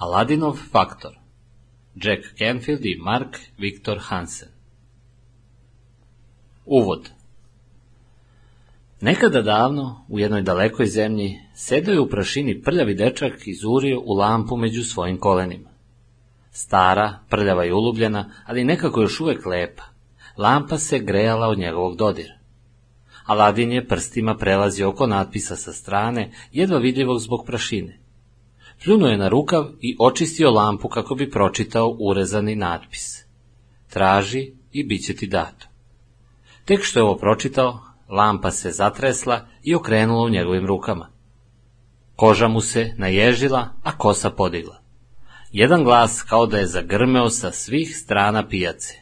Aladinov faktor Jack Canfield i Mark Victor Hansen Uvod Nekada davno, u jednoj dalekoj zemlji, sedao je u prašini prljavi dečak i zurio u lampu među svojim kolenima. Stara, prljava i ulubljena, ali nekako još uvek lepa. Lampa se grejala od njegovog dodira. Aladin je prstima prelazio oko natpisa sa strane, jedva vidljivog zbog prašine. Pljunuo je na rukav i očistio lampu kako bi pročitao urezani natpis. Traži i bit će ti dato. Tek što je ovo pročitao, lampa se zatresla i okrenula u njegovim rukama. Koža mu se naježila, a kosa podigla. Jedan glas kao da je zagrmeo sa svih strana pijace.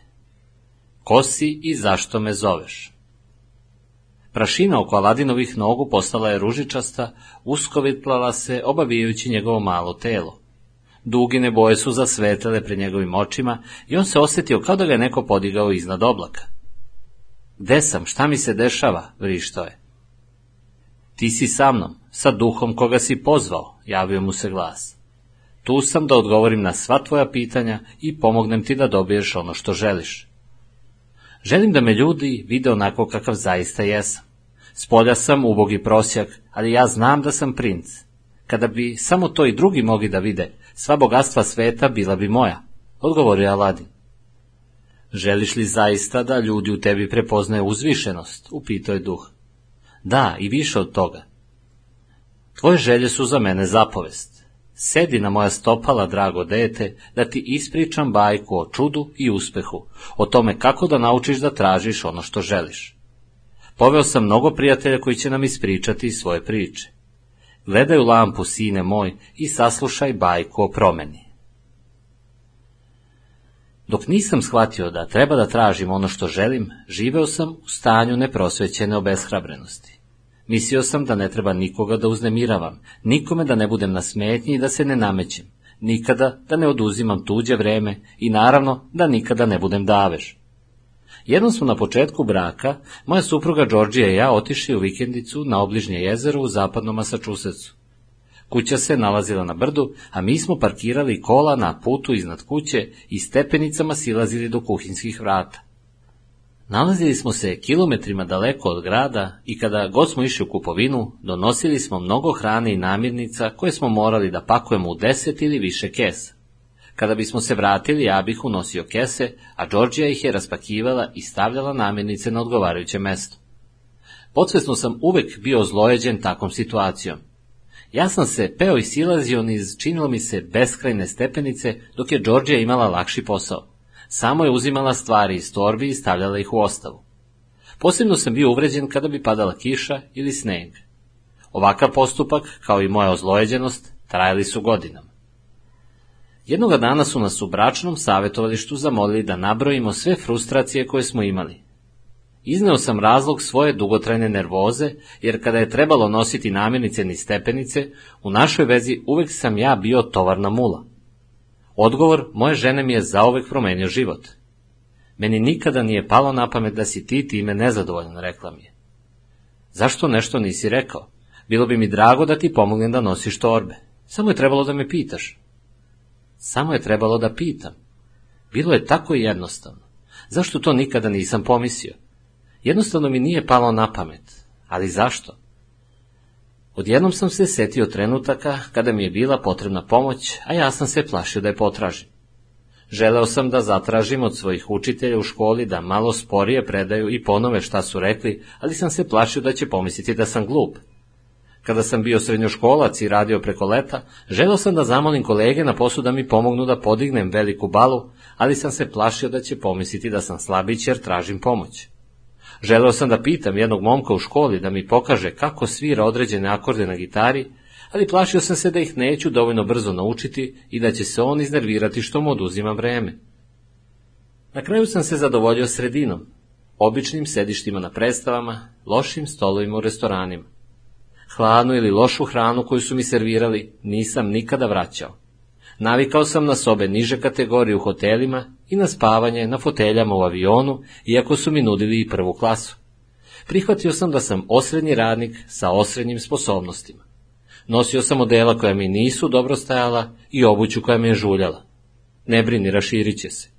Ko si i zašto me zoveš? Prašina oko Aladinovih nogu postala je ružičasta, uskovitlala se, obavijajući njegovo malo telo. Dugine boje su zasvetele pred njegovim očima i on se osjetio kao da ga je neko podigao iznad oblaka. Gde sam, šta mi se dešava, vrišto je. Ti si sa mnom, sa duhom koga si pozvao, javio mu se glas. Tu sam da odgovorim na sva tvoja pitanja i pomognem ti da dobiješ ono što želiš. Želim da me ljudi vide onako kakav zaista jesam. Spolja sam ubogi prosjak, ali ja znam da sam princ. Kada bi samo to i drugi mogli da vide, sva bogatstva sveta bila bi moja, odgovorio Aladin. Želiš li zaista da ljudi u tebi prepoznaju uzvišenost? upitao je duh. Da, i više od toga. Tvoje želje su za mene zapovest. Sedi na moja stopala, drago dete, da ti ispričam bajku o čudu i uspehu, o tome kako da naučiš da tražiš ono što želiš. Poveo sam mnogo prijatelja koji će nam ispričati svoje priče. Gledaj u lampu, sine moj, i saslušaj bajku o promeni. Dok nisam shvatio da treba da tražim ono što želim, živeo sam u stanju neprosvećene obeshrabrenosti. Mislio sam da ne treba nikoga da uznemiravam, nikome da ne budem na smetnji i da se ne namećem, nikada da ne oduzimam tuđe vreme i naravno da nikada ne budem davež. Jednom smo na početku braka, moja supruga Đorđija i ja otišli u vikendicu na obližnje jezero u zapadnom Masačusecu. Kuća se nalazila na brdu, a mi smo parkirali kola na putu iznad kuće i stepenicama silazili do kuhinskih vrata. Nalazili smo se kilometrima daleko od grada i kada god smo išli u kupovinu, donosili smo mnogo hrane i namirnica koje smo morali da pakujemo u deset ili više kesa. Kada bismo se vratili, ja bih unosio kese, a Đorđija ih je raspakivala i stavljala namirnice na odgovarajuće mesto. Podsvesno sam uvek bio zlojeđen takvom situacijom. Ja sam se peo i silazio niz činilo mi se beskrajne stepenice, dok je Đorđija imala lakši posao. Samo je uzimala stvari iz torbi i stavljala ih u ostavu. Posebno sam bio uvređen kada bi padala kiša ili sneg. Ovakav postupak, kao i moja ozlojeđenost, trajali su godinama. Jednoga dana su nas u bračnom savjetovalištu zamolili da nabrojimo sve frustracije koje smo imali. Izneo sam razlog svoje dugotrajne nervoze, jer kada je trebalo nositi namirnice ni stepenice, u našoj vezi uvek sam ja bio tovarna mula. Odgovor moje žene mi je zauvek promenio život. Meni nikada nije palo na pamet da si ti time nezadovoljan, rekla mi je. Zašto nešto nisi rekao? Bilo bi mi drago da ti pomognem da nosiš torbe. Samo je trebalo da me pitaš. Samo je trebalo da pitam. Bilo je tako jednostavno. Zašto to nikada nisam pomislio? Jednostavno mi nije palo na pamet. Ali zašto? Odjednom sam se setio trenutaka kada mi je bila potrebna pomoć, a ja sam se plašio da je potražim. Želeo sam da zatražim od svojih učitelja u školi da malo sporije predaju i ponove šta su rekli, ali sam se plašio da će pomisliti da sam glup. Kada sam bio srednjoškolac i radio preko leta, želeo sam da zamolim kolege na poslu da mi pomognu da podignem veliku balu, ali sam se plašio da će pomisliti da sam slabić jer tražim pomoć. Želeo sam da pitam jednog momka u školi da mi pokaže kako svira određene akorde na gitari, ali plašio sam se da ih neću dovoljno brzo naučiti i da će se on iznervirati što mu oduzima vreme. Na kraju sam se zadovoljio sredinom, običnim sedištima na predstavama, lošim stolovima u restoranima. Hladnu ili lošu hranu koju su mi servirali nisam nikada vraćao. Navikao sam na sobe niže kategorije u hotelima i na spavanje na foteljama u avionu, iako su mi nudili i prvu klasu. Prihvatio sam da sam osrednji radnik sa osrednjim sposobnostima. Nosio sam odela koja mi nisu dobro stajala i obuću koja me je žuljala. Ne brini, raširit će se.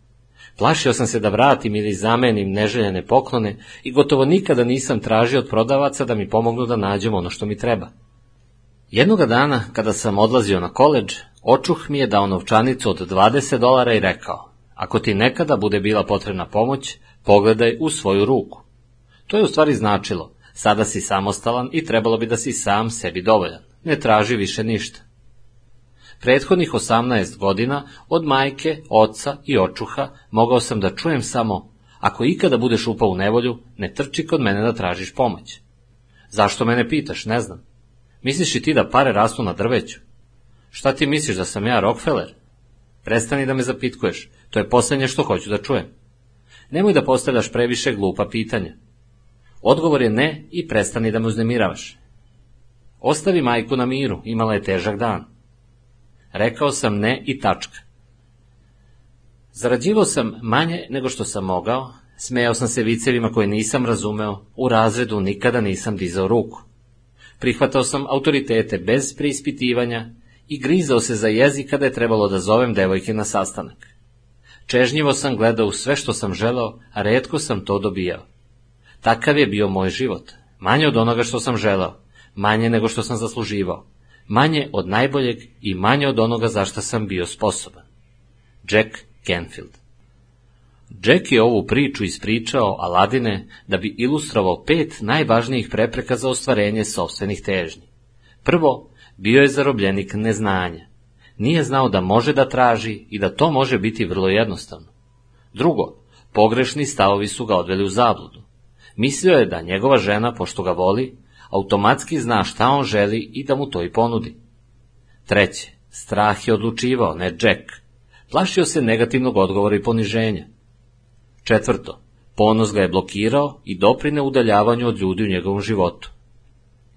Plašio sam se da vratim ili zamenim neželjene poklone i gotovo nikada nisam tražio od prodavaca da mi pomognu da nađem ono što mi treba. Jednoga dana, kada sam odlazio na koleđ, očuh mi je dao novčanicu od 20 dolara i rekao, ako ti nekada bude bila potrebna pomoć, pogledaj u svoju ruku. To je u stvari značilo, sada si samostalan i trebalo bi da si sam sebi dovoljan, ne traži više ništa. Prethodnih 18 godina od majke, oca i očuha mogao sam da čujem samo, ako ikada budeš upao u nevolju, ne trči kod mene da tražiš pomoć. Zašto mene pitaš, ne znam. Misliš i ti da pare rastu na drveću? Šta ti misliš da sam ja Rockefeller? Prestani da me zapitkuješ, to je poslednje što hoću da čujem. Nemoj da postavljaš previše glupa pitanja. Odgovor je ne i prestani da me uznemiravaš. Ostavi majku na miru, imala je težak dan. Rekao sam ne i tačka. Zarađivao sam manje nego što sam mogao, smejao sam se vicevima koje nisam razumeo, u razredu nikada nisam dizao ruku. Prihvatao sam autoritete bez preispitivanja i grizao se za jezik kada je trebalo da zovem devojke na sastanak. Čežnjivo sam gledao u sve što sam želeo, a redko sam to dobijao. Takav je bio moj život, manje od onoga što sam želeo, manje nego što sam zasluživao, manje od najboljeg i manje od onoga za šta sam bio sposoban. Jack Canfield Jack je ovu priču ispričao Aladine da bi ilustrovao pet najvažnijih prepreka za ostvarenje sobstvenih težnji. Prvo, bio je zarobljenik neznanja. Nije znao da može da traži i da to može biti vrlo jednostavno. Drugo, pogrešni stavovi su ga odveli u zabludu. Mislio je da njegova žena, pošto ga voli, automatski zna šta on želi i da mu to i ponudi. Treće, strah je odlučivao, ne Jack. Plašio se negativnog odgovora i poniženja. Četvrto, ponos ga je blokirao i doprine udaljavanju od ljudi u njegovom životu.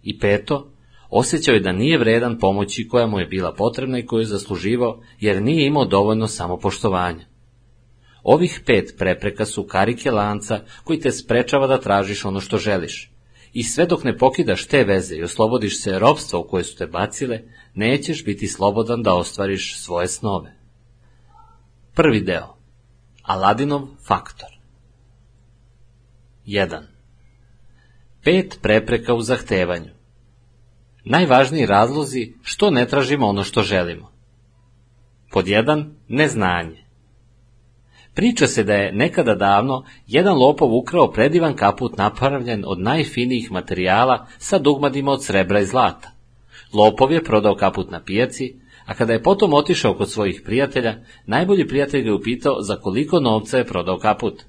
I peto, osjećao je da nije vredan pomoći koja mu je bila potrebna i koju je zasluživao, jer nije imao dovoljno samopoštovanja. Ovih pet prepreka su karike lanca koji te sprečava da tražiš ono što želiš. I sve dok ne pokidaš te veze i oslobodiš se robstva u koje su te bacile, nećeš biti slobodan da ostvariš svoje snove. Prvi deo Aladinov faktor 1. Pet prepreka u zahtevanju Najvažniji razlozi što ne tražimo ono što želimo. Pod 1. Neznanje Priča se da je nekada davno jedan lopov ukrao predivan kaput napravljen od najfinijih materijala sa dugmadima od srebra i zlata. Lopov je prodao kaput na pijaci, a kada je potom otišao kod svojih prijatelja, najbolji prijatelj ga upitao za koliko novca je prodao kaput.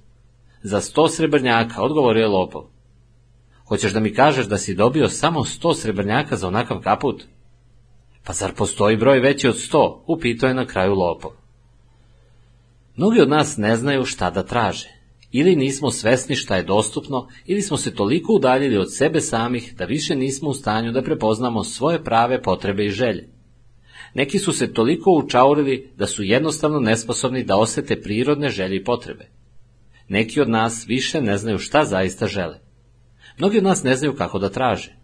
Za sto srebrnjaka, odgovorio je lopov. Hoćeš da mi kažeš da si dobio samo sto srebrnjaka za onakav kaput? Pa zar postoji broj veći od sto? Upitao je na kraju lopov. Mnogi od nas ne znaju šta da traže. Ili nismo svesni šta je dostupno, ili smo se toliko udaljili od sebe samih da više nismo u stanju da prepoznamo svoje prave potrebe i želje. Neki su se toliko učaurili da su jednostavno nesposobni da osete prirodne želje i potrebe. Neki od nas više ne znaju šta zaista žele. Mnogi od nas ne znaju kako da traže.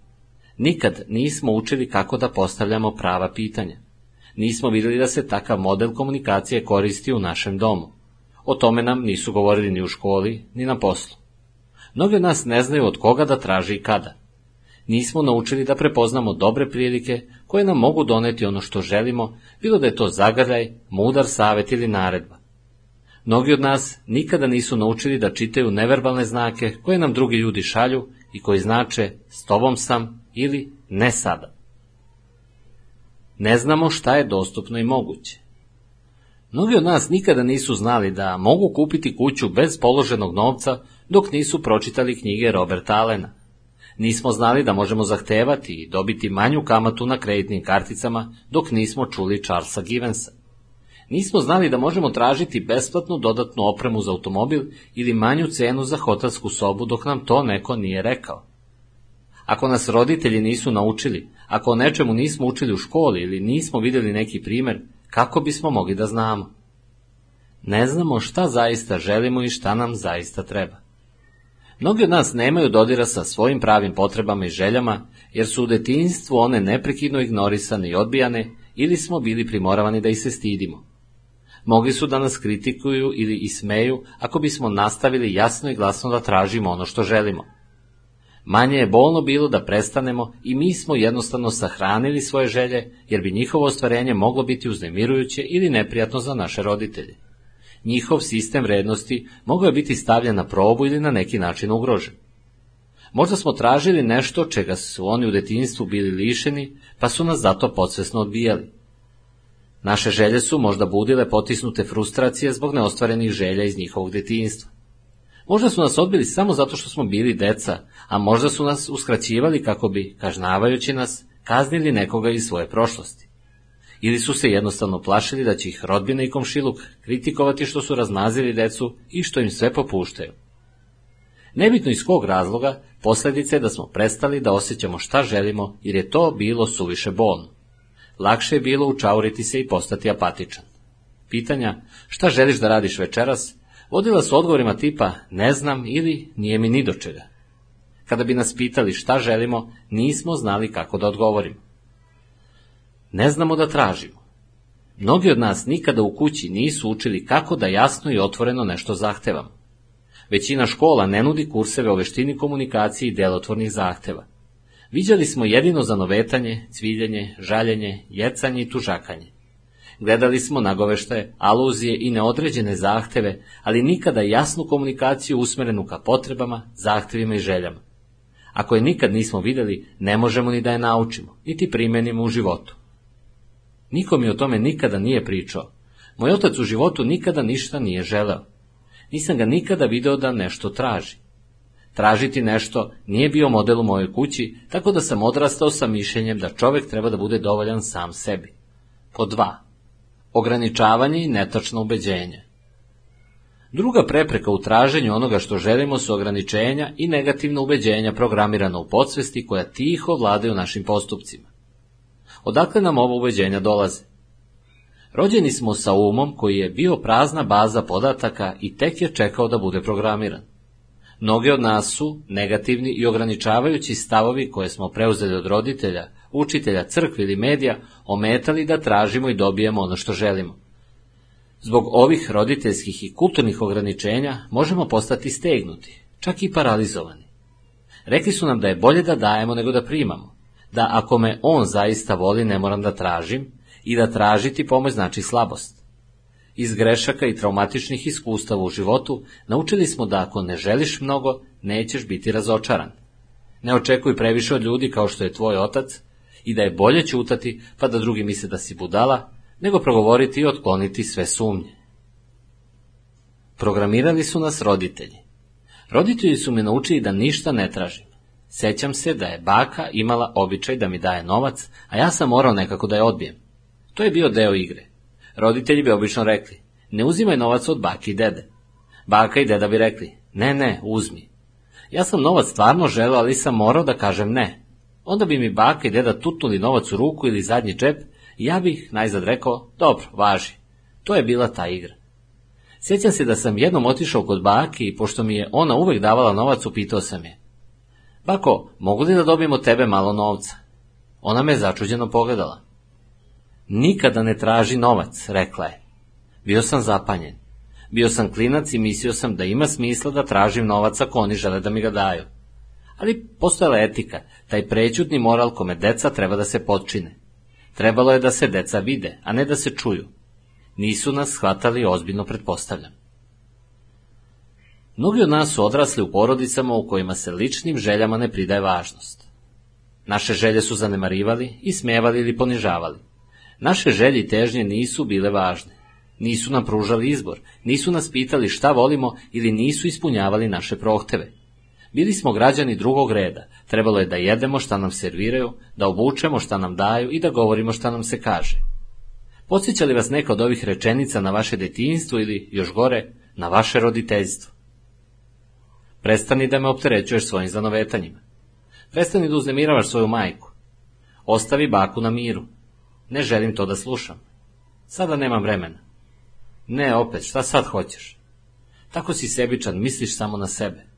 Nikad nismo učili kako da postavljamo prava pitanja. Nismo vidjeli da se takav model komunikacije koristi u našem domu. O tome nam nisu govorili ni u školi, ni na poslu. Mnogi od nas ne znaju od koga da traži i kada. Nismo naučili da prepoznamo dobre prilike koje nam mogu doneti ono što želimo, bilo da je to zagadaj, mudar savet ili naredba. Mnogi od nas nikada nisu naučili da čitaju neverbalne znake koje nam drugi ljudi šalju i koji znače s tobom sam ili ne sada. Ne znamo šta je dostupno i moguće. Mnogi od nas nikada nisu znali da mogu kupiti kuću bez položenog novca dok nisu pročitali knjige Roberta Allena. Nismo znali da možemo zahtevati i dobiti manju kamatu na kreditnim karticama dok nismo čuli Charlesa Givensa. Nismo znali da možemo tražiti besplatnu dodatnu opremu za automobil ili manju cenu za hotelsku sobu dok nam to neko nije rekao. Ako nas roditelji nisu naučili, ako o nečemu nismo učili u školi ili nismo vidjeli neki primer, kako bismo mogli da znamo? Ne znamo šta zaista želimo i šta nam zaista treba. Mnogi od nas nemaju dodira sa svojim pravim potrebama i željama, jer su u detinjstvu one neprekidno ignorisane i odbijane, ili smo bili primoravani da ih se stidimo. Mogli su da nas kritikuju ili ismeju ako bismo nastavili jasno i glasno da tražimo ono što želimo. Manje je bolno bilo da prestanemo i mi smo jednostavno sahranili svoje želje, jer bi njihovo ostvarenje moglo biti uznemirujuće ili neprijatno za naše roditelje. Njihov sistem vrednosti mogao je biti stavljen na probu ili na neki način ugrožen. Možda smo tražili nešto čega su oni u detinjstvu bili lišeni, pa su nas zato podsvesno odbijali. Naše želje su možda budile potisnute frustracije zbog neostvarenih želja iz njihovog detinjstva. Možda su nas odbili samo zato što smo bili deca, a možda su nas uskraćivali kako bi, kažnavajući nas, kaznili nekoga iz svoje prošlosti. Ili su se jednostavno plašili da će ih rodbina i komšiluk kritikovati što su razmazili decu i što im sve popuštaju. Nebitno iz kog razloga, posljedice je da smo prestali da osjećamo šta želimo, jer je to bilo suviše bolno. Lakše je bilo učauriti se i postati apatičan. Pitanja šta želiš da radiš večeras vodila su odgovorima tipa ne znam ili nije mi ni do čega. Kada bi nas pitali šta želimo, nismo znali kako da odgovorimo. Ne znamo da tražimo. Mnogi od nas nikada u kući nisu učili kako da jasno i otvoreno nešto zahtevamo. Većina škola ne nudi kurseve o veštini komunikacije i delotvornih zahteva. Viđali smo jedino zanovetanje, cviljenje, žaljenje, jecanje i tužakanje. Gledali smo nagoveštaje, aluzije i neodređene zahteve, ali nikada jasnu komunikaciju usmerenu ka potrebama, zahtevima i željama. Ako je nikad nismo vidjeli, ne možemo ni da je naučimo, niti primenimo u životu. Niko mi o tome nikada nije pričao. Moj otac u životu nikada ništa nije želeo. Nisam ga nikada video da nešto traži. Tražiti nešto nije bio model u mojoj kući, tako da sam odrastao sa mišljenjem da čovjek treba da bude dovoljan sam sebi. Po dva. Ograničavanje i netačno ubeđenje. Druga prepreka u traženju onoga što želimo su ograničenja i negativna ubeđenja programirana u podsvesti koja tiho vladaju našim postupcima. Odakle nam ovo ubeđenja dolaze? Rođeni smo sa umom koji je bio prazna baza podataka i tek je čekao da bude programiran. Mnogi od nas su negativni i ograničavajući stavovi koje smo preuzeli od roditelja, učitelja, crkve ili medija, ometali da tražimo i dobijemo ono što želimo. Zbog ovih roditeljskih i kulturnih ograničenja možemo postati stegnuti, čak i paralizovani. Rekli su nam da je bolje da dajemo nego da primamo, da ako me on zaista voli ne moram da tražim i da tražiti pomoć znači slabost. Iz grešaka i traumatičnih iskustava u životu naučili smo da ako ne želiš mnogo, nećeš biti razočaran. Ne očekuj previše od ljudi kao što je tvoj otac i da je bolje ćutati pa da drugi misle da si budala, nego progovoriti i otkloniti sve sumnje. Programirali su nas roditelji. Roditelji su me naučili da ništa ne tražim. Sećam se da je baka imala običaj da mi daje novac, a ja sam morao nekako da je odbijem. To je bio deo igre. Roditelji bi obično rekli, ne uzimaj novac od bake i dede. Baka i deda bi rekli, ne, ne, uzmi. Ja sam novac stvarno želeo, ali sam morao da kažem ne. Onda bi mi baka i deda tutnuli novac u ruku ili zadnji džep i ja bih najzad rekao, dobro, važi. To je bila ta igra. Sjećam se da sam jednom otišao kod bake i pošto mi je ona uvek davala novac, upitao sam je. Bako, mogu li da dobijem od tebe malo novca? Ona me začuđeno pogledala. Nikada ne traži novac, rekla je. Bio sam zapanjen. Bio sam klinac i mislio sam da ima smisla da tražim novac ako oni žele da mi ga daju. Ali postojala etika, taj prećutni moral kome deca treba da se podčine. Trebalo je da se deca vide, a ne da se čuju. Nisu nas shvatali ozbiljno pretpostavljam. Mnogi od nas su odrasli u porodicama u kojima se ličnim željama ne pridaje važnost. Naše želje su zanemarivali, ismevali ili ponižavali. Naše želje i težnje nisu bile važne. Nisu nam pružali izbor, nisu nas pitali šta volimo ili nisu ispunjavali naše prohteve. Bili smo građani drugog reda, trebalo je da jedemo šta nam serviraju, da obučemo šta nam daju i da govorimo šta nam se kaže. Podsjeća li vas neka od ovih rečenica na vaše detinjstvo ili, još gore, na vaše roditeljstvo? Prestani da me opterećuješ svojim zanovetanjima. Prestani da uznemiravaš svoju majku. Ostavi baku na miru. Ne želim to da slušam. Sada nemam vremena. Ne, opet, šta sad hoćeš? Tako si sebičan, misliš samo na sebe.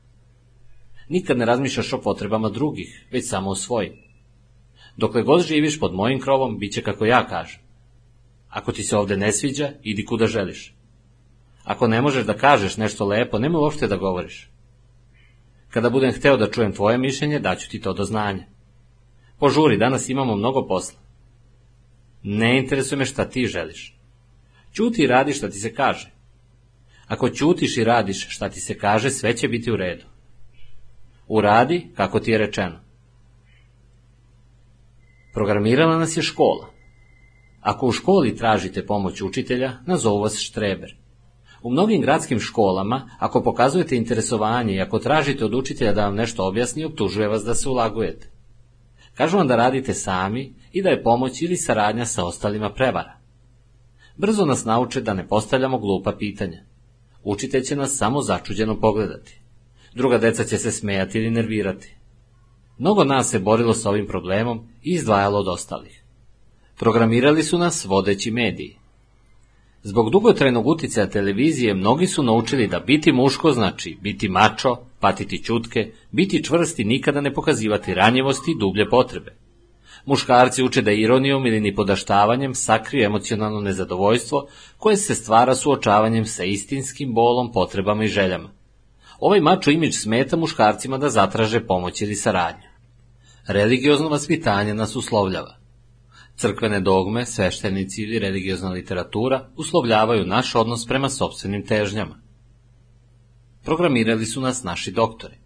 Nikad ne razmišljaš o potrebama drugih, već samo o svojim. Dokle god živiš pod mojim krovom, bit će kako ja kažem. Ako ti se ovde ne sviđa, idi kuda želiš. Ako ne možeš da kažeš nešto lepo, nemoj uopšte da govoriš. Kada budem hteo da čujem tvoje mišljenje, daću ti to do znanja. Požuri, danas imamo mnogo posla. Ne interesuje me šta ti želiš. Ćuti i radi šta ti se kaže. Ako ćutiš i radiš šta ti se kaže, sve će biti u redu. Uradi kako ti je rečeno. Programirala nas je škola. Ako u školi tražite pomoć učitelja, nazovu vas štreber. U mnogim gradskim školama, ako pokazujete interesovanje i ako tražite od učitelja da vam nešto objasni, optužuje vas da se ulagujete. Kažu vam da radite sami i da je pomoć ili saradnja sa ostalima prevara. Brzo nas nauče da ne postavljamo glupa pitanja. Učitelj će nas samo začuđeno pogledati. Druga deca će se smejati ili nervirati. Mnogo nas se borilo sa ovim problemom i izdvajalo od ostalih. Programirali su nas vodeći mediji. Zbog dugotrajnog uticaja televizije mnogi su naučili da biti muško znači biti mačo, patiti čutke, biti čvrst i nikada ne pokazivati ranjivosti i dublje potrebe. Muškarci uče da ironijom ili nipodaštavanjem sakriju emocionalno nezadovoljstvo koje se stvara suočavanjem sa istinskim bolom, potrebama i željama. Ovaj mačo imidž smeta muškarcima da zatraže pomoć ili saradnju. Religiozno vaspitanje nas uslovljava. Crkvene dogme, sveštenici ili religiozna literatura uslovljavaju naš odnos prema sobstvenim težnjama. Programirali su nas naši doktori.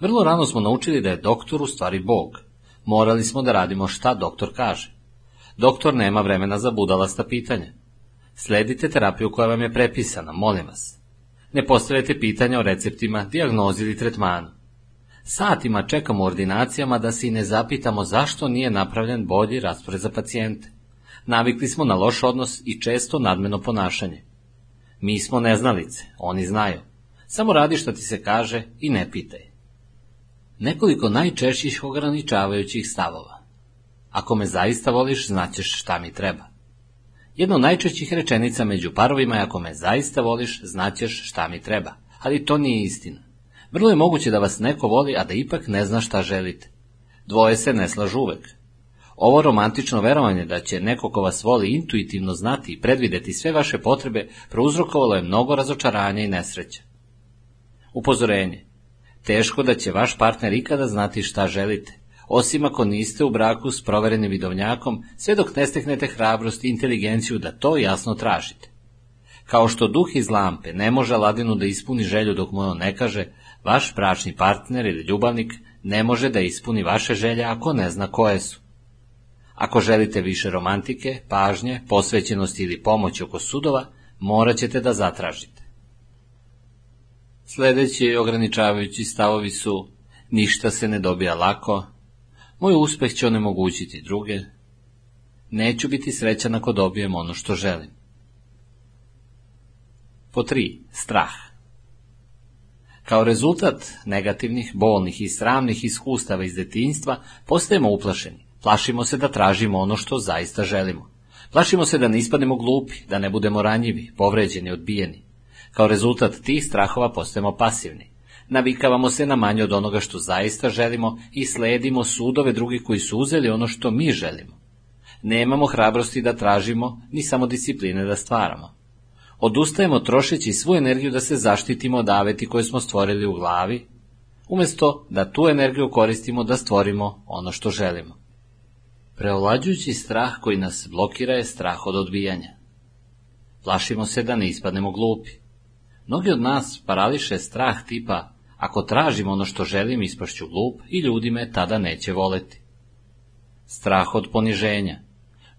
Vrlo rano smo naučili da je doktor u stvari Bog. Morali smo da radimo šta doktor kaže. Doktor nema vremena za budalasta pitanja. Sledite terapiju koja vam je prepisana, molim vas. Ne postavljate pitanja o receptima, dijagnozi ili tretmanu. Satima čekamo u ordinacijama da se i ne zapitamo zašto nije napravljen bolji raspored za pacijente. Navikli smo na loš odnos i često nadmeno ponašanje. Mi smo neznalice, oni znaju. Samo radi što ti se kaže i ne pitaj. Nekoliko najčešćih ograničavajućih stavova. Ako me zaista voliš, znaćeš šta mi treba. Jedna od najčešćih rečenica među parovima je ako me zaista voliš, znaćeš šta mi treba. Ali to nije istina. Vrlo je moguće da vas neko voli, a da ipak ne zna šta želite. Dvoje se ne slažu uvek. Ovo romantično verovanje da će neko ko vas voli intuitivno znati i predvideti sve vaše potrebe prouzrokovalo je mnogo razočaranja i nesreća. Upozorenje. Teško da će vaš partner ikada znati šta želite, osim ako niste u braku s proverenim vidovnjakom, sve dok ne steknete hrabrost i inteligenciju da to jasno tražite. Kao što duh iz lampe ne može Aladinu da ispuni želju dok mu on ne kaže, vaš bračni partner ili ljubavnik ne može da ispuni vaše želje ako ne zna koje su. Ako želite više romantike, pažnje, posvećenosti ili pomoći oko sudova, morat ćete da zatražite. Sledeći ograničavajući stavovi su ništa se ne dobija lako, moj uspeh će onemogućiti druge, neću biti srećan ako dobijem ono što želim. Po tri, strah. Kao rezultat negativnih, bolnih i sramnih iskustava iz detinjstva postajemo uplašeni. Plašimo se da tražimo ono što zaista želimo. Plašimo se da ne ispadnemo glupi, da ne budemo ranjivi, povređeni, odbijeni. Kao rezultat tih strahova postajemo pasivni. Navikavamo se na manje od onoga što zaista želimo i sledimo sudove drugih koji su uzeli ono što mi želimo. Nemamo hrabrosti da tražimo, ni samo discipline da stvaramo. Odustajemo trošeći svu energiju da se zaštitimo od aveti koje smo stvorili u glavi, umesto da tu energiju koristimo da stvorimo ono što želimo. Preovlađujući strah koji nas blokira je strah od odbijanja. Plašimo se da ne ispadnemo glupi. Mnogi od nas parališe strah tipa ako tražim ono što želim ispašću glup i ljudi me tada neće voleti. Strah od poniženja.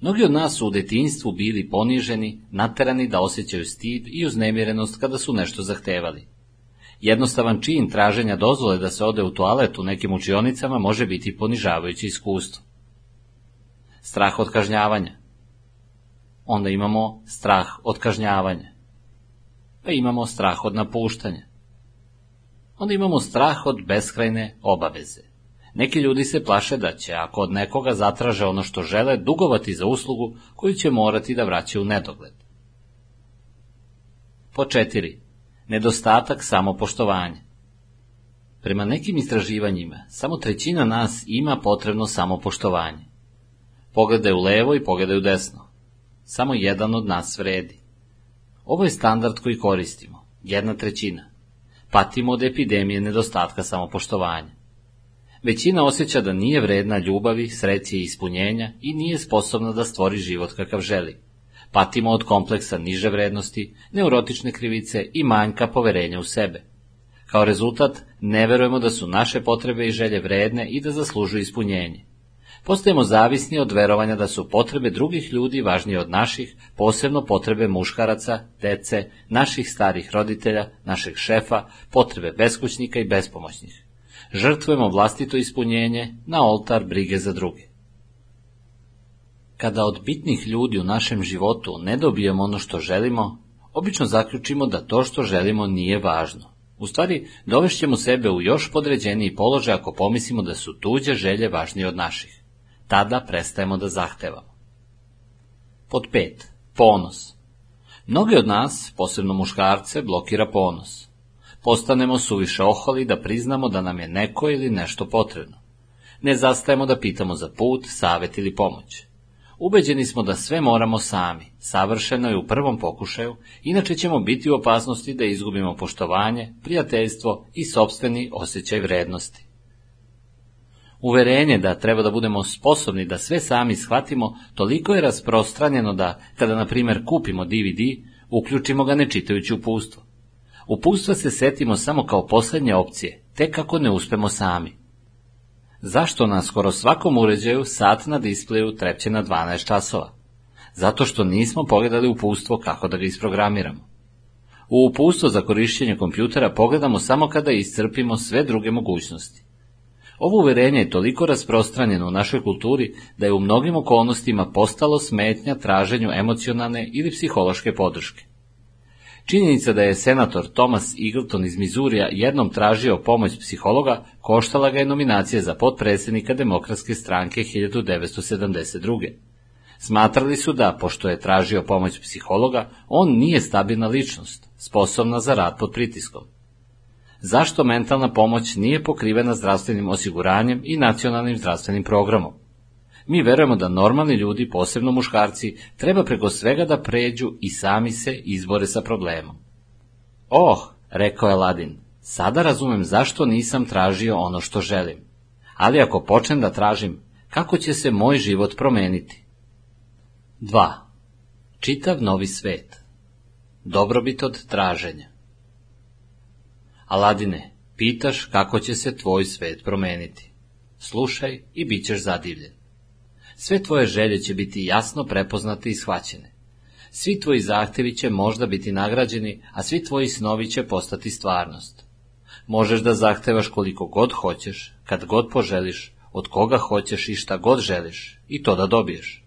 Mnogi od nas su u detinjstvu bili poniženi, naterani da osjećaju stid i uznemirenost kada su nešto zahtevali. Jednostavan čin traženja dozvole da se ode u toalet u nekim učionicama može biti ponižavajuće iskustvo. Strah od kažnjavanja. Onda imamo strah od kažnjavanja. Pa imamo strah od napuštanja. Onda imamo strah od beskrajne obaveze. Neki ljudi se plaše da će, ako od nekoga zatraže ono što žele, dugovati za uslugu koju će morati da vraćaju u nedogled. Po četiri. Nedostatak samopoštovanja. Prema nekim istraživanjima, samo trećina nas ima potrebno samopoštovanje. Pogledaj u levo i pogledaj u desno. Samo jedan od nas vredi. Ovo je standard koji koristimo, jedna trećina. Patimo od epidemije nedostatka samopoštovanja. Većina osjeća da nije vredna ljubavi, sreće i ispunjenja i nije sposobna da stvori život kakav želi. Patimo od kompleksa niže vrednosti, neurotične krivice i manjka poverenja u sebe. Kao rezultat, ne verujemo da su naše potrebe i želje vredne i da zaslužuju ispunjenje. Postajemo zavisni od verovanja da su potrebe drugih ljudi važnije od naših, posebno potrebe muškaraca, dece, naših starih roditelja, našeg šefa, potrebe beskućnika i bespomoćnih. Žrtvujemo vlastito ispunjenje na oltar brige za druge. Kada od bitnih ljudi u našem životu ne dobijemo ono što želimo, obično zaključimo da to što želimo nije važno. U stvari, dovešćemo sebe u još podređeniji položaj ako pomislimo da su tuđe želje važnije od naših. Tada prestajemo da zahtevamo. Pod pet. Ponos. Mnogi od nas, posebno muškarce, blokira ponos. Postanemo suviše oholi da priznamo da nam je neko ili nešto potrebno. Ne zastajemo da pitamo za put, savet ili pomoć. Ubeđeni smo da sve moramo sami, savršeno je u prvom pokušaju, inače ćemo biti u opasnosti da izgubimo poštovanje, prijateljstvo i sobstveni osjećaj vrednosti. Uverenje da treba da budemo sposobni da sve sami shvatimo toliko je rasprostranjeno da, kada na primjer kupimo DVD, uključimo ga ne čitajući upustvo. Upustva se setimo samo kao posljednje opcije, tek kako ne uspemo sami. Zašto na skoro svakom uređaju sat na displeju trepće na 12 časova? Zato što nismo pogledali upustvo kako da ga isprogramiramo. U upustvo za korištenje kompjutera pogledamo samo kada iscrpimo sve druge mogućnosti. Ovo uverenje je toliko rasprostranjeno u našoj kulturi da je u mnogim okolnostima postalo smetnja traženju emocionalne ili psihološke podrške. Činjenica da je senator Thomas Eagleton iz Mizurija jednom tražio pomoć psihologa koštala ga je nominacije za potpredsjednika demokratske stranke 1972. Smatrali su da, pošto je tražio pomoć psihologa, on nije stabilna ličnost, sposobna za rad pod pritiskom. Zašto mentalna pomoć nije pokrivena zdravstvenim osiguranjem i nacionalnim zdravstvenim programom? Mi verujemo da normalni ljudi, posebno muškarci, treba preko svega da pređu i sami se izbore sa problemom. Oh, rekao je Ladin, sada razumem zašto nisam tražio ono što želim. Ali ako počnem da tražim, kako će se moj život promeniti? 2. Čitav novi svet. Dobrobit od traženja. Aladine, pitaš kako će se tvoj svet promeniti. Slušaj i bit ćeš zadivljen. Sve tvoje želje će biti jasno prepoznate i shvaćene. Svi tvoji zahtevi će možda biti nagrađeni, a svi tvoji snovi će postati stvarnost. Možeš da zahtevaš koliko god hoćeš, kad god poželiš, od koga hoćeš i šta god želiš, i to da dobiješ.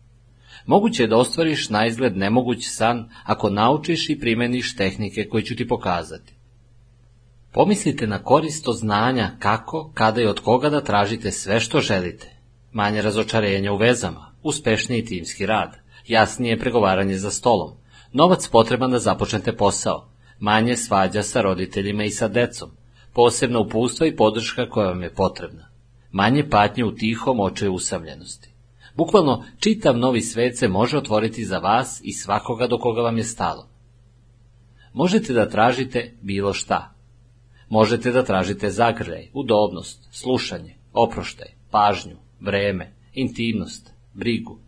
Moguće je da ostvariš na izgled nemoguć san ako naučiš i primeniš tehnike koje ću ti pokazati. Pomislite na koristo znanja kako, kada i od koga da tražite sve što želite, manje razočarenja u vezama, uspešniji timski rad, jasnije pregovaranje za stolom, novac potreban da započnete posao, manje svađa sa roditeljima i sa decom, posebno upustva i podrška koja vam je potrebna, manje patnje u tihom očaju usamljenosti. Bukvalno, čitav novi svet se može otvoriti za vas i svakoga do koga vam je stalo. Možete da tražite bilo šta. Možete da tražite zagrljaj, udobnost, slušanje, oproštaj, pažnju, vreme, intimnost, brigu,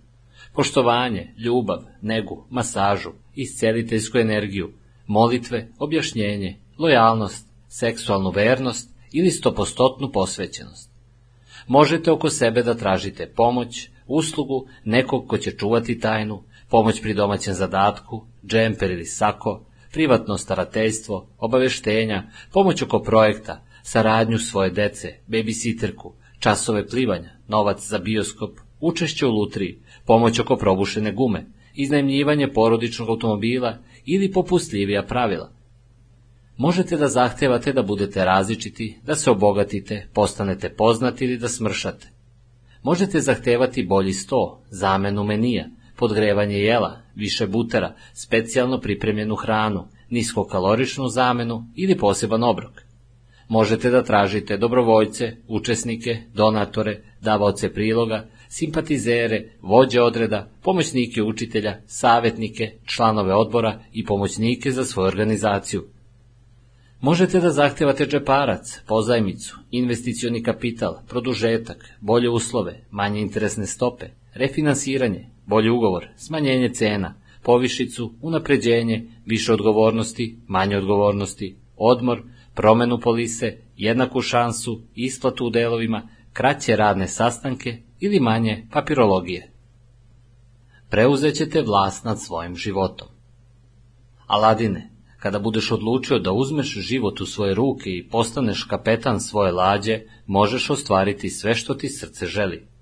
poštovanje, ljubav, negu, masažu, isceliteljsku energiju, molitve, objašnjenje, lojalnost, seksualnu vernost ili stopostotnu posvećenost. Možete oko sebe da tražite pomoć, uslugu nekog ko će čuvati tajnu, pomoć pri domaćem zadatku, džemper ili sako, privatno starateljstvo, obaveštenja, pomoć oko projekta, saradnju svoje dece, babysitterku, časove plivanja, novac za bioskop, učešće u lutriji, pomoć oko probušene gume, iznajmljivanje porodičnog automobila ili popustljivija pravila. Možete da zahtevate da budete različiti, da se obogatite, postanete poznati ili da smršate. Možete zahtevati bolji sto, zamenu menija, podgrevanje jela, više butera, specijalno pripremljenu hranu, niskokaloričnu zamenu ili poseban obrok. Možete da tražite dobrovoljce, učesnike, donatore, davaoce priloga, simpatizere, vođe odreda, pomoćnike učitelja, savjetnike, članove odbora i pomoćnike za svoju organizaciju. Možete da zahtevate džeparac, pozajmicu, investicioni kapital, produžetak, bolje uslove, manje interesne stope, refinansiranje, bolji ugovor, smanjenje cena, povišicu, unapređenje, više odgovornosti, manje odgovornosti, odmor, promenu polise, jednaku šansu, isplatu u delovima, kraće radne sastanke ili manje papirologije. Preuzet ćete vlast nad svojim životom. Aladine, kada budeš odlučio da uzmeš život u svoje ruke i postaneš kapetan svoje lađe, možeš ostvariti sve što ti srce želi.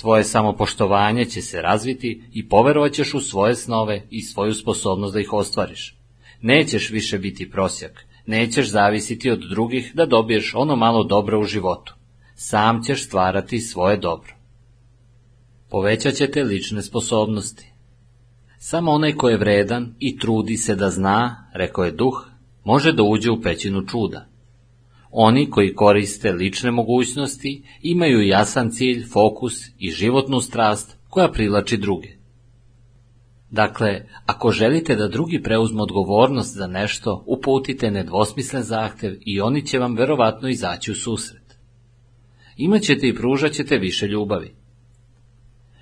Tvoje samopoštovanje će se razviti i poverovat ćeš u svoje snove i svoju sposobnost da ih ostvariš. Nećeš više biti prosjak, nećeš zavisiti od drugih da dobiješ ono malo dobro u životu. Sam ćeš stvarati svoje dobro. Povećat ćete lične sposobnosti. Samo onaj ko je vredan i trudi se da zna, rekao je duh, može da uđe u pećinu čuda. Oni koji koriste lične mogućnosti imaju jasan cilj, fokus i životnu strast koja prilači druge. Dakle, ako želite da drugi preuzmu odgovornost za nešto, uputite nedvosmislen zahtev i oni će vam verovatno izaći u susret. Imaćete i pružat ćete više ljubavi.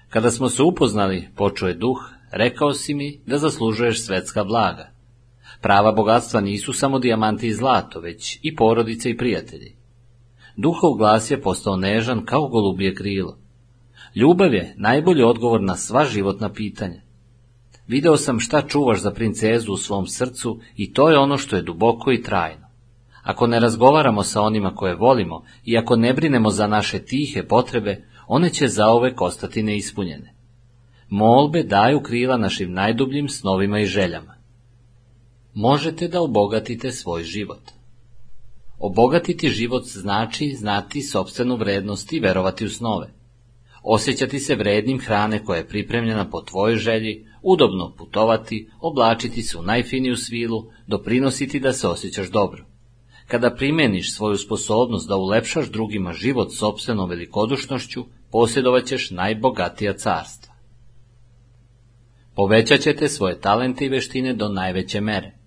Kada smo se upoznali, počuje duh, rekao si mi da zaslužuješ svetska blaga. Prava bogatstva nisu samo dijamanti i zlato, već i porodice i prijatelji. Duhov glas je postao nežan kao golubije krilo. Ljubav je najbolji odgovor na sva životna pitanja. Video sam šta čuvaš za princezu u svom srcu i to je ono što je duboko i trajno. Ako ne razgovaramo sa onima koje volimo i ako ne brinemo za naše tihe potrebe, one će zaovek ostati neispunjene. Molbe daju krila našim najdubljim snovima i željama. Možete da obogatite svoj život. Obogatiti život znači znati sobstvenu vrednost i verovati u snove. Osjećati se vrednim hrane koja je pripremljena po tvojoj želji, udobno putovati, oblačiti se u najfiniju svilu, doprinositi da se osjećaš dobro. Kada primeniš svoju sposobnost da ulepšaš drugima život sobstvenom velikodušnošću, posjedovat ćeš najbogatija carstva. Povećat ćete svoje talente i veštine do najveće mere.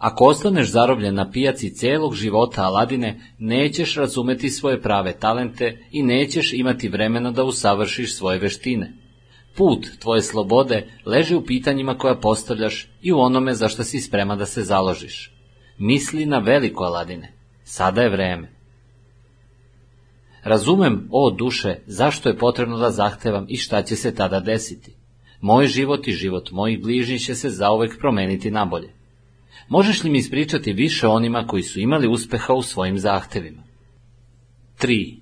Ako ostaneš zarobljen na pijaci celog života Aladine, nećeš razumeti svoje prave talente i nećeš imati vremena da usavršiš svoje veštine. Put tvoje slobode leži u pitanjima koja postavljaš i u onome za što si sprema da se založiš. Misli na veliko Aladine. Sada je vreme. Razumem, o duše, zašto je potrebno da zahtevam i šta će se tada desiti. Moj život i život mojih bližnjih će se zauvek promeniti nabolje. Možeš li mi ispričati više onima koji su imali uspeha u svojim zahtevima? 3.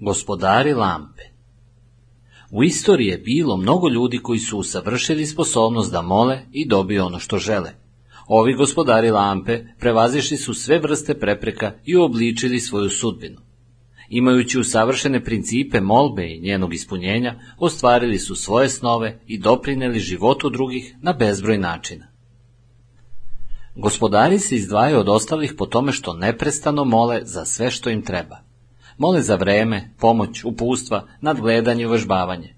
Gospodari lampe U istoriji je bilo mnogo ljudi koji su usavršili sposobnost da mole i dobiju ono što žele. Ovi gospodari lampe prevazišli su sve vrste prepreka i obličili svoju sudbinu. Imajući usavršene principe molbe i njenog ispunjenja, ostvarili su svoje snove i doprineli životu drugih na bezbroj načina. Gospodari se izdvajaju od ostalih po tome što neprestano mole za sve što im treba. Mole za vreme, pomoć, upustva, nadgledanje i uvežbavanje.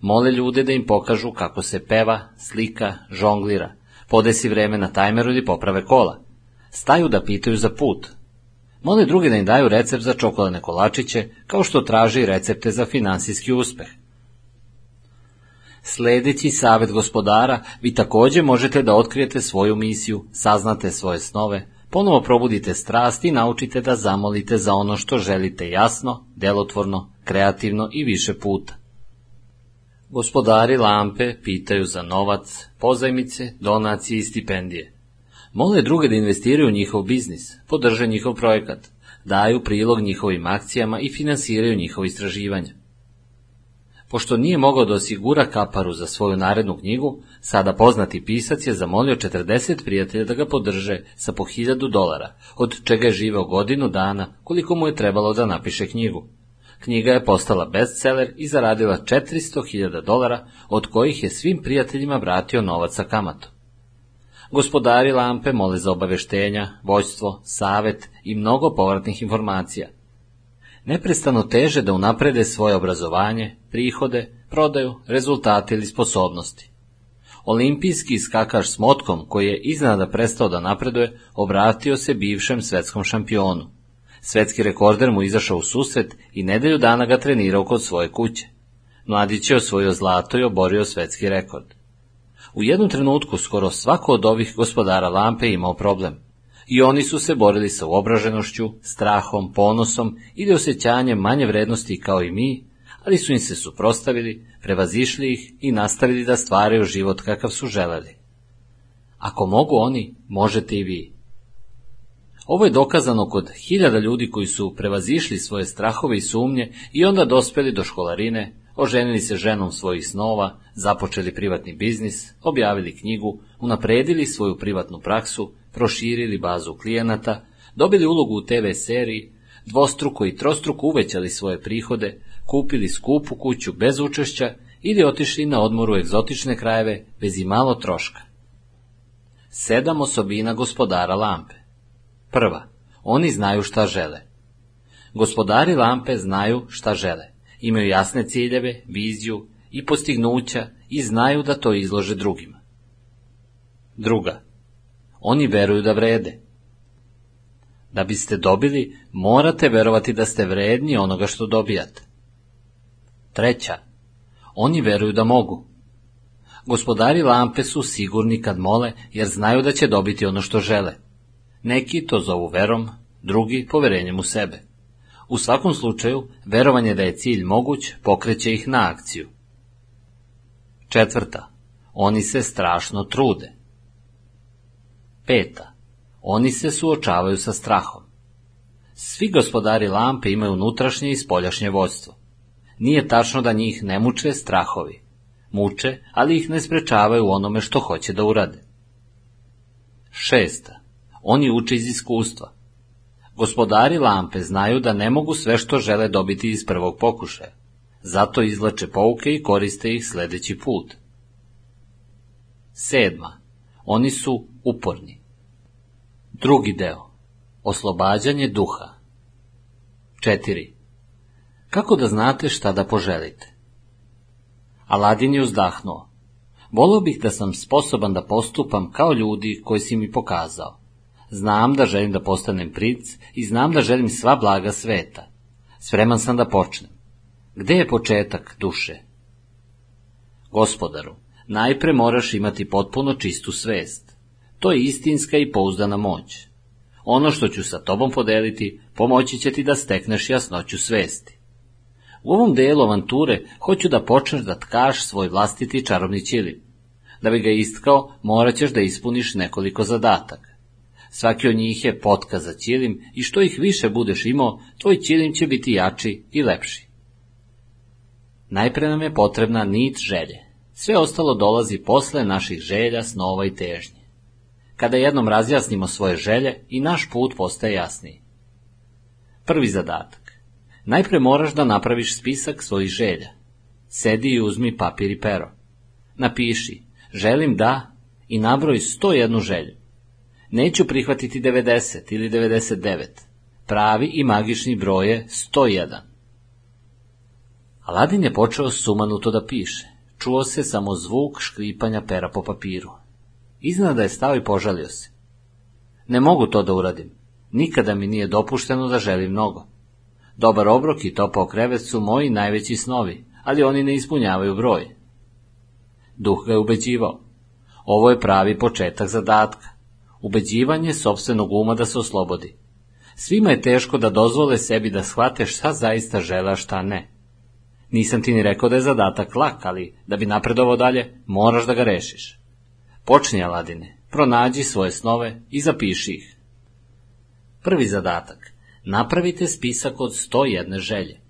Mole ljude da im pokažu kako se peva, slika, žonglira, podesi vreme na tajmeru ili poprave kola. Staju da pitaju za put, Moli drugi da im daju recept za čokoladne kolačiće, kao što traži recepte za finansijski uspeh. Sledeći savjet gospodara, vi takođe možete da otkrijete svoju misiju, saznate svoje snove, ponovo probudite strast i naučite da zamolite za ono što želite jasno, delotvorno, kreativno i više puta. Gospodari lampe pitaju za novac, pozajmice, donacije i stipendije. Mole druge da investiraju u njihov biznis, podrže njihov projekat, daju prilog njihovim akcijama i finansiraju njihove istraživanja. Pošto nije mogao da osigura kaparu za svoju narednu knjigu, sada poznati pisac je zamolio 40 prijatelja da ga podrže sa po 1000 dolara, od čega je živeo godinu dana koliko mu je trebalo da napiše knjigu. Knjiga je postala bestseller i zaradila 400.000 dolara, od kojih je svim prijateljima vratio novac sa kamatom. Gospodari lampe mole za obaveštenja, vođstvo, savet i mnogo povratnih informacija. Neprestano teže da unaprede svoje obrazovanje, prihode, prodaju, rezultate ili sposobnosti. Olimpijski skakač s motkom, koji je iznada prestao da napreduje, obratio se bivšem svetskom šampionu. Svetski rekorder mu izašao u susret i nedelju dana ga trenirao kod svoje kuće. Mladić je osvojio zlato i oborio svetski rekord. U jednom trenutku skoro svako od ovih gospodara lampe imao problem. I oni su se borili sa uobraženošću, strahom, ponosom ili osjećanjem manje vrednosti kao i mi, ali su im se suprostavili, prevazišli ih i nastavili da stvaraju život kakav su želeli. Ako mogu oni, možete i vi. Ovo je dokazano kod hiljada ljudi koji su prevazišli svoje strahove i sumnje i onda dospeli do školarine, oženili se ženom svojih snova, započeli privatni biznis, objavili knjigu, unapredili svoju privatnu praksu, proširili bazu klijenata, dobili ulogu u TV seriji, dvostruko i trostruko uvećali svoje prihode, kupili skupu kuću bez učešća ili otišli na odmor u egzotične krajeve bez i malo troška. Sedam osobina gospodara lampe. Prva, oni znaju šta žele. Gospodari lampe znaju šta žele. Imaju jasne ciljeve, viziju i postignuća i znaju da to izlože drugima. Druga, oni veruju da vrede. Da biste dobili, morate verovati da ste vredni onoga što dobijate. Treća, oni veruju da mogu. Gospodari lampe su sigurni kad mole, jer znaju da će dobiti ono što žele. Neki to zovu verom, drugi poverenjem u sebe. U svakom slučaju, verovanje da je cilj moguć pokreće ih na akciju. Četvrta, oni se strašno trude. Peta, oni se suočavaju sa strahom. Svi gospodari lampe imaju unutrašnje i spoljašnje vodstvo. Nije tačno da njih ne muče strahovi. Muče, ali ih ne sprečavaju u onome što hoće da urade. Šesta. Oni uče iz iskustva. Gospodari lampe znaju da ne mogu sve što žele dobiti iz prvog pokušaja. Zato izlače pouke i koriste ih sledeći put. Sedma. Oni su uporni. Drugi deo. Oslobađanje duha. 4. Kako da znate šta da poželite? Aladin je uzdahnuo. Volio bih da sam sposoban da postupam kao ljudi koji si mi pokazao. Znam da želim da postanem princ i znam da želim sva blaga sveta. Spreman sam da počnem. Gde je početak duše? Gospodaru, najpre moraš imati potpuno čistu svest. To je istinska i pouzdana moć. Ono što ću sa tobom podeliti, pomoći će ti da stekneš jasnoću svesti. U ovom delu avanture hoću da počneš da tkaš svoj vlastiti čarobni ćilim. Da bi ga istkao, morat ćeš da ispuniš nekoliko zadataka. Svaki od njih je potka za ćilim i što ih više budeš imao, tvoj ćilim će biti jači i lepši. Najpre nam je potrebna nit želje. Sve ostalo dolazi posle naših želja, snova i težnje. Kada jednom razjasnimo svoje želje i naš put postaje jasniji. Prvi zadatak. Najpre moraš da napraviš spisak svojih želja. Sedi i uzmi papir i pero. Napiši, želim da i nabroj 101 želju. Neću prihvatiti 90 ili 99. Pravi i magični broj je 101. Aladin je počeo sumanuto da piše. Čuo se samo zvuk škripanja pera po papiru. Iznada je stao i požalio se. Ne mogu to da uradim. Nikada mi nije dopušteno da želim mnogo. Dobar obrok i topao krevet su moji najveći snovi, ali oni ne ispunjavaju broj. Duh ga je ubeđivao. Ovo je pravi početak zadatka. Ubeđivanje sobstvenog uma da se oslobodi. Svima je teško da dozvole sebi da shvate šta zaista žele, a šta ne. Nisam ti ni rekao da je zadatak lak, ali da bi napredovao dalje, moraš da ga rešiš. Počni, Aladine, pronađi svoje snove i zapiši ih. Prvi zadatak. Napravite spisak od 101 želje.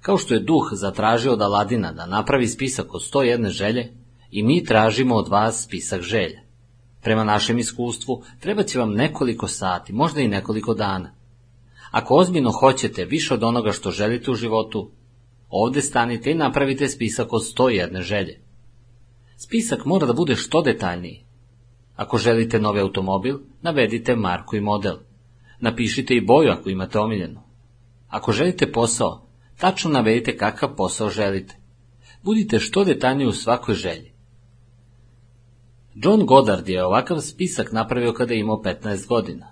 Kao što je duh zatražio od Aladina da napravi spisak od 101 želje, i mi tražimo od vas spisak želja. Prema našem iskustvu, treba će vam nekoliko sati, možda i nekoliko dana. Ako ozbiljno hoćete više od onoga što želite u životu, ovde stanite i napravite spisak od 101 želje. Spisak mora da bude što detaljniji. Ako želite novi automobil, navedite marku i model. Napišite i boju ako imate omiljenu. Ako želite posao, tačno navedite kakav posao želite. Budite što detaljniji u svakoj želji. John Goddard je ovakav spisak napravio kada je imao 15 godina.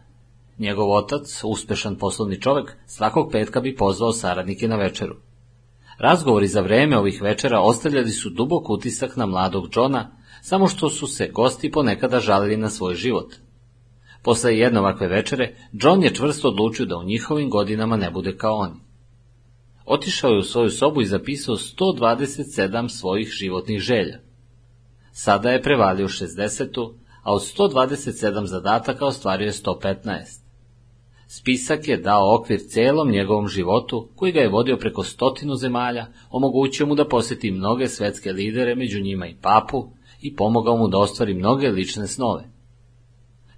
Njegov otac, uspešan poslovni čovek, svakog petka bi pozvao saradnike na večeru. Razgovori za vreme ovih večera ostavljali su dubok utisak na mladog Johna, samo što su se gosti ponekada žalili na svoj život. Posle jedne ovakve večere, John je čvrsto odlučio da u njihovim godinama ne bude kao oni. Otišao je u svoju sobu i zapisao 127 svojih životnih želja. Sada je prevalio 60. a od 127 zadataka ostvario je 115. Spisak je dao okvir celom njegovom životu, koji ga je vodio preko stotinu zemalja, omogućio mu da poseti mnoge svetske lidere, među njima i papu, i pomogao mu da ostvari mnoge lične snove.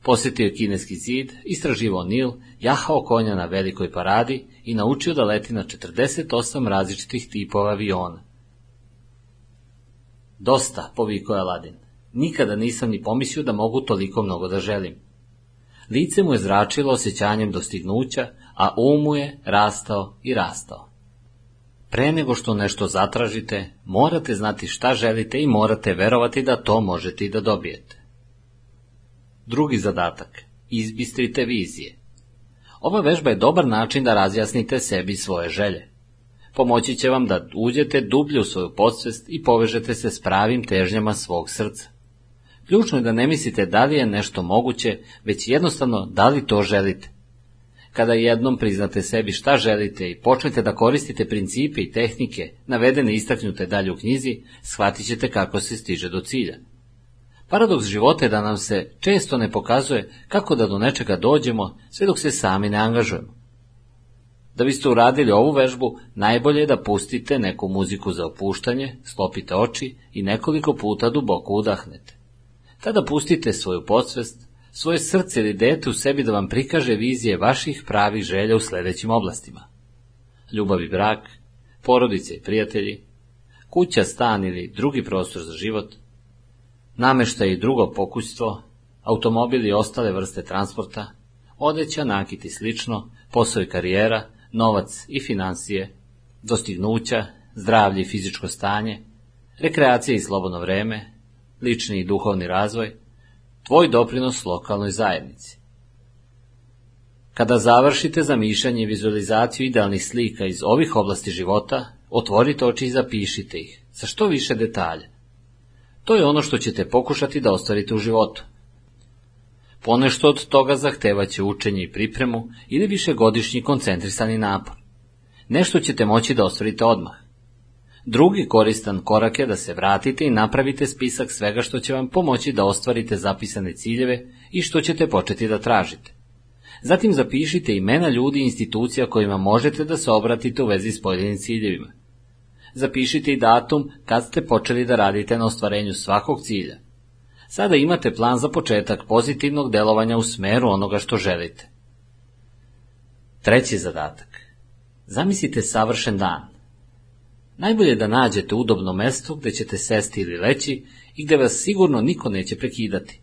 Posjetio je kineski zid, istraživao Nil, jahao konja na velikoj paradi i naučio da leti na 48 različitih tipova aviona. Dosta, povikao je Aladin. Nikada nisam ni pomislio da mogu toliko mnogo da želim. Lice mu je zračilo osjećanjem dostignuća, a um mu je rastao i rastao. Pre nego što nešto zatražite, morate znati šta želite i morate verovati da to možete i da dobijete. Drugi zadatak. Izbistrite vizije. Ova vežba je dobar način da razjasnite sebi svoje želje. Pomoći će vam da uđete dublje u svoju podsvest i povežete se s pravim težnjama svog srca. Ključno je da ne mislite da li je nešto moguće, već jednostavno da li to želite. Kada jednom priznate sebi šta želite i počnete da koristite principe i tehnike navedene i istaknute dalje u knjizi, shvatit ćete kako se stiže do cilja. Paradoks života je da nam se često ne pokazuje kako da do nečega dođemo sve dok se sami ne angažujemo. Da biste uradili ovu vežbu, najbolje je da pustite neku muziku za opuštanje, sklopite oči i nekoliko puta duboko udahnete. Tada pustite svoju podsvest, svoje srce ili dete u sebi da vam prikaže vizije vaših pravih želja u sledećim oblastima. Ljubav i brak, porodice i prijatelji, kuća, stan ili drugi prostor za život, namešta i drugo pokućstvo, automobil i ostale vrste transporta, odeća, nakit i slično, posao i karijera, novac i financije, dostignuća, zdravlje i fizičko stanje, rekreacija i slobodno vreme, lični i duhovni razvoj, tvoj doprinos lokalnoj zajednici. Kada završite zamišljanje i vizualizaciju idealnih slika iz ovih oblasti života, otvorite oči i zapišite ih, sa što više detalja. To je ono što ćete pokušati da ostvarite u životu. Ponešto od toga zahtevaće učenje i pripremu ili višegodišnji koncentrisani napor. Nešto ćete moći da ostvarite odmah. Drugi koristan korak je da se vratite i napravite spisak svega što će vam pomoći da ostvarite zapisane ciljeve i što ćete početi da tražite. Zatim zapišite imena ljudi i institucija kojima možete da se obratite u vezi s pojedinim ciljevima. Zapišite i datum kad ste počeli da radite na ostvarenju svakog cilja. Sada imate plan za početak pozitivnog delovanja u smeru onoga što želite. Treći zadatak. Zamislite savršen dan. Najbolje je da nađete udobno mesto gde ćete sesti ili leći i gde vas sigurno niko neće prekidati.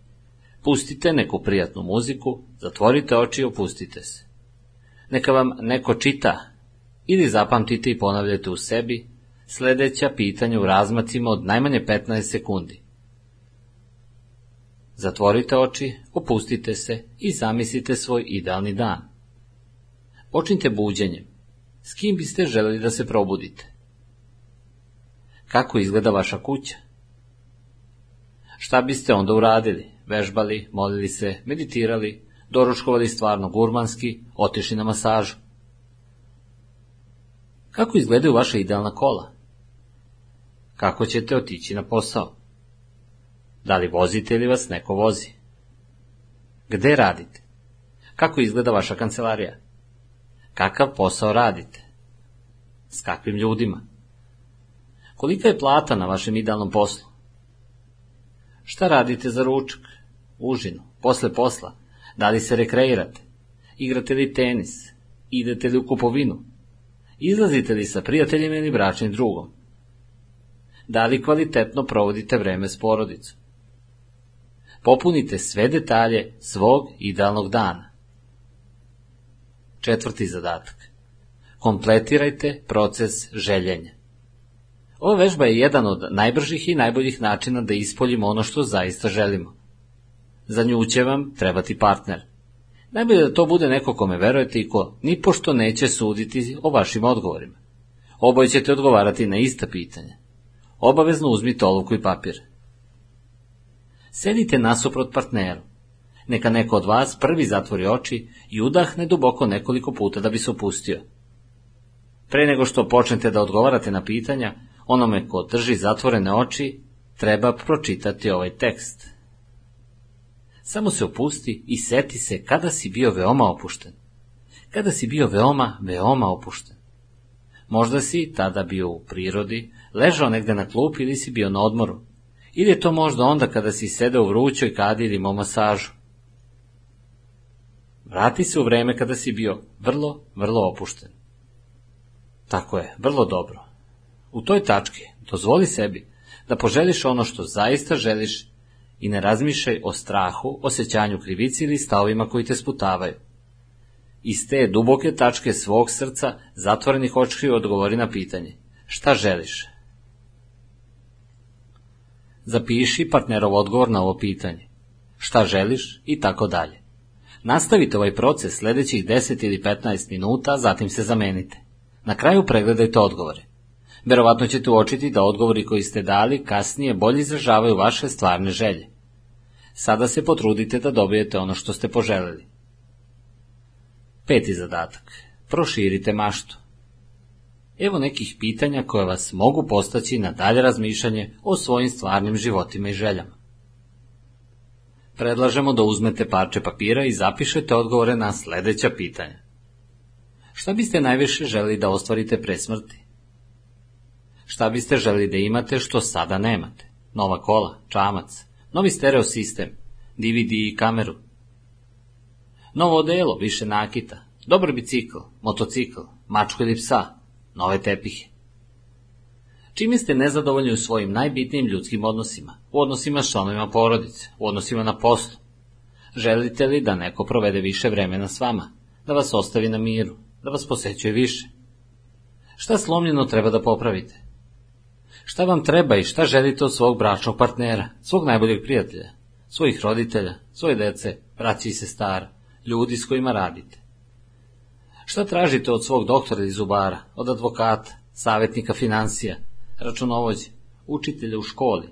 Pustite neku prijatnu muziku, zatvorite oči i opustite se. Neka vam neko čita ili zapamtite i ponavljate u sebi sledeća pitanja u razmacima od najmanje 15 sekundi. Zatvorite oči, opustite se i zamislite svoj idealni dan. Počnite buđenjem. S kim biste želeli da se probudite? Kako izgleda vaša kuća? Šta biste onda uradili? Vežbali, molili se, meditirali, doručkovali stvarno gurmanski, otišli na masažu? Kako izgledaju vaša idealna kola? Kako ćete otići na posao? Da li vozite ili vas neko vozi? Gde radite? Kako izgleda vaša kancelarija? Kakav posao radite? S kakvim ljudima? Kolika je plata na vašem idealnom poslu? Šta radite za ručak, užinu, posle posla? Da li se rekreirate? Igrate li tenis? Idete li u kupovinu? Izlazite li sa prijateljima ili bračnim drugom? Da li kvalitetno provodite vreme s porodicom? Popunite sve detalje svog idealnog dana. Četvrti zadatak. Kompletirajte proces željenja. Ova vežba je jedan od najbržih i najboljih načina da ispoljimo ono što zaista želimo. Za nju će vam trebati partner. Najbolje da to bude neko kome verujete i ko ni pošto neće suditi o vašim odgovorima. Oboje ćete odgovarati na ista pitanja. Obavezno uzmite olovku i papir. Sedite nasuprot partneru. Neka neko od vas prvi zatvori oči i udahne duboko nekoliko puta da bi se opustio. Pre nego što počnete da odgovarate na pitanja, onome ko drži zatvorene oči, treba pročitati ovaj tekst. Samo se opusti i seti se kada si bio veoma opušten. Kada si bio veoma, veoma opušten. Možda si tada bio u prirodi, ležao negde na klupi ili si bio na odmoru. Ili je to možda onda kada si sedeo u vrućoj kadi ili imao masažu. Vrati se u vreme kada si bio vrlo, vrlo opušten. Tako je, vrlo dobro. U toj tački dozvoli sebi da poželiš ono što zaista želiš i ne razmišljaj o strahu, osjećanju krivici ili stavovima koji te sputavaju. Iz te duboke tačke svog srca, zatvorenih očiju odgovori na pitanje. Šta želiš? Zapiši partnerov odgovor na ovo pitanje. Šta želiš i tako dalje. Nastavite ovaj proces sledećih 10 ili 15 minuta, zatim se zamenite. Na kraju pregledajte odgovore. Verovatno ćete uočiti da odgovori koji ste dali kasnije bolje izražavaju vaše stvarne želje. Sada se potrudite da dobijete ono što ste poželeli. Peti zadatak. Proširite maštu. Evo nekih pitanja koje vas mogu postaći na dalje razmišljanje o svojim stvarnim životima i željama. Predlažemo da uzmete parče papira i zapišete odgovore na sledeća pitanja. Šta biste najviše želi da ostvarite pre smrti? Šta biste želi da imate što sada nemate? Nova kola, čamac, novi stereo sistem, DVD i kameru. Novo odelo, više nakita, dobar bicikl, motocikl, mačku ili psa, nove tepihe. Čime ste nezadovoljni u svojim najbitnijim ljudskim odnosima, u odnosima s članovima porodice, u odnosima na poslu? Želite li da neko provede više vremena s vama, da vas ostavi na miru, da vas posećuje više? Šta slomljeno treba da popravite? Šta vam treba i šta želite od svog bračnog partnera, svog najboljeg prijatelja, svojih roditelja, svoje dece, braći i sestara, ljudi s kojima radite? Šta tražite od svog doktora ili zubara, od advokata, savjetnika financija, računovođe, učitelja u školi?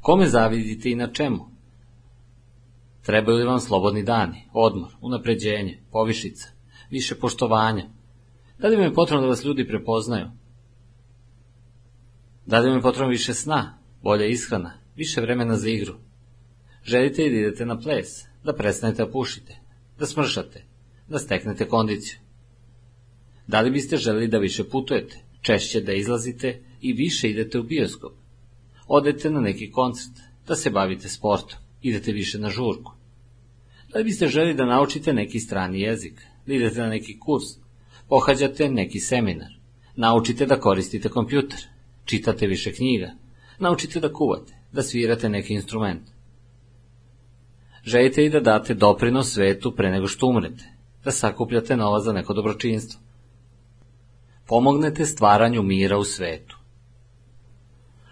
Kome zavidite i na čemu? Trebaju li vam slobodni dani, odmor, unapređenje, povišica, više poštovanja? Da li vam je potrebno da vas ljudi prepoznaju? Da vam je potrebno više sna, bolja ishrana, više vremena za igru? Želite li da idete na ples, da prestanete da pušite, da smršate, da steknete kondiciju? Da li biste želeli da više putujete, češće da izlazite i više idete u bioskop? Odete na neki koncert, da se bavite sportom, idete više na žurku? Da li biste želeli da naučite neki strani jezik, da idete na neki kurs, pohađate neki seminar, naučite da koristite kompjuter, čitate više knjiga, naučite da kuvate, da svirate neki instrument. Želite i da date doprinos svetu pre nego što umrete, da sakupljate novac za neko dobročinstvo. Pomognete stvaranju mira u svetu.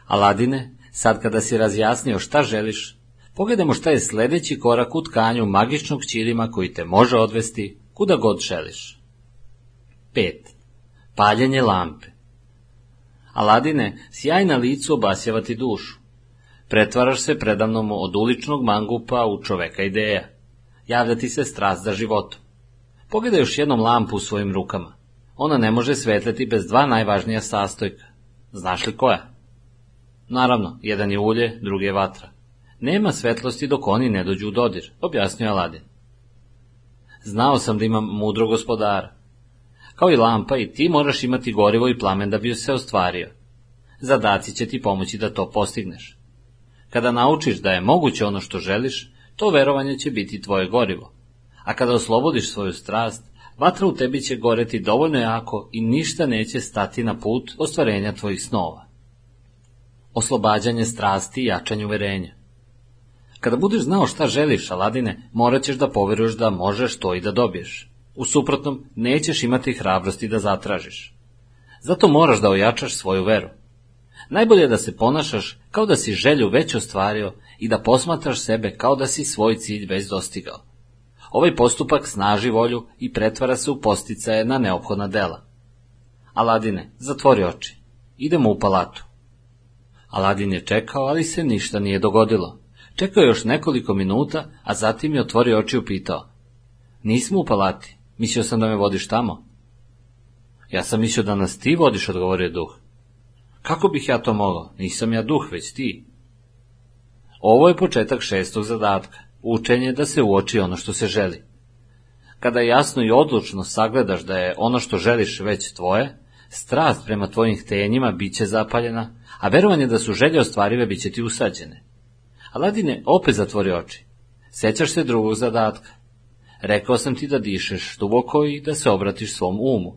Aladine, sad kada si razjasnio šta želiš, pogledajmo šta je sledeći korak u tkanju magičnog ćilima koji te može odvesti kuda god želiš. 5. Paljenje lampe. Aladine, sjaj na licu obasjava ti dušu. Pretvaraš se predavnom od uličnog mangupa u čoveka ideja. Javlja ti se strast za životom. Pogledaj još jednom lampu u svojim rukama. Ona ne može svetleti bez dva najvažnija sastojka. Znaš li koja? Naravno, jedan je ulje, drugi je vatra. Nema svetlosti dok oni ne dođu u dodir, objasnio Aladin. Znao sam da imam mudro gospodara. Kao i lampa i ti moraš imati gorivo i plamen da bi se ostvario. Zadaci će ti pomoći da to postigneš. Kada naučiš da je moguće ono što želiš, to verovanje će biti tvoje gorivo. A kada oslobodiš svoju strast, vatra u tebi će goreti dovoljno jako i ništa neće stati na put ostvarenja tvojih snova. Oslobađanje strasti i jačanje uverenja. Kada budeš znao šta želiš, Aladine, morat ćeš da poveruješ da možeš to i da dobiješ. U suprotnom, nećeš imati hrabrosti da zatražiš. Zato moraš da ojačaš svoju veru. Najbolje je da se ponašaš kao da si želju već ostvario i da posmatraš sebe kao da si svoj cilj već dostigao. Ovaj postupak snaži volju i pretvara se u posticaje na neophodna dela. Aladine, zatvori oči. Idemo u palatu. Aladin je čekao, ali se ništa nije dogodilo. Čekao još nekoliko minuta, a zatim je otvorio oči i upitao. Nismo u palati, mislio sam da me vodiš tamo. Ja sam mislio da nas ti vodiš, odgovorio duh. Kako bih ja to mogao? Nisam ja duh, već ti. Ovo je početak šestog zadatka, učenje da se uoči ono što se želi. Kada jasno i odlučno sagledaš da je ono što želiš već tvoje, strast prema tvojim htenjima bit će zapaljena, a verovanje da su želje ostvarive bit će ti usađene. Aladine opet zatvori oči. Sećaš se drugog zadatka. Rekao sam ti da dišeš duboko i da se obratiš svom umu.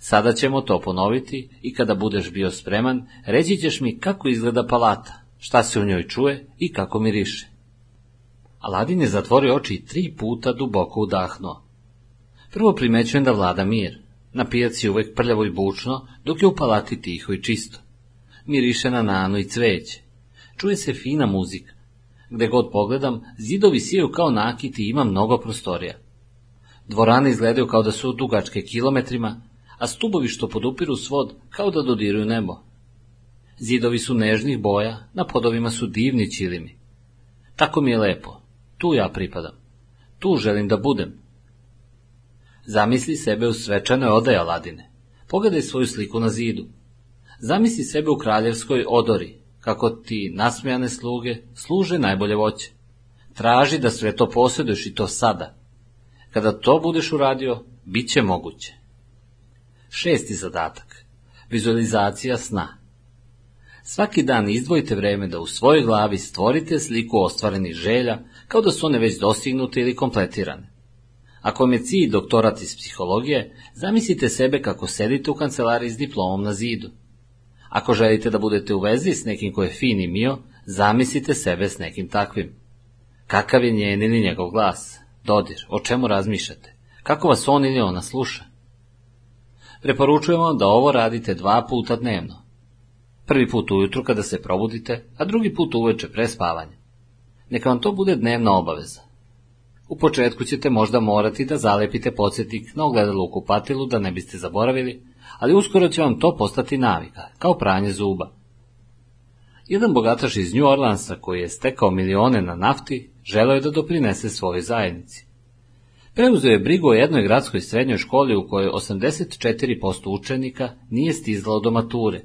Sada ćemo to ponoviti i kada budeš bio spreman, reći ćeš mi kako izgleda palata, šta se u njoj čuje i kako miriše. Aladin je zatvorio oči i tri puta duboko udahnuo. Prvo primećujem da vlada mir. Na pijaci uvek prljavo i bučno, dok je u palati tiho i čisto. Miriše na nanu i cveće. Čuje se fina muzika. Gde god pogledam, zidovi siju kao nakiti i ima mnogo prostorija. Dvorane izgledaju kao da su dugačke kilometrima, a stubovi što podupiru svod kao da dodiruju nebo. Zidovi su nežnih boja, na podovima su divni čilimi. Tako mi je lepo, tu ja pripadam, tu želim da budem. Zamisli sebe u svečanoj odaji Aladine, pogledaj svoju sliku na zidu. Zamisli sebe u kraljevskoj odori, kako ti nasmejane sluge služe najbolje voće. Traži da sve to posjeduješ i to sada. Kada to budeš uradio, bit će moguće. Šesti zadatak. Vizualizacija sna. Svaki dan izdvojite vreme da u svojoj glavi stvorite sliku ostvarenih želja, kao da su one već dostignute ili kompletirane. Ako vam je cilj doktorat iz psihologije, zamislite sebe kako sedite u kancelariji s diplomom na zidu. Ako želite da budete u vezi s nekim ko je fin i mio, zamislite sebe s nekim takvim. Kakav je njen ili njegov glas? Dodir, o čemu razmišljate? Kako vas on ili ona sluša? Preporučujemo da ovo radite dva puta dnevno. Prvi put ujutru kada se probudite, a drugi put uveče pre spavanja. Neka vam to bude dnevna obaveza. U početku ćete možda morati da zalepite podsjetnik na ogledalo u kupatilu da ne biste zaboravili, ali uskoro će vam to postati navika, kao pranje zuba. Jedan bogataš iz New Orleansa koji je stekao milione na nafti, želeo je da doprinese svojoj zajednici. Preuzeo je brigu o jednoj gradskoj srednjoj školi u kojoj 84% učenika nije stizalo do mature.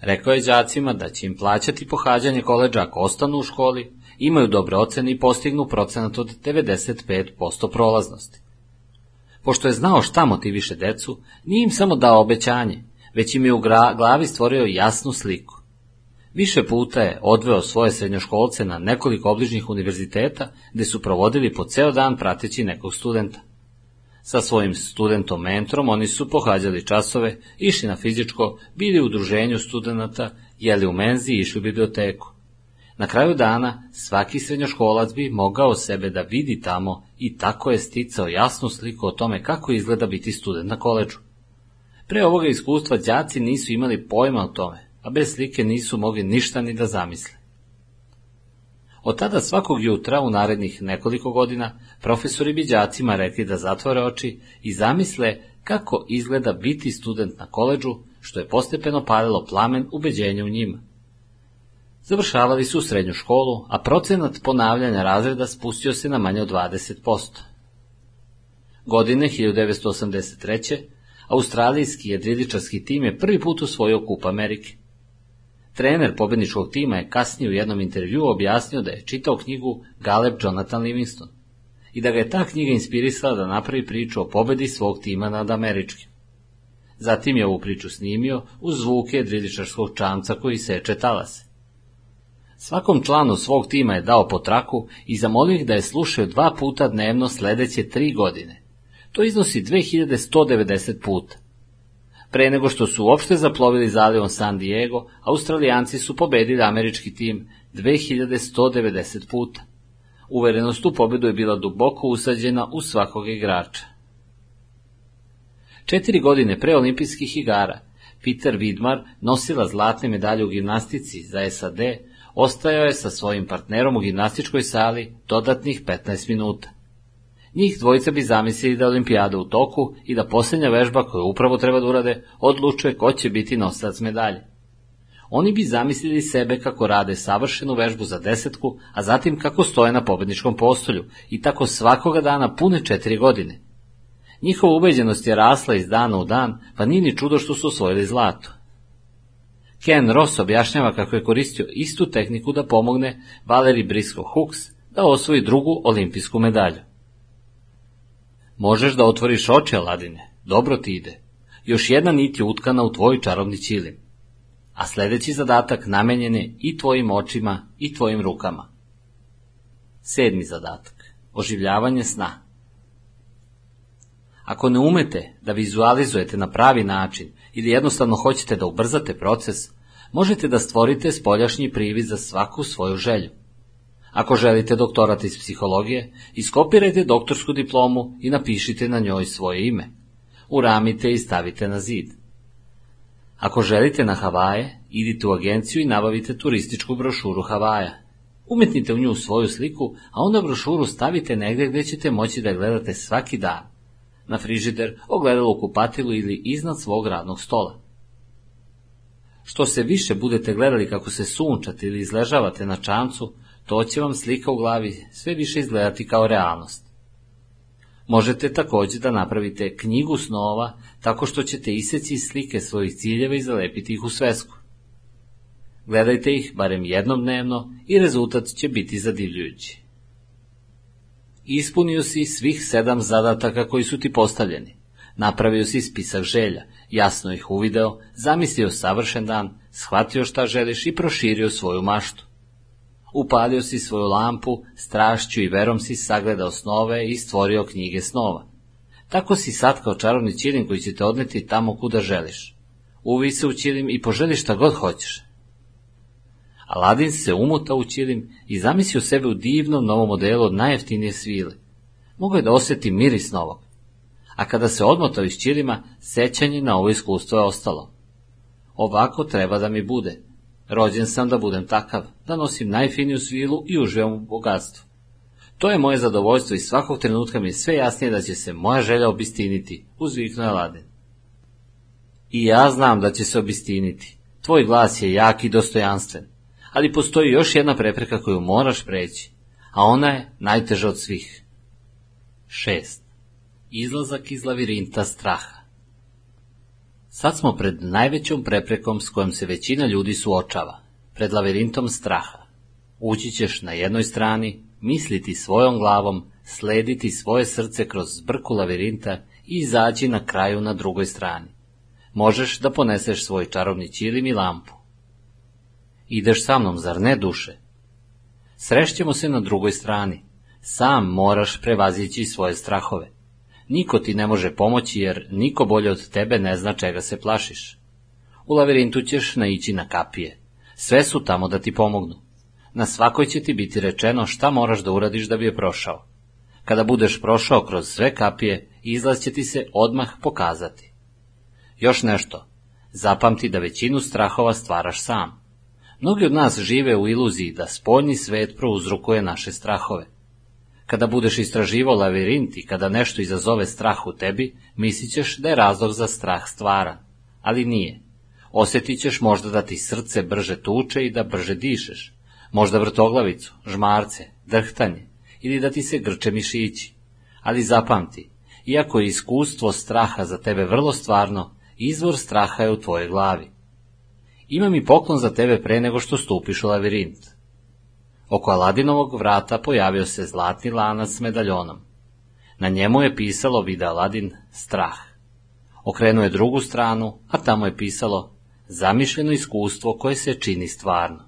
Rekao je đacima da će im plaćati pohađanje koleđa ako ostanu u školi, imaju dobre ocene i postignu procenat od 95% prolaznosti. Pošto je znao šta motiviše decu, nije im samo dao obećanje, već im je u glavi stvorio jasnu sliku. Više puta je odveo svoje srednjoškolce na nekoliko obližnjih univerziteta, gde su provodili po ceo dan prateći nekog studenta. Sa svojim studentom mentorom oni su pohađali časove, išli na fizičko, bili u udruženju studenta, jeli u menzi i išli u biblioteku. Na kraju dana svaki srednjoškolac bi mogao sebe da vidi tamo i tako je sticao jasnu sliku o tome kako izgleda biti student na koleđu. Pre ovoga iskustva đaci nisu imali pojma o tome, a bez slike nisu mogli ništa ni da zamisle. Od tada svakog jutra u narednih nekoliko godina profesori bi đacima rekli da zatvore oči i zamisle kako izgleda biti student na koleđu, što je postepeno palilo plamen ubeđenja u njima. Završavali su srednju školu, a procenat ponavljanja razreda spustio se na manje od 20%. Godine 1983. Australijski jedriličarski tim je prvi put osvojio kup Amerike. Trener pobedničkog tima je kasnije u jednom intervju objasnio da je čitao knjigu Galeb Jonathan Livingston i da ga je ta knjiga inspirisala da napravi priču o pobedi svog tima nad američkim. Zatim je ovu priču snimio uz zvuke jedriličarskog čamca koji seče talase. Svakom članu svog tima je dao po traku i zamolio ih da je slušaju dva puta dnevno sledeće tri godine. To iznosi 2190 puta. Pre nego što su uopšte zaplovili zalivom San Diego, Australijanci su pobedili američki tim 2190 puta. Uverenost u pobedu je bila duboko usađena u svakog igrača. Četiri godine pre olimpijskih igara, Peter Vidmar, nosila zlatne medalje u gimnastici za SAD, ostajao je sa svojim partnerom u gimnastičkoj sali dodatnih 15 minuta. Njih dvojica bi zamislili da olimpijada u toku i da posljednja vežba koju upravo treba da urade odlučuje ko će biti nosilac medalje. Oni bi zamislili sebe kako rade savršenu vežbu za desetku, a zatim kako stoje na pobedničkom postolju i tako svakoga dana pune četiri godine. Njihova ubeđenost je rasla iz dana u dan, pa nije ni čudo što su osvojili zlato. Ken Ross objašnjava kako je koristio istu tehniku da pomogne Valeri Briscoe Hooks da osvoji drugu olimpijsku medalju. Možeš da otvoriš oči, Aladine, dobro ti ide. Još jedna nit je utkana u tvoj čarobni ćilim. A sledeći zadatak namenjen je i tvojim očima i tvojim rukama. Sedmi zadatak. Oživljavanje sna. Ako ne umete da vizualizujete na pravi način ili jednostavno hoćete da ubrzate proces, možete da stvorite spoljašnji privid za svaku svoju želju. Ako želite doktorat iz psihologije, iskopirajte doktorsku diplomu i napišite na njoj svoje ime. Uramite i stavite na zid. Ako želite na Havaje, idite u agenciju i nabavite turističku brošuru Havaja. Umetnite u nju svoju sliku, a onda brošuru stavite negde gde ćete moći da gledate svaki dan. Na frižider, ogledalo u kupatilu ili iznad svog radnog stola. Što se više budete gledali kako se sunčate ili izležavate na čamcu, to će vam slika u glavi sve više izgledati kao realnost. Možete takođe da napravite knjigu snova tako što ćete iseći slike svojih ciljeva i zalepiti ih u svesku. Gledajte ih barem jednom dnevno i rezultat će biti zadivljujući. Ispunio si svih sedam zadataka koji su ti postavljeni. Napravio si spisak želja, jasno ih uvideo, zamislio savršen dan, shvatio šta želiš i proširio svoju maštu. Upalio si svoju lampu, strašću i verom si sagledao snove i stvorio knjige snova. Tako si sad kao čarovni ćilim koji će te odneti tamo kuda želiš. Uvi se u ćilim i poželi šta god hoćeš. Aladin se umuta u ćilim i zamislio sebe u divnom novom modelu od najjeftinije svile. Mogao je da osjeti miris novog. A kada se odmotao iz ćilima, sećanje na ovo iskustvo je ostalo. Ovako treba da mi bude, Rođen sam da budem takav, da nosim najfiniju svilu i uživam u bogatstvu. To je moje zadovoljstvo i svakog trenutka mi je sve jasnije da će se moja želja obistiniti, uzviknuo je Ladin. I ja znam da će se obistiniti. Tvoj glas je jak i dostojanstven, ali postoji još jedna prepreka koju moraš preći, a ona je najteža od svih. 6. Izlazak iz lavirinta straha. Sad smo pred najvećom preprekom s kojom se većina ljudi suočava, pred lavirintom straha. Ući ćeš na jednoj strani, misliti svojom glavom, slediti svoje srce kroz zbrku lavirinta i izaći na kraju na drugoj strani. Možeš da poneseš svoj čarobni ćilim i lampu. Ideš sa mnom, zar ne duše? Srešćemo se na drugoj strani. Sam moraš prevazići svoje strahove. Niko ti ne može pomoći jer niko bolje od tebe ne zna čega se plašiš. U lavirintu ćeš naići na kapije. Sve su tamo da ti pomognu. Na svakoj će ti biti rečeno šta moraš da uradiš da bi je prošao. Kada budeš prošao kroz sve kapije, izlaz će ti se odmah pokazati. Još nešto. Zapamti da većinu strahova stvaraš sam. Mnogi od nas žive u iluziji da spoljni svet prouzrukuje naše strahove. Kada budeš istraživao lavirint i kada nešto izazove strah u tebi, mislit ćeš da je razlog za strah stvaran, ali nije. Osjetit ćeš možda da ti srce brže tuče i da brže dišeš, možda vrtoglavicu, žmarce, drhtanje, ili da ti se grče mišići. Ali zapamti, iako je iskustvo straha za tebe vrlo stvarno, izvor straha je u tvojoj glavi. Imam i poklon za tebe pre nego što stupiš u lavirint. Oko Aladinovog vrata pojavio se zlatni lanac s medaljonom. Na njemu je pisalo vide Aladin strah. Okrenuo je drugu stranu, a tamo je pisalo zamišljeno iskustvo koje se čini stvarno.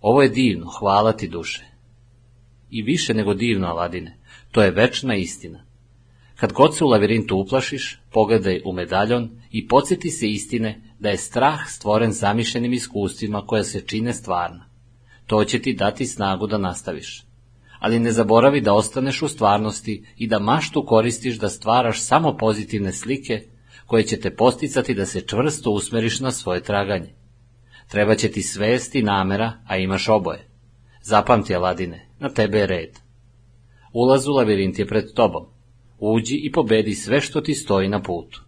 Ovo je divno, hvala ti duše. I više nego divno, Aladine, to je večna istina. Kad god se u lavirintu uplašiš, pogledaj u medaljon i podsjeti se istine da je strah stvoren zamišljenim iskustvima koja se čine stvarna. To će ti dati snagu da nastaviš. Ali ne zaboravi da ostaneš u stvarnosti i da maštu koristiš da stvaraš samo pozitivne slike koje će te posticati da se čvrsto usmeriš na svoje traganje. Treba će ti svest i namera, a imaš oboje. Zapamti, Aladine, na tebe je red. Ulaz u lavirint je pred tobom. Uđi i pobedi sve što ti stoji na putu.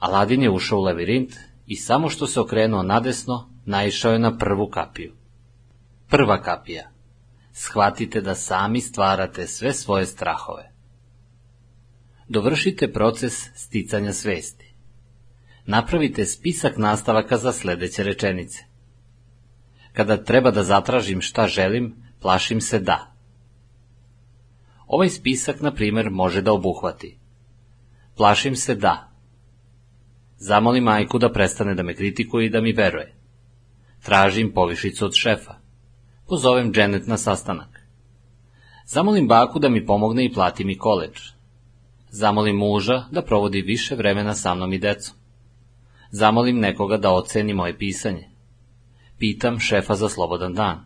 Aladin je ušao u lavirint i samo što se okrenuo nadesno, naišao je na prvu kapiju. Prva kapija. Shvatite da sami stvarate sve svoje strahove. Dovršite proces sticanja svesti. Napravite spisak nastavaka za sledeće rečenice. Kada treba da zatražim šta želim, plašim se da. Ovaj spisak, na primer, može da obuhvati. Plašim se da. Zamolim majku da prestane da me kritikuje i da mi veruje. Tražim povišicu od šefa. Pozovem Janet na sastanak. Zamolim baku da mi pomogne i plati mi koleđ. Zamolim muža da provodi više vremena sa mnom i decom. Zamolim nekoga da oceni moje pisanje. Pitam šefa za slobodan dan.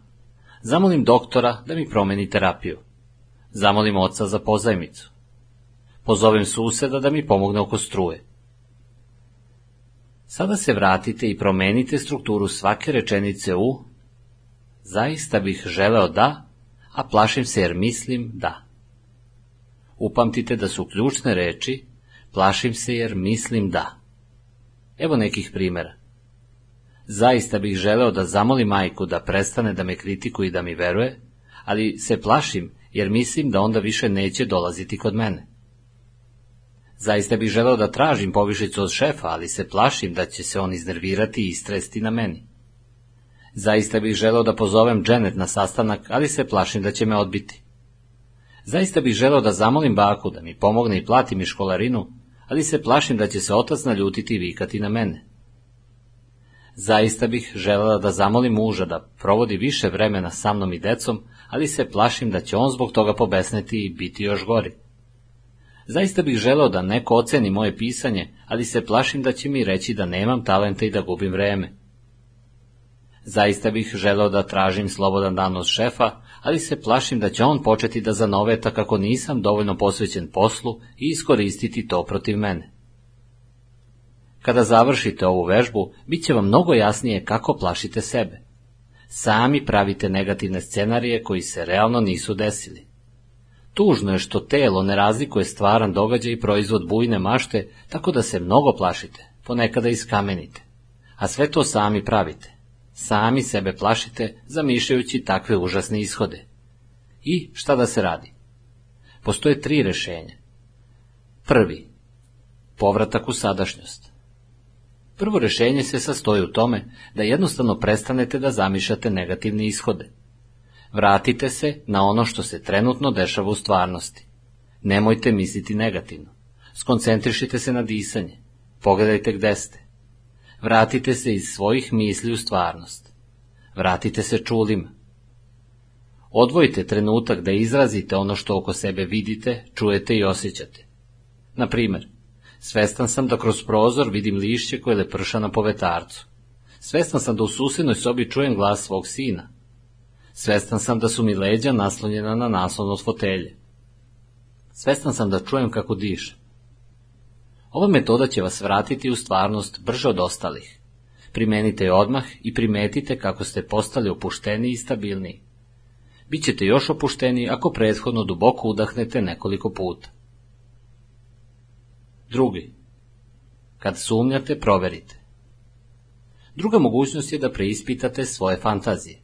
Zamolim doktora da mi promeni terapiju. Zamolim oca za pozajmicu. Pozovem suseda da mi pomogne oko struje. Sada se vratite i promenite strukturu svake rečenice u Zaista bih želeo da, a plašim se jer mislim da. Upamtite da su ključne reči plašim se jer mislim da. Evo nekih primjera. Zaista bih želeo da zamolim majku da prestane da me kritikuje i da mi veruje, ali se plašim jer mislim da onda više neće dolaziti kod mene. Zaista bih želeo da tražim povišicu od šefa, ali se plašim da će se on iznervirati i istresti na meni. Zaista bih želeo da pozovem Janet na sastanak, ali se plašim da će me odbiti. Zaista bih želeo da zamolim baku da mi pomogne i plati mi školarinu, ali se plašim da će se otac naljutiti i vikati na mene. Zaista bih želela da zamolim muža da provodi više vremena sa mnom i decom, ali se plašim da će on zbog toga pobesneti i biti još gori. Zaista bih želeo da neko oceni moje pisanje, ali se plašim da će mi reći da nemam talenta i da gubim vreme. Zaista bih želeo da tražim slobodan dan od šefa, ali se plašim da će on početi da zanoveta kako nisam dovoljno posvećen poslu i iskoristiti to protiv mene. Kada završite ovu vežbu, bit će vam mnogo jasnije kako plašite sebe. Sami pravite negativne scenarije koji se realno nisu desili. Tužno je što telo ne razlikuje stvaran događaj i proizvod bujne mašte, tako da se mnogo plašite, ponekada iskamenite. A sve to sami pravite. Sami sebe plašite, zamišljajući takve užasne ishode. I šta da se radi? Postoje tri rešenja. Prvi. Povratak u sadašnjost. Prvo rešenje se sastoji u tome da jednostavno prestanete da zamišljate negativne ishode. Vratite se na ono što se trenutno dešava u stvarnosti. Nemojte misliti negativno. Skoncentrišite se na disanje. Pogledajte gde ste. Vratite se iz svojih misli u stvarnost. Vratite se čulima. Odvojite trenutak da izrazite ono što oko sebe vidite, čujete i osjećate. Na primer, svestan sam da kroz prozor vidim lišće koje leprša na povetarcu. Svestan sam da u susednoj sobi čujem glas svog sina. Svestan sam da su mi leđa naslonjena na naslon od fotelje. Svestan sam da čujem kako diše. Ova metoda će vas vratiti u stvarnost brže od ostalih. Primenite je odmah i primetite kako ste postali opušteniji i stabilniji. Bićete još opušteniji ako prethodno duboko udahnete nekoliko puta. Drugi. Kad sumnjate, proverite. Druga mogućnost je da preispitate svoje fantazije.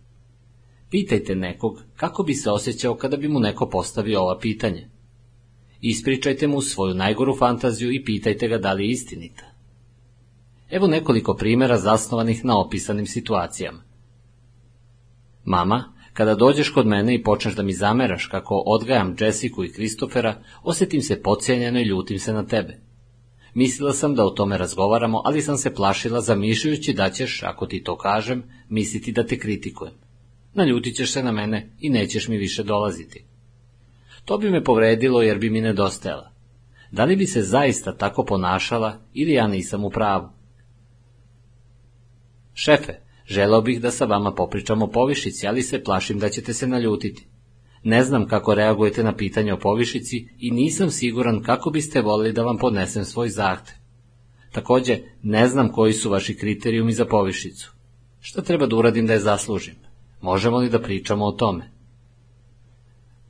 Pitajte nekog kako bi se osjećao kada bi mu neko postavio ova pitanja. Ispričajte mu svoju najgoru fantaziju i pitajte ga da li je istinita. Evo nekoliko primjera zasnovanih na opisanim situacijama. Mama, kada dođeš kod mene i počneš da mi zameraš kako odgajam Jessiku i Kristofera, osjetim se pocijenjeno i ljutim se na tebe. Mislila sam da o tome razgovaramo, ali sam se plašila zamišljajući da ćeš, ako ti to kažem, misliti da te kritikujem. Naljutit ćeš se na mene i nećeš mi više dolaziti. To bi me povredilo jer bi mi nedostajala. Da li bi se zaista tako ponašala ili ja nisam u pravu? Šefe, želeo bih da sa vama popričamo o povišici, ali se plašim da ćete se naljutiti. Ne znam kako reagujete na pitanje o povišici i nisam siguran kako biste volili da vam podnesem svoj zahtev. Takođe, ne znam koji su vaši kriterijumi za povišicu. Šta treba da uradim da je zaslužim? Možemo li da pričamo o tome?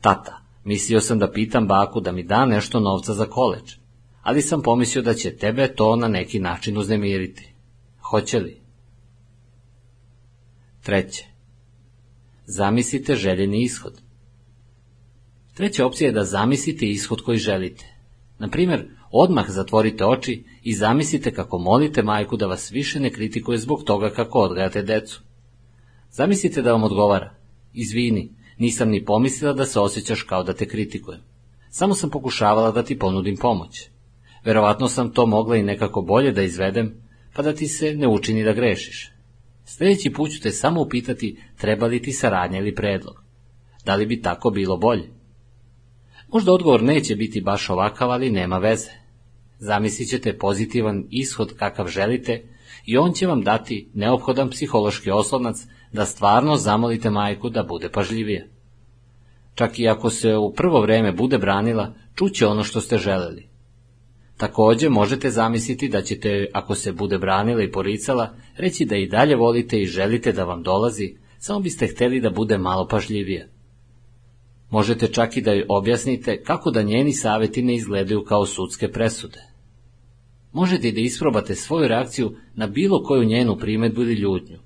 Tata, mislio sam da pitam baku da mi da nešto novca za koleđ, ali sam pomislio da će tebe to na neki način uznemiriti. Hoće li? Treće. Zamislite željeni ishod. Treća opcija je da zamislite ishod koji želite. Na primjer, odmah zatvorite oči i zamislite kako molite majku da vas više ne kritikuje zbog toga kako odgajate decu. Zamislite da vam odgovara, izvini, nisam ni pomislila da se osjećaš kao da te kritikujem. Samo sam pokušavala da ti ponudim pomoć. Verovatno sam to mogla i nekako bolje da izvedem, pa da ti se ne učini da grešiš. Sljedeći put ću te samo upitati treba li ti saradnja ili predlog. Da li bi tako bilo bolje? Možda odgovor neće biti baš ovakav, ali nema veze. Zamislit ćete pozitivan ishod kakav želite i on će vam dati neophodan psihološki oslovnac da stvarno zamolite majku da bude pažljivija. Čak i ako se u prvo vreme bude branila, čuće ono što ste želeli. Takođe možete zamisliti da ćete, ako se bude branila i poricala, reći da i dalje volite i želite da vam dolazi, samo biste hteli da bude malo pažljivija. Možete čak i da joj objasnite kako da njeni saveti ne izgledaju kao sudske presude. Možete da isprobate svoju reakciju na bilo koju njenu primetbu ili ljutnju.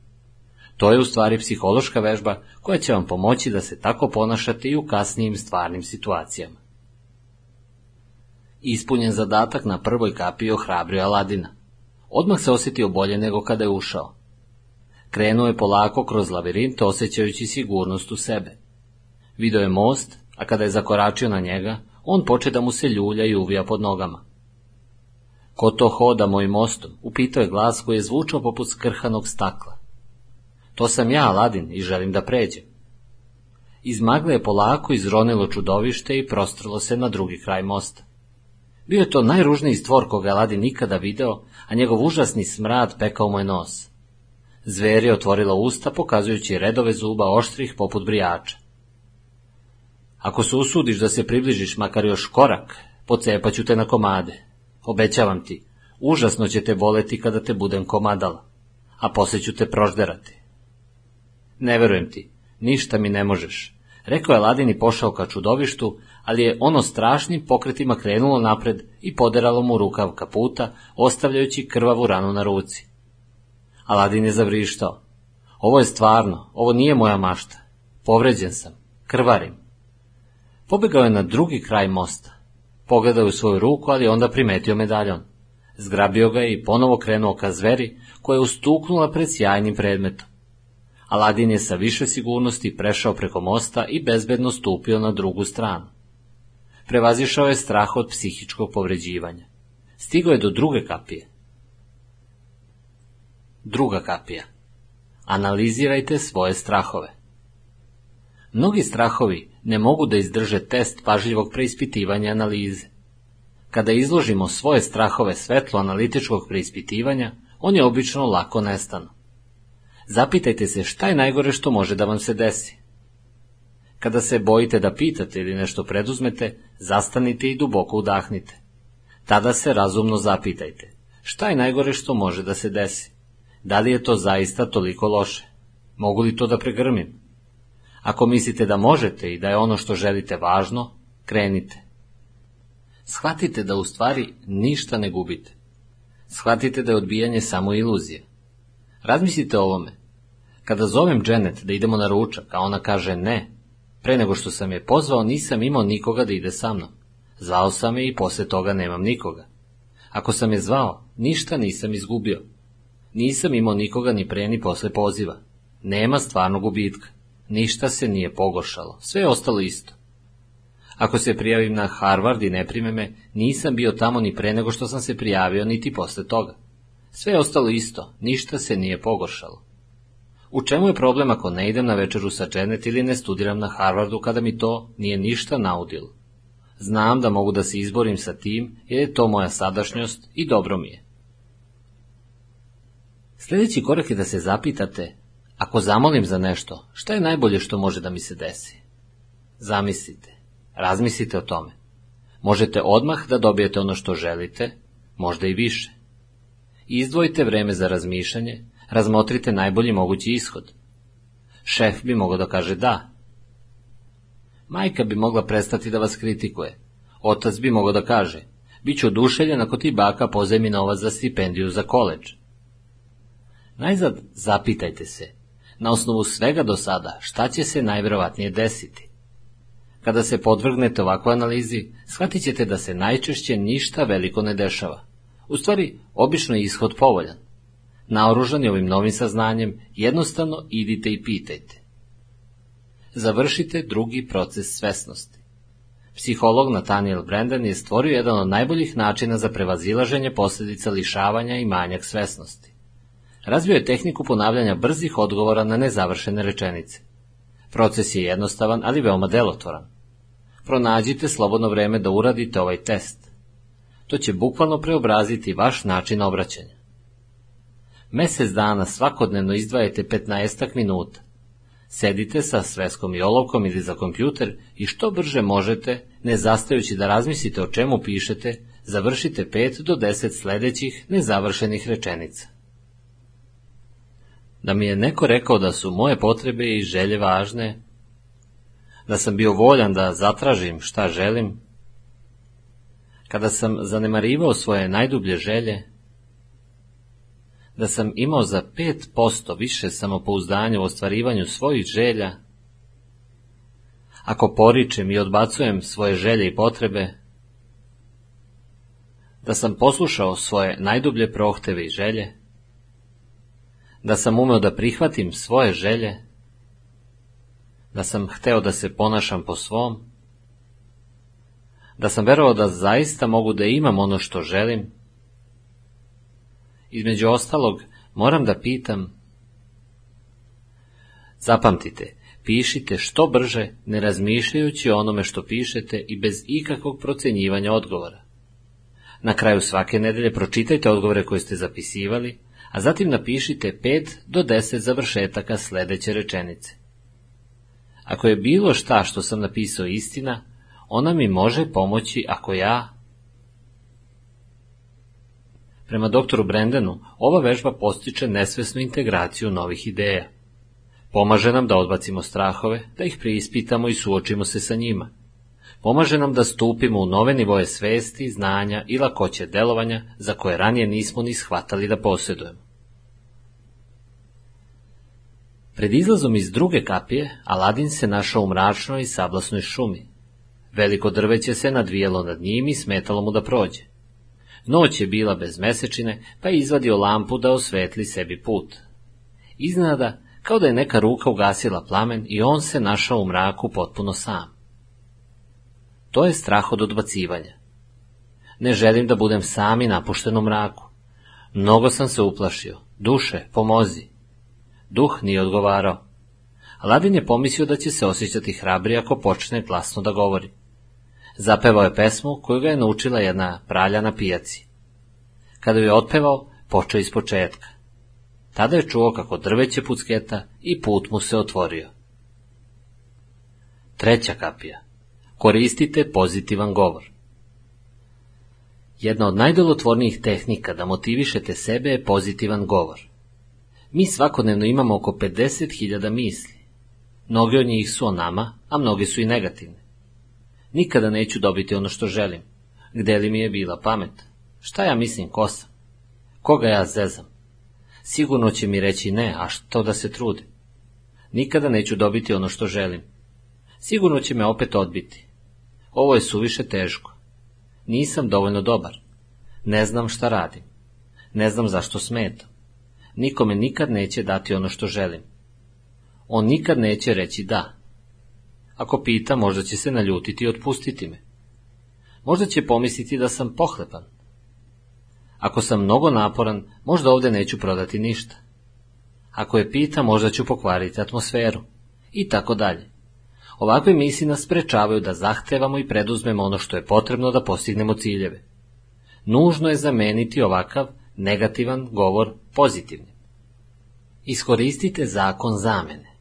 To je u stvari psihološka vežba koja će vam pomoći da se tako ponašate i u kasnijim stvarnim situacijama. Ispunjen zadatak na prvoj kapi ohrabrio Aladina. Odmah se osjetio bolje nego kada je ušao. Krenuo je polako kroz lavirint osjećajući sigurnost u sebe. Video je most, a kada je zakoračio na njega, on poče da mu se ljulja i uvija pod nogama. Ko to hoda mojim mostom? Upitao je glas koji je zvučao poput skrhanog stakla. To sam ja, Aladin, i želim da pređem. Iz magle je polako izronilo čudovište i prostrlo se na drugi kraj mosta. Bio je to najružniji stvor koga je Aladin nikada video, a njegov užasni smrad pekao mu je nos. Zver je otvorila usta, pokazujući redove zuba oštrih poput brijača. Ako se usudiš da se približiš makar još korak, pocepaću te na komade. Obećavam ti, užasno će te boleti kada te budem komadala, a posle ću te prožderati. Ne verujem ti, ništa mi ne možeš, rekao je Ladin i pošao ka čudovištu, ali je ono strašnim pokretima krenulo napred i poderalo mu rukav kaputa, ostavljajući krvavu ranu na ruci. Aladin je zavrištao. Ovo je stvarno, ovo nije moja mašta. Povređen sam, krvarim. Pobegao je na drugi kraj mosta. Pogledao u svoju ruku, ali onda primetio medaljon. Zgrabio ga je i ponovo krenuo ka zveri, koja je ustuknula pred sjajnim predmetom. Aladin je sa više sigurnosti prešao preko mosta i bezbedno stupio na drugu stranu. Prevazišao je strah od psihičkog povređivanja. Stigao je do druge kapije. Druga kapija. Analizirajte svoje strahove. Mnogi strahovi ne mogu da izdrže test pažljivog preispitivanja analize. Kada izložimo svoje strahove svetlo analitičkog preispitivanja, oni obično lako nestanu. Zapitajte se šta je najgore što može da vam se desi. Kada se bojite da pitate ili nešto preduzmete, zastanite i duboko udahnite. Tada se razumno zapitajte, šta je najgore što može da se desi? Da li je to zaista toliko loše? Mogu li to da pregrmim? Ako mislite da možete i da je ono što želite važno, krenite. Shvatite da u stvari ništa ne gubite. Shvatite da je odbijanje samo iluzija. Razmislite o ovome. Kada zovem Janet da idemo na ručak, a ona kaže ne, pre nego što sam je pozvao nisam imao nikoga da ide sa mnom. Zvao sam je i posle toga nemam nikoga. Ako sam je zvao, ništa nisam izgubio. Nisam imao nikoga ni pre ni posle poziva. Nema stvarnog gubitka. Ništa se nije pogoršalo, sve je ostalo isto. Ako se prijavim na Harvard i ne prime me, nisam bio tamo ni pre nego što sam se prijavio, niti posle toga. Sve je ostalo isto, ništa se nije pogoršalo. U čemu je problem ako ne idem na večeru sa Janet ili ne studiram na Harvardu kada mi to nije ništa naudilo? Znam da mogu da se izborim sa tim, jer je to moja sadašnjost i dobro mi je. Sljedeći korak je da se zapitate, ako zamolim za nešto, šta je najbolje što može da mi se desi? Zamislite, razmislite o tome. Možete odmah da dobijete ono što želite, možda i više. Izdvojite vreme za razmišljanje, razmotrite najbolji mogući ishod. Šef bi mogao da kaže da. Majka bi mogla prestati da vas kritikuje. Otac bi mogao da kaže, bit ću oduševljen ako ti baka pozemi novac za stipendiju za koleđ. Najzad zapitajte se, na osnovu svega do sada, šta će se najvjerovatnije desiti. Kada se podvrgnete ovakvoj analizi, shvatit ćete da se najčešće ništa veliko ne dešava. U stvari, obično je ishod povoljan. Naoružani ovim novim saznanjem, jednostavno idite i pitajte. Završite drugi proces svesnosti. Psiholog Nathaniel Brandon je stvorio jedan od najboljih načina za prevazilaženje posljedica lišavanja i manjak svesnosti. Razvio je tehniku ponavljanja brzih odgovora na nezavršene rečenice. Proces je jednostavan, ali veoma delotvoran. Pronađite slobodno vreme da uradite ovaj test. To će bukvalno preobraziti vaš način obraćanja. Mesec dana svakodnevno izdvajate 15 minuta. Sedite sa sveskom i olovkom ili za kompjuter i što brže možete, ne zastajući da razmislite o čemu pišete, završite 5 do 10 sledećih nezavršenih rečenica. Da mi je neko rekao da su moje potrebe i želje važne, da sam bio voljan da zatražim šta želim, kada sam zanemarivao svoje najdublje želje, da sam imao za 5% više samopouzdanja u ostvarivanju svojih želja, ako poričem i odbacujem svoje želje i potrebe, da sam poslušao svoje najdublje prohteve i želje, da sam umeo da prihvatim svoje želje, da sam hteo da se ponašam po svom, da sam verovao da zaista mogu da imam ono što želim. Između ostalog, moram da pitam, zapamtite, pišite što brže, ne razmišljajući o onome što pišete i bez ikakvog procenjivanja odgovora. Na kraju svake nedelje pročitajte odgovore koje ste zapisivali, a zatim napišite 5 do 10 završetaka sledeće rečenice. Ako je bilo šta što sam napisao istina, ona mi može pomoći ako ja... Prema doktoru Brendanu, ova vežba postiče nesvesnu integraciju novih ideja. Pomaže nam da odbacimo strahove, da ih preispitamo i suočimo se sa njima. Pomaže nam da stupimo u nove nivoje svesti, znanja i lakoće delovanja za koje ranije nismo ni shvatali da posjedujemo. Pred izlazom iz druge kapije, Aladin se našao u mračnoj i sablasnoj šumi. Veliko drveće se nadvijelo nad njim i smetalo mu da prođe. Noć je bila bez mesečine, pa je izvadio lampu da osvetli sebi put. Iznada, kao da je neka ruka ugasila plamen i on se našao u mraku potpuno sam. To je strah od odbacivanja. Ne želim da budem sam i napušten u mraku. Mnogo sam se uplašio. Duše, pomozi. Duh nije odgovarao. Aladin je pomislio da će se osjećati hrabri ako počne glasno da govori. Zapevao je pesmu koju ga je naučila jedna pralja na pijaci. Kada ju je otpevao, počeo iz početka. Tada je čuo kako drveće pucketa i put mu se otvorio. Treća kapija. Koristite pozitivan govor. Jedna od najdelotvornijih tehnika da motivišete sebe je pozitivan govor. Mi svakodnevno imamo oko 50.000 misli. Mnoge od njih su o nama, a mnoge su i negativne. Nikada neću dobiti ono što želim. Gde li mi je bila pamet? Šta ja mislim ko sam? Koga ja zezam? Sigurno će mi reći ne, a što da se trudim? Nikada neću dobiti ono što želim. Sigurno će me opet odbiti. Ovo je suviše teško. Nisam dovoljno dobar. Ne znam šta radim. Ne znam zašto smetam. Nikome nikad neće dati ono što želim. On nikad neće reći da. Ako pita, možda će se naljutiti i otpustiti me. Možda će pomisliti da sam pohlepan. Ako sam mnogo naporan, možda ovde neću prodati ništa. Ako je pita, možda ću pokvariti atmosferu. I tako dalje. Ovakve misli nas sprečavaju da zahtevamo i preduzmemo ono što je potrebno da postignemo ciljeve. Nužno je zameniti ovakav negativan govor pozitivnim. Iskoristite zakon zamene.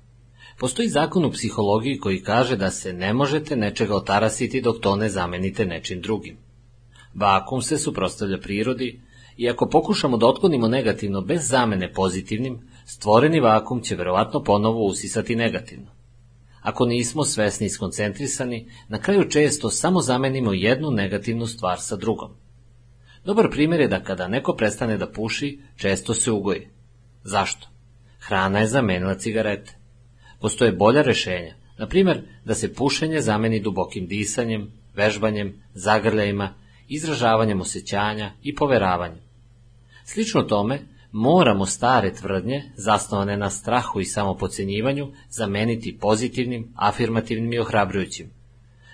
Postoji zakon u psihologiji koji kaže da se ne možete nečega otarasiti dok to ne zamenite nečim drugim. Vakum se suprostavlja prirodi i ako pokušamo da otklonimo negativno bez zamene pozitivnim, stvoreni vakum će verovatno ponovo usisati negativno. Ako nismo svesni i skoncentrisani, na kraju često samo zamenimo jednu negativnu stvar sa drugom. Dobar primjer je da kada neko prestane da puši, često se ugoji. Zašto? Hrana je zamenila cigarete. Postoje bolja rešenja, na primjer da se pušenje zameni dubokim disanjem, vežbanjem, zagrljajima, izražavanjem osjećanja i poveravanjem. Slično tome, moramo stare tvrdnje, zasnovane na strahu i samopocenjivanju, zameniti pozitivnim, afirmativnim i ohrabrujućim.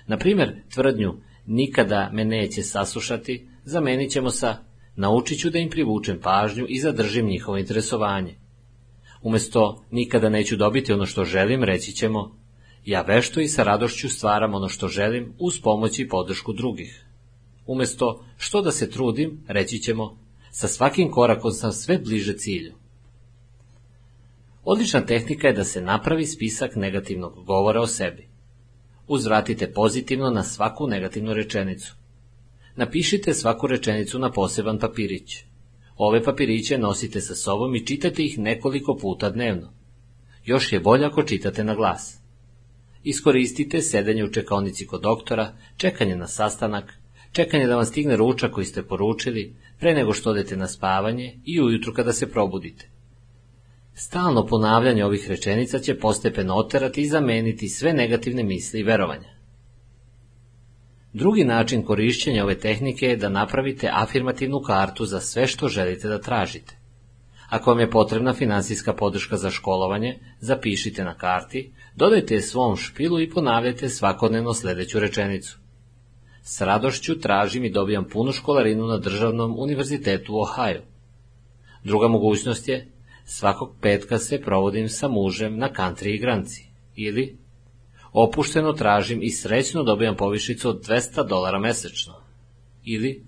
Na primjer, tvrdnju nikada me neće saslušati, zamenit ćemo sa naučit ću da im privučem pažnju i zadržim njihovo interesovanje. Umesto nikada neću dobiti ono što želim, reći ćemo ja vešto i sa radošću stvaram ono što želim uz pomoć i podršku drugih. Umesto što da se trudim, reći ćemo sa svakim korakom sam sve bliže cilju. Odlična tehnika je da se napravi spisak negativnog govora o sebi. Uzvratite pozitivno na svaku negativnu rečenicu. Napišite svaku rečenicu na poseban papirić. Ove papiriće nosite sa sobom i čitate ih nekoliko puta dnevno. Još je bolje ako čitate na glas. Iskoristite sedenje u čekonici kod doktora, čekanje na sastanak, čekanje da vam stigne ručak koji ste poručili, pre nego što odete na spavanje i ujutru kada se probudite. Stalno ponavljanje ovih rečenica će postepeno oterati i zameniti sve negativne misli i verovanja. Drugi način korišćenja ove tehnike je da napravite afirmativnu kartu za sve što želite da tražite. Ako vam je potrebna finansijska podrška za školovanje, zapišite na karti, dodajte je svom špilu i ponavljajte svakodnevno sledeću rečenicu. S radošću tražim i dobijam punu školarinu na državnom univerzitetu u Ohio. Druga mogućnost je, svakog petka se provodim sa mužem na country igranci. Ili, opušteno tražim i srećno dobijam povišicu od 200 dolara mesečno. Ili,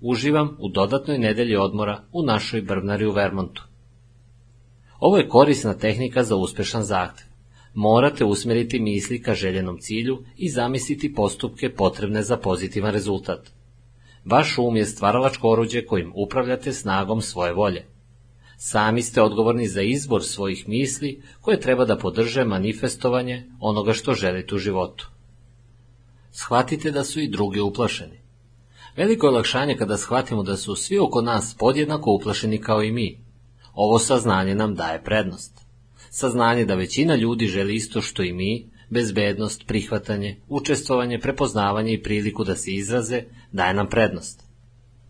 uživam u dodatnoj nedelji odmora u našoj brvnari u Vermontu. Ovo je korisna tehnika za uspešan zahtev. Morate usmeriti misli ka željenom cilju i zamisliti postupke potrebne za pozitivan rezultat. Vaš um je stvaralačko oruđe kojim upravljate snagom svoje volje. Sami ste odgovorni za izbor svojih misli koje treba da podrže manifestovanje onoga što želite u životu. Shvatite da su i drugi uplašeni. Veliko je olakšanje kada shvatimo da su svi oko nas podjednako uplašeni kao i mi. Ovo saznanje nam daje prednost. Saznanje da većina ljudi želi isto što i mi, bezbednost, prihvatanje, učestvovanje, prepoznavanje i priliku da se izraze, daje nam prednost.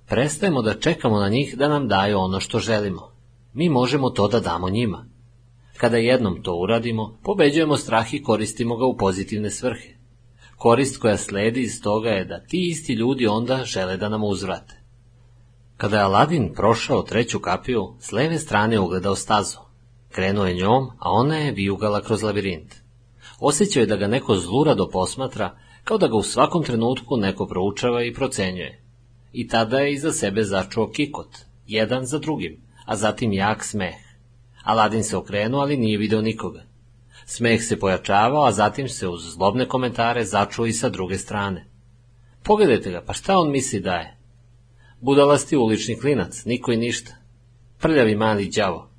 Prestajemo da čekamo na njih da nam daju ono što želimo mi možemo to da damo njima. Kada jednom to uradimo, pobeđujemo strah i koristimo ga u pozitivne svrhe. Korist koja sledi iz toga je da ti isti ljudi onda žele da nam uzvrate. Kada je Aladin prošao treću kapiju, s leve strane ugledao stazu. Krenuo je njom, a ona je vijugala kroz labirint. Osjećao je da ga neko zlurado posmatra, kao da ga u svakom trenutku neko proučava i procenjuje. I tada je iza sebe začuo kikot, jedan za drugim, a zatim jak smeh. Aladin se okrenuo, ali nije video nikoga. Smeh se pojačavao, a zatim se uz zlobne komentare začuo i sa druge strane. Pogledajte ga, pa šta on misli da je? Budalasti ulični klinac, niko i ništa. Prljavi mali đavo.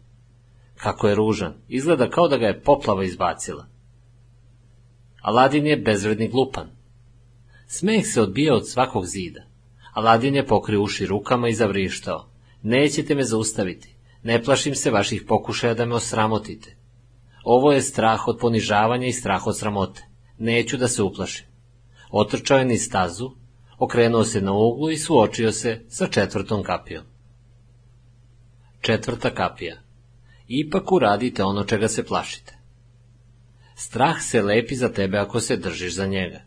Kako je ružan, izgleda kao da ga je poplava izbacila. Aladin je bezvredni glupan. Smeh se odbija od svakog zida. Aladin je pokrio uši rukama i zavrištao. Nećete me zaustaviti. Ne plašim se vaših pokušaja da me osramotite. Ovo je strah od ponižavanja i strah od sramote. Neću da se uplašim. Otrčao je niz stazu, okrenuo se na uglu i suočio se sa četvrtom kapijom. Četvrta kapija. Ipak uradite ono čega se plašite. Strah se lepi za tebe ako se držiš za njega.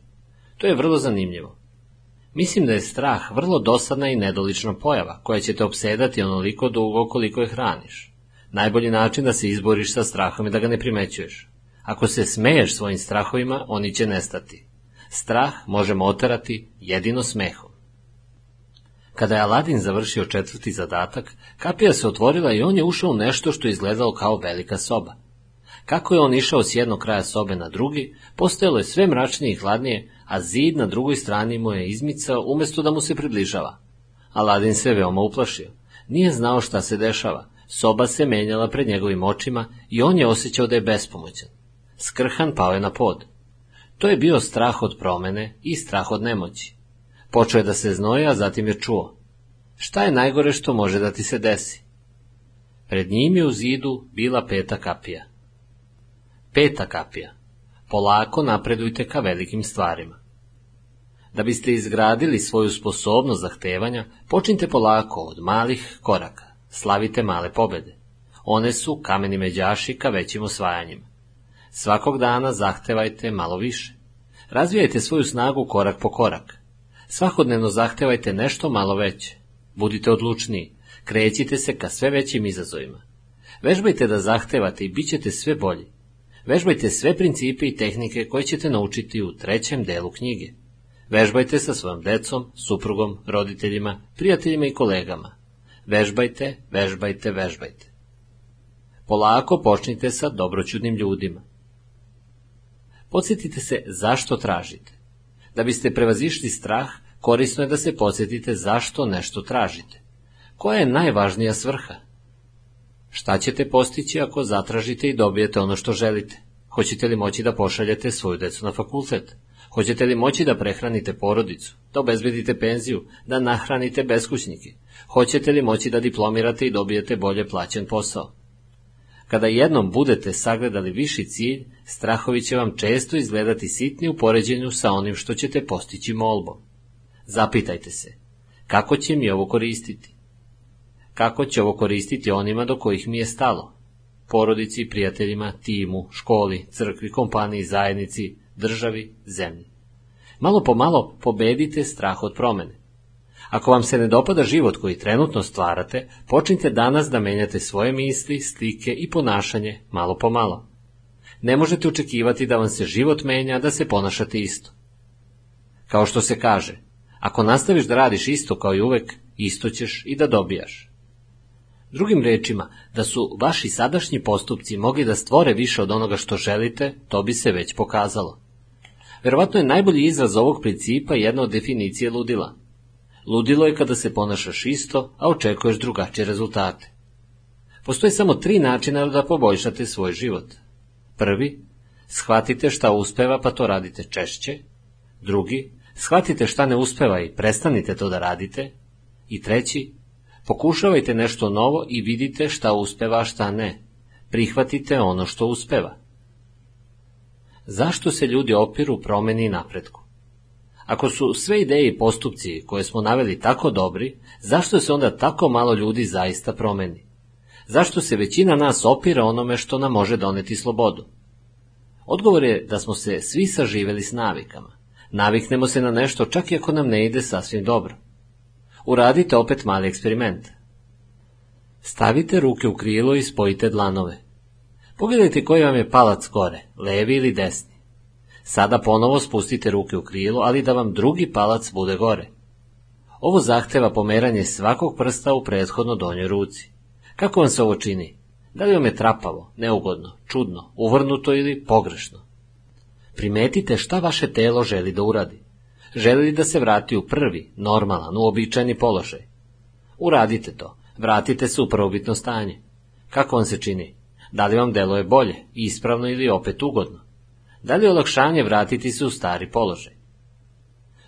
To je vrlo zanimljivo. Mislim da je strah vrlo dosadna i nedolična pojava, koja će te obsedati onoliko dugo koliko je hraniš. Najbolji način da se izboriš sa strahom je da ga ne primećuješ. Ako se smeješ svojim strahovima, oni će nestati. Strah možemo oterati jedino smehom. Kada je Aladin završio četvrti zadatak, kapija se otvorila i on je ušao u nešto što je izgledalo kao velika soba. Kako je on išao s jednog kraja sobe na drugi, postojalo je sve mračnije i hladnije, a zid na drugoj strani mu je izmicao umjesto da mu se približava. Aladin se veoma uplašio. Nije znao šta se dešava. Soba se menjala pred njegovim očima i on je osjećao da je bespomoćan. Skrhan pao je na pod. To je bio strah od promene i strah od nemoći. Počeo je da se znoja, a zatim je čuo. Šta je najgore što može da ti se desi? Pred njim je u zidu bila peta kapija. Peta kapija. Polako napredujte ka velikim stvarima. Da biste izgradili svoju sposobnost zahtevanja, počnite polako od malih koraka. Slavite male pobede. One su kameni međaši ka većim osvajanjima. Svakog dana zahtevajte malo više. Razvijajte svoju snagu korak po korak. Svakodnevno zahtevajte nešto malo veće. Budite odlučniji. Krećite se ka sve većim izazovima. Vežbajte da zahtevate i bit ćete sve bolji. Vežbajte sve principe i tehnike koje ćete naučiti u trećem delu knjige. Vežbajte sa svojom decom, suprugom, roditeljima, prijateljima i kolegama. Vežbajte, vežbajte, vežbajte. Polako počnite sa dobroćudnim ljudima. Podsjetite se zašto tražite. Da biste prevazišli strah, korisno je da se podsjetite zašto nešto tražite. Koja je najvažnija svrha? Šta ćete postići ako zatražite i dobijete ono što želite? Hoćete li moći da pošaljete svoju decu na fakultet? Hoćete li moći da prehranite porodicu, da obezbedite penziju, da nahranite beskućnike? Hoćete li moći da diplomirate i dobijete bolje plaćen posao? Kada jednom budete sagledali viši cilj, strahovi će vam često izgledati sitni u poređenju sa onim što ćete postići molbom. Zapitajte se, kako će mi ovo koristiti? Kako će ovo koristiti onima do kojih mi je stalo? Porodici, prijateljima, timu, školi, crkvi, kompaniji, zajednici, državi, zemlji. Malo po malo pobedite strah od promene. Ako vam se ne dopada život koji trenutno stvarate, počnite danas da menjate svoje misli, slike i ponašanje malo po malo. Ne možete očekivati da vam se život menja, da se ponašate isto. Kao što se kaže, ako nastaviš da radiš isto kao i uvek, isto ćeš i da dobijaš. Drugim rečima, da su vaši sadašnji postupci mogli da stvore više od onoga što želite, to bi se već pokazalo. Verovatno je najbolji izraz ovog principa jedna od definicije ludila. Ludilo je kada se ponašaš isto, a očekuješ drugačije rezultate. Postoje samo tri načina da poboljšate svoj život. Prvi, shvatite šta uspeva pa to radite češće. Drugi, shvatite šta ne uspeva i prestanite to da radite. I treći, pokušavajte nešto novo i vidite šta uspeva, a šta ne. Prihvatite ono što uspeva. Zašto se ljudi opiru promeni i napretku? Ako su sve ideje i postupci koje smo naveli tako dobri, zašto se onda tako malo ljudi zaista promeni? Zašto se većina nas opira onome što nam može doneti slobodu? Odgovor je da smo se svi saživeli s navikama. Naviknemo se na nešto čak i ako nam ne ide sasvim dobro. Uradite opet mali eksperiment. Stavite ruke u krilo i spojite dlanove. Pogledajte koji vam je palac gore, levi ili desni. Sada ponovo spustite ruke u krilo, ali da vam drugi palac bude gore. Ovo zahteva pomeranje svakog prsta u prethodno donjoj ruci. Kako vam se ovo čini? Da li vam je trapavo, neugodno, čudno, uvrnuto ili pogrešno? Primetite šta vaše telo želi da uradi. Želi li da se vrati u prvi, normalan, uobičajeni položaj? Uradite to, vratite se u prvobitno stanje. Kako vam se čini? Da li vam deluje bolje, ispravno ili opet ugodno? Da li je olakšanje vratiti se u stari položaj?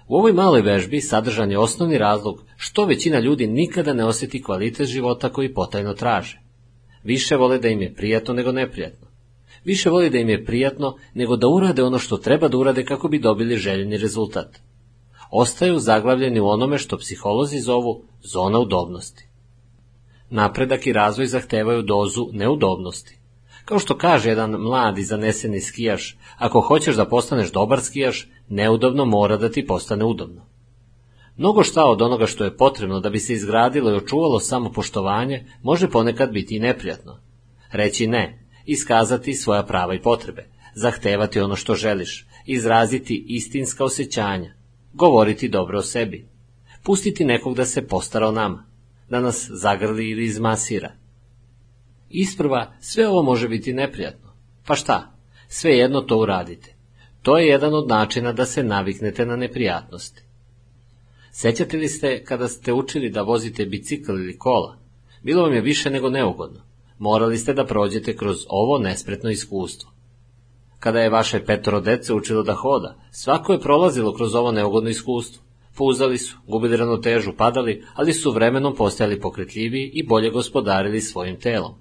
U ovoj maloj vežbi sadržan je osnovni razlog što većina ljudi nikada ne osjeti kvalitet života koji potajno traže. Više vole da im je prijatno nego neprijatno. Više vole da im je prijatno nego da urade ono što treba da urade kako bi dobili željeni rezultat. Ostaju zaglavljeni u onome što psiholozi zovu zona udobnosti. Napredak i razvoj zahtevaju dozu neudobnosti. Kao što kaže jedan mladi zaneseni skijaš, ako hoćeš da postaneš dobar skijaš, neudobno mora da ti postane udobno. Mnogo šta od onoga što je potrebno da bi se izgradilo i očuvalo samopoštovanje može ponekad biti i neprijatno. Reći ne, iskazati svoja prava i potrebe, zahtevati ono što želiš, izraziti istinska osjećanja, govoriti dobro o sebi, pustiti nekog da se postara o nama, da nas zagrli ili izmasira. Isprva sve ovo može biti neprijatno. Pa šta? Sve jedno to uradite. To je jedan od načina da se naviknete na neprijatnosti. Sećate li ste kada ste učili da vozite bicikl ili kola? Bilo vam je više nego neugodno. Morali ste da prođete kroz ovo nespretno iskustvo. Kada je vaše petoro dece učilo da hoda, svako je prolazilo kroz ovo neugodno iskustvo. Puzali su, gubili ravnotežu, padali, ali su vremenom postajali pokretljiviji i bolje gospodarili svojim telom.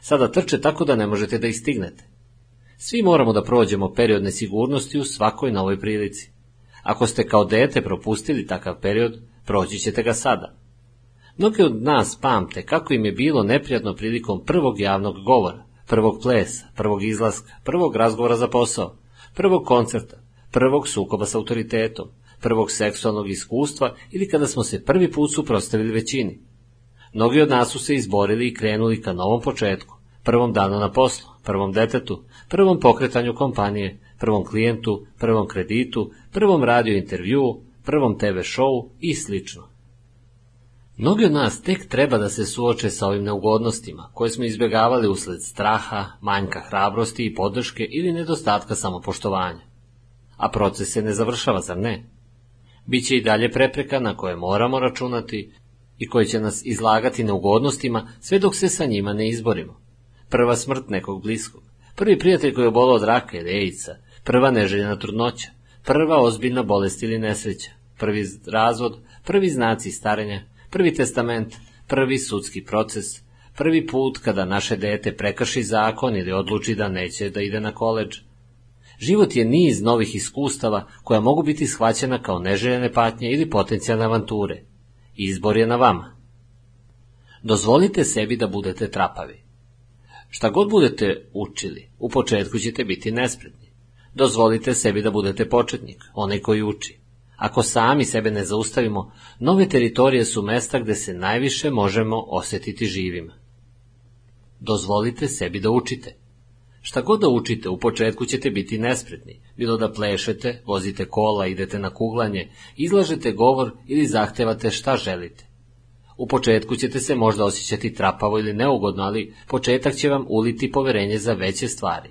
Sada trče tako da ne možete da ih stignete. Svi moramo da prođemo period nesigurnosti u svakoj novoj prilici. Ako ste kao dete propustili takav period, proći ćete ga sada. Mnogi od nas pamte kako im je bilo neprijatno prilikom prvog javnog govora, prvog plesa, prvog izlaska, prvog razgovora za posao, prvog koncerta, prvog sukoba s autoritetom, prvog seksualnog iskustva ili kada smo se prvi put suprostavili većini. Mnogi od nas su se izborili i krenuli ka novom početku, prvom danu na poslu, prvom detetu, prvom pokretanju kompanije, prvom klijentu, prvom kreditu, prvom radio intervju, prvom TV šovu i slično. Mnogi od nas tek treba da se suoče sa ovim neugodnostima, koje smo izbjegavali usled straha, manjka hrabrosti i podrške ili nedostatka samopoštovanja. A proces se ne završava, zar ne? Biće i dalje prepreka na koje moramo računati i koje će nas izlagati neugodnostima sve dok se sa njima ne izborimo. Prva smrt nekog bliskog, prvi prijatelj koji je obolao od raka ili ejica, prva neželjena trudnoća, prva ozbiljna bolest ili nesreća, prvi razvod, prvi znaci starenja, prvi testament, prvi sudski proces, prvi put kada naše dete prekrši zakon ili odluči da neće da ide na koleđ. Život je niz novih iskustava koja mogu biti shvaćena kao neželjene patnje ili potencijalne avanture. Izbor je na vama. Dozvolite sebi da budete trapavi. Šta god budete učili, u početku ćete biti nespretni. Dozvolite sebi da budete početnik, onaj koji uči. Ako sami sebe ne zaustavimo, nove teritorije su mesta gde se najviše možemo osjetiti živima. Dozvolite sebi da učite. Šta god da učite, u početku ćete biti nespretni, bilo da plešete, vozite kola, idete na kuglanje, izlažete govor ili zahtevate šta želite. U početku ćete se možda osjećati trapavo ili neugodno, ali početak će vam uliti poverenje za veće stvari.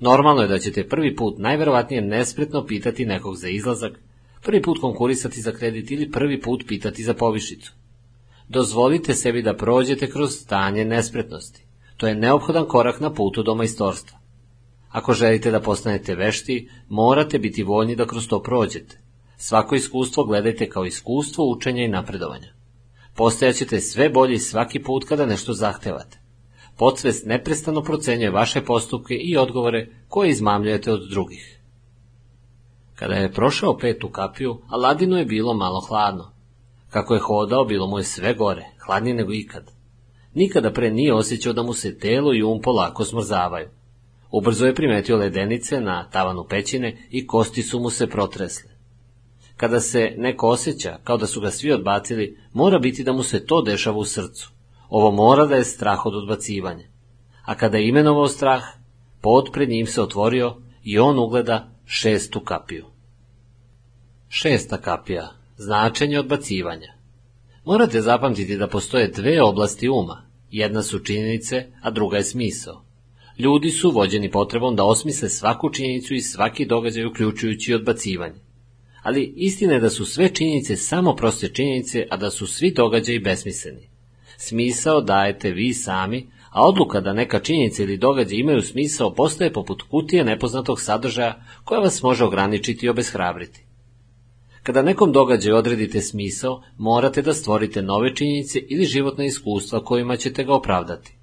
Normalno je da ćete prvi put najverovatnije nespretno pitati nekog za izlazak, prvi put konkurisati za kredit ili prvi put pitati za povišicu. Dozvolite sebi da prođete kroz stanje nespretnosti. To je neophodan korak na putu do majstorstva. Ako želite da postanete vešti, morate biti voljni da kroz to prođete. Svako iskustvo gledajte kao iskustvo učenja i napredovanja. Postajaćete sve bolji svaki put kada nešto zahtevate. Podsvest neprestano procenjuje vaše postupke i odgovore koje izmamljujete od drugih. Kada je prošao petu kapiju, Aladinu je bilo malo hladno. Kako je hodao, bilo mu je sve gore, hladnije nego ikad. Nikada pre nije osjećao da mu se telo i um polako smrzavaju. Ubrzo je primetio ledenice na tavanu pećine i kosti su mu se protresle. Kada se neko osjeća kao da su ga svi odbacili, mora biti da mu se to dešava u srcu. Ovo mora da je strah od odbacivanja. A kada je imenovao strah, pod pred njim se otvorio i on ugleda šestu kapiju. Šesta kapija. Značenje odbacivanja. Morate zapamtiti da postoje dve oblasti uma. Jedna su činjenice, a druga je smisao. Ljudi su vođeni potrebom da osmisle svaku činjenicu i svaki događaj uključujući odbacivanje. Ali istina je da su sve činjenice samo proste činjenice, a da su svi događaji besmisleni. Smisao dajete vi sami, a odluka da neka činjenica ili događaj imaju smisao postaje poput kutije nepoznatog sadržaja koja vas može ograničiti i obeshrabriti. Kada nekom događaju odredite smisao, morate da stvorite nove činjenice ili životne iskustva kojima ćete ga opravdati.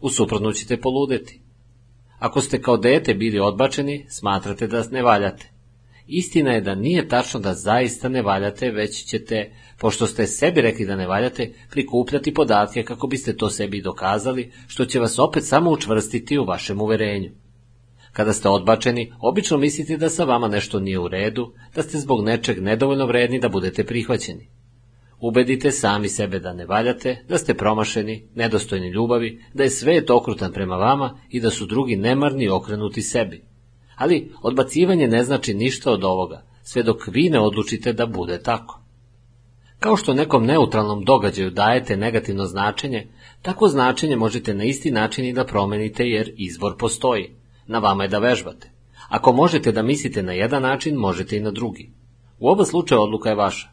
U suprotnu ćete poludeti. Ako ste kao dete bili odbačeni, smatrate da ne valjate. Istina je da nije tačno da zaista ne valjate, već ćete, pošto ste sebi rekli da ne valjate, prikupljati podatke kako biste to sebi dokazali, što će vas opet samo učvrstiti u vašem uverenju. Kada ste odbačeni, obično mislite da sa vama nešto nije u redu, da ste zbog nečeg nedovoljno vredni da budete prihvaćeni. Ubedite sami sebe da ne valjate, da ste promašeni, nedostojni ljubavi, da je svet okrutan prema vama i da su drugi nemarni okrenuti sebi. Ali odbacivanje ne znači ništa od ovoga, sve dok vi ne odlučite da bude tako. Kao što nekom neutralnom događaju dajete negativno značenje, tako značenje možete na isti način i da promenite jer izbor postoji. Na vama je da vežbate. Ako možete da mislite na jedan način, možete i na drugi. U oba slučaja odluka je vaša.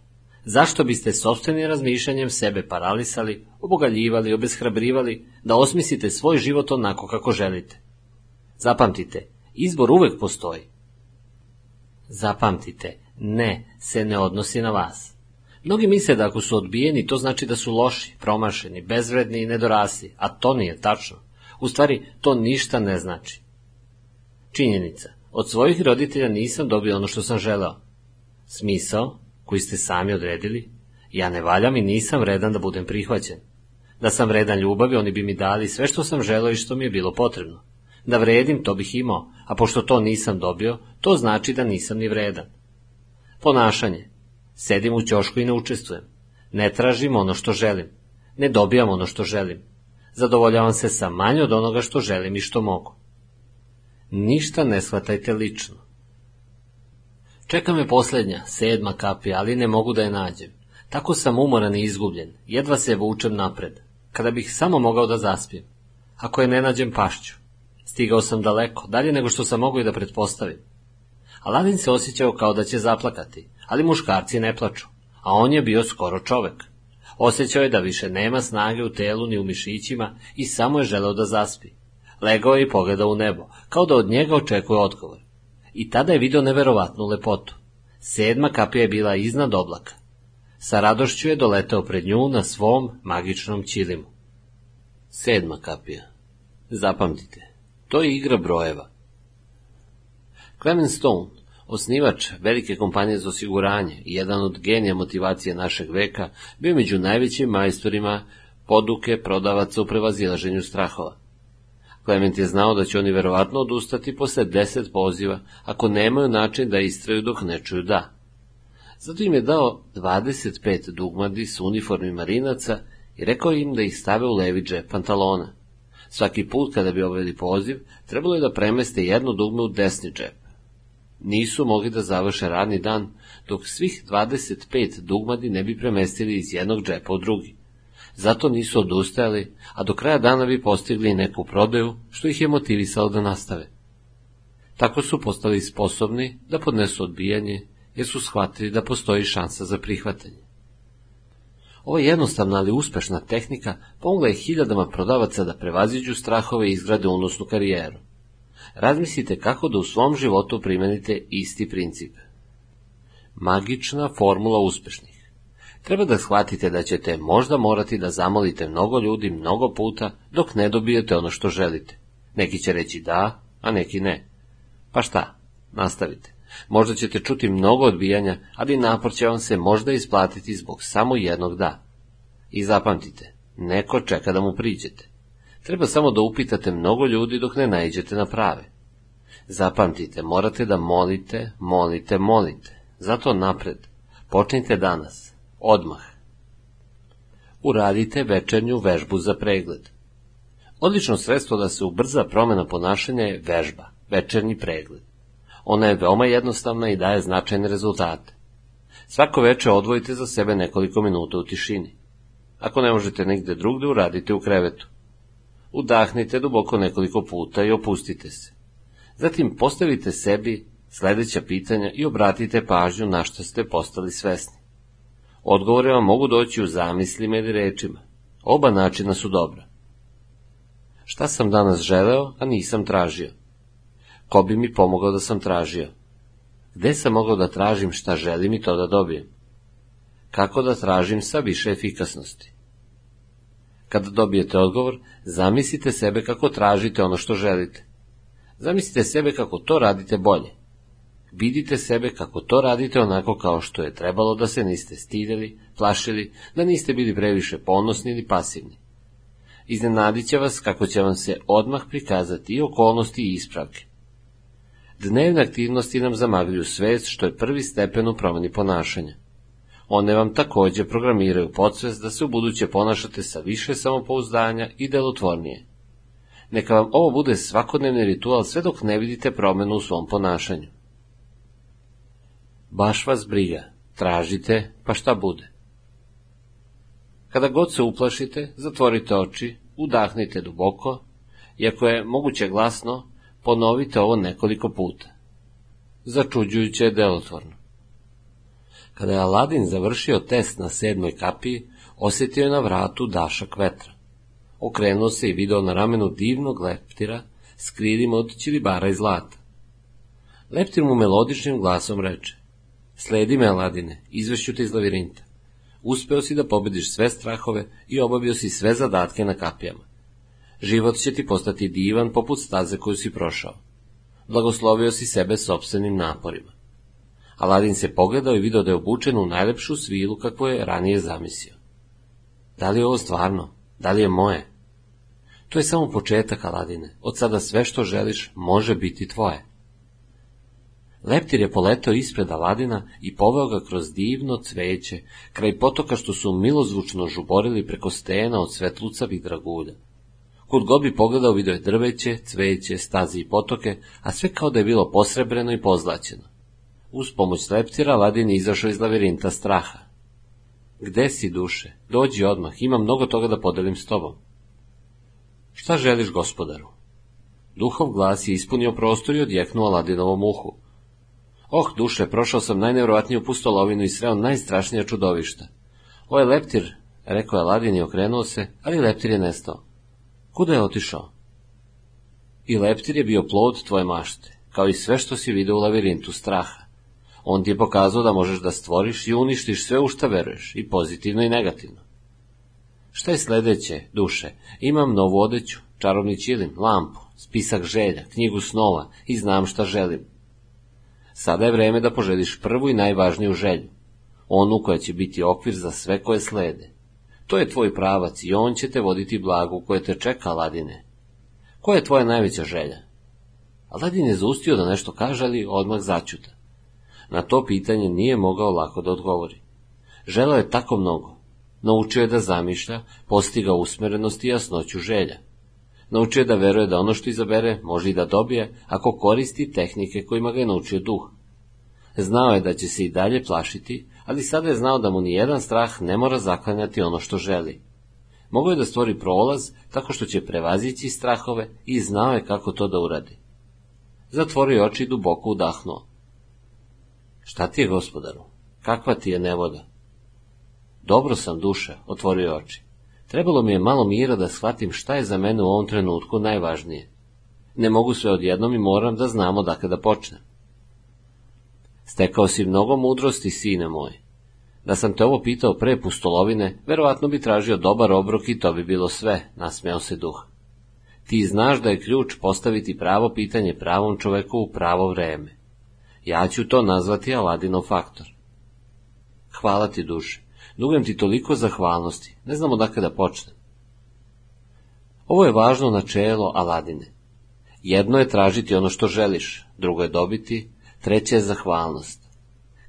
Zašto biste sobstvenim razmišljanjem sebe paralisali, obogaljivali, obeshrabrivali, da osmislite svoj život onako kako želite? Zapamtite, izbor uvek postoji. Zapamtite, ne se ne odnosi na vas. Mnogi misle da ako su odbijeni, to znači da su loši, promašeni, bezvredni i nedorasli, a to nije tačno. U stvari, to ništa ne znači. Činjenica. Od svojih roditelja nisam dobio ono što sam želeo. Smisao, koji ste sami odredili, ja ne valjam i nisam vredan da budem prihvaćen. Da sam vredan ljubavi, oni bi mi dali sve što sam želeo i što mi je bilo potrebno. Da vredim, to bih imao, a pošto to nisam dobio, to znači da nisam ni vredan. Ponašanje. Sedim u ćošku i ne učestvujem. Ne tražim ono što želim. Ne dobijam ono što želim. Zadovoljavam se sa manje od onoga što želim i što mogu. Ništa ne shvatajte lično. Čeka me posljednja, sedma kapija, ali ne mogu da je nađem. Tako sam umoran i izgubljen, jedva se vučem napred. Kada bih samo mogao da zaspijem. Ako je ne nađem, pašću. Stigao sam daleko, dalje nego što sam mogao i da pretpostavim. Aladin se osjećao kao da će zaplakati, ali muškarci ne plaču, a on je bio skoro čovek. Osjećao je da više nema snage u telu ni u mišićima i samo je želeo da zaspi. Legao je i pogledao u nebo, kao da od njega očekuje odgovor. I tada je video neverovatnu lepotu. Sedma kapija je bila iznad oblaka. Sa radošću je doletao pred nju na svom magičnom ćilimu. Sedma kapija. Zapamtite, to je igra brojeva. Clement Stone, osnivač velike kompanije za osiguranje i jedan od genija motivacije našeg veka, bio među najvećim majstorima poduke prodavaca u prevazilaženju strahova. Klement je znao da će oni verovatno odustati posle deset poziva, ako nemaju način da istraju dok ne čuju da. Zato im je dao 25 dugmadi s uniformi marinaca i rekao im da ih stave u levi džep pantalona. Svaki put kada bi obavili poziv, trebalo je da premeste jedno dugme u desni džep. Nisu mogli da završe radni dan, dok svih 25 dugmadi ne bi premestili iz jednog džepa u drugi. Zato nisu odustajali, a do kraja dana bi postigli neku prodaju, što ih je motivisalo da nastave. Tako su postali sposobni da podnesu odbijanje, jer su shvatili da postoji šansa za prihvatanje. Ova jednostavna ali uspešna tehnika pomogla je hiljadama prodavaca da prevaziđu strahove i izgrade unosnu karijeru. Razmislite kako da u svom životu primenite isti princip. Magična formula uspešnih treba da shvatite da ćete možda morati da zamolite mnogo ljudi mnogo puta dok ne dobijete ono što želite. Neki će reći da, a neki ne. Pa šta? Nastavite. Možda ćete čuti mnogo odbijanja, ali napor će vam se možda isplatiti zbog samo jednog da. I zapamtite, neko čeka da mu priđete. Treba samo da upitate mnogo ljudi dok ne naiđete na prave. Zapamtite, morate da molite, molite, molite. Zato napred. Počnite danas. Odmah. Uradite večernju vežbu za pregled. Odlično sredstvo da se ubrza promena ponašanja je vežba, večernji pregled. Ona je veoma jednostavna i daje značajne rezultate. Svako veče odvojite za sebe nekoliko minuta u tišini. Ako ne možete negde drugde, uradite u krevetu. Udahnite duboko nekoliko puta i opustite se. Zatim postavite sebi sledeća pitanja i obratite pažnju na što ste postali svesni. Odgovore vam mogu doći u zamislima ili rečima. Oba načina su dobra. Šta sam danas želeo, a nisam tražio? Ko bi mi pomogao da sam tražio? Gde sam mogao da tražim šta želim i to da dobijem? Kako da tražim sa više efikasnosti? Kada dobijete odgovor, zamislite sebe kako tražite ono što želite. Zamislite sebe kako to radite bolje. Vidite sebe kako to radite onako kao što je trebalo da se niste stideli, plašili, da niste bili previše ponosni ili pasivni. Iznenadit će vas kako će vam se odmah prikazati i okolnosti i ispravke. Dnevne aktivnosti nam zamagljuju svest što je prvi stepen u promeni ponašanja. One vam takođe programiraju podsvest da se u buduće ponašate sa više samopouzdanja i delotvornije. Neka vam ovo bude svakodnevni ritual sve dok ne vidite promenu u svom ponašanju. Baš vas briga, tražite, pa šta bude. Kada god se uplašite, zatvorite oči, udahnite duboko i ako je moguće glasno, ponovite ovo nekoliko puta. Začuđujuće je delotvorno. Kada je Aladin završio test na sedmoj kapiji, osjetio je na vratu dašak vetra. Okrenuo se i video na ramenu divnog leptira s krilima od ćilibara i zlata. Leptir mu melodičnim glasom reče, sledi me, Aladine, izvešću te iz lavirinta. Uspeo si da pobediš sve strahove i obavio si sve zadatke na kapijama. Život će ti postati divan poput staze koju si prošao. Blagoslovio si sebe sobstvenim naporima. Aladin se pogledao i video da je obučen u najlepšu svilu kakvu je ranije zamislio. Da li je ovo stvarno? Da li je moje? To je samo početak, Aladine. Od sada sve što želiš može biti tvoje. Leptir je poletao ispred Aladina i poveo ga kroz divno cveće, kraj potoka što su milozvučno žuborili preko stena od svetlucavih dragulja. Kud god bi pogledao video je drveće, cveće, stazi i potoke, a sve kao da je bilo posrebreno i pozlaćeno. Uz pomoć leptira Aladin je izašao iz lavirinta straha. Gde si, duše? Dođi odmah, imam mnogo toga da podelim s tobom. Šta želiš, gospodaru? Duhov glas je ispunio prostor i odjeknuo Aladinovom uhu. Oh, duše, prošao sam najnevrovatniju pustolovinu i sreo najstrašnija čudovišta. Ovo je leptir, rekao je Aladin i okrenuo se, ali leptir je nestao. Kuda je otišao? I leptir je bio plod tvoje mašte, kao i sve što si video u lavirintu straha. On ti je pokazao da možeš da stvoriš i uništiš sve u šta veruješ, i pozitivno i negativno. Šta je sledeće, duše? Imam novu odeću, čarobni čilim, lampu, spisak želja, knjigu snova i znam šta želim. Sada je vreme da poželiš prvu i najvažniju želju, onu koja će biti okvir za sve koje slede. To je tvoj pravac i on će te voditi blagu koje te čeka, Aladine. Koja je tvoja najveća želja? Aladin je zaustio da nešto kaže, ali odmah začuta. Na to pitanje nije mogao lako da odgovori. Želeo je tako mnogo. Naučio je da zamišlja, postiga usmerenost i jasnoću želja. Naučio je da veruje da ono što izabere može i da dobije ako koristi tehnike kojima ga je naučio duh. Znao je da će se i dalje plašiti, ali sada je znao da mu ni jedan strah ne mora zaklanjati ono što želi. Mogao je da stvori prolaz tako što će prevazići strahove i znao je kako to da uradi. Zatvorio oči i duboko udahnuo. Šta ti je, gospodaru? Kakva ti je nevoda? Dobro sam, duša, otvorio oči. Trebalo mi je malo mira da shvatim šta je za mene u ovom trenutku najvažnije. Ne mogu sve odjednom i moram da znamo da počnem. Stekao si mnogo mudrosti, sine moj. Da sam te ovo pitao pre pustolovine, verovatno bi tražio dobar obrok i to bi bilo sve, nasmeo se duh. Ti znaš da je ključ postaviti pravo pitanje pravom čoveku u pravo vreme. Ja ću to nazvati Aladinov faktor. Hvala ti, duše. Dugujem ti toliko zahvalnosti. Ne znam odakle da počnem. Ovo je važno načelo Aladine. Jedno je tražiti ono što želiš, drugo je dobiti, treće je zahvalnost.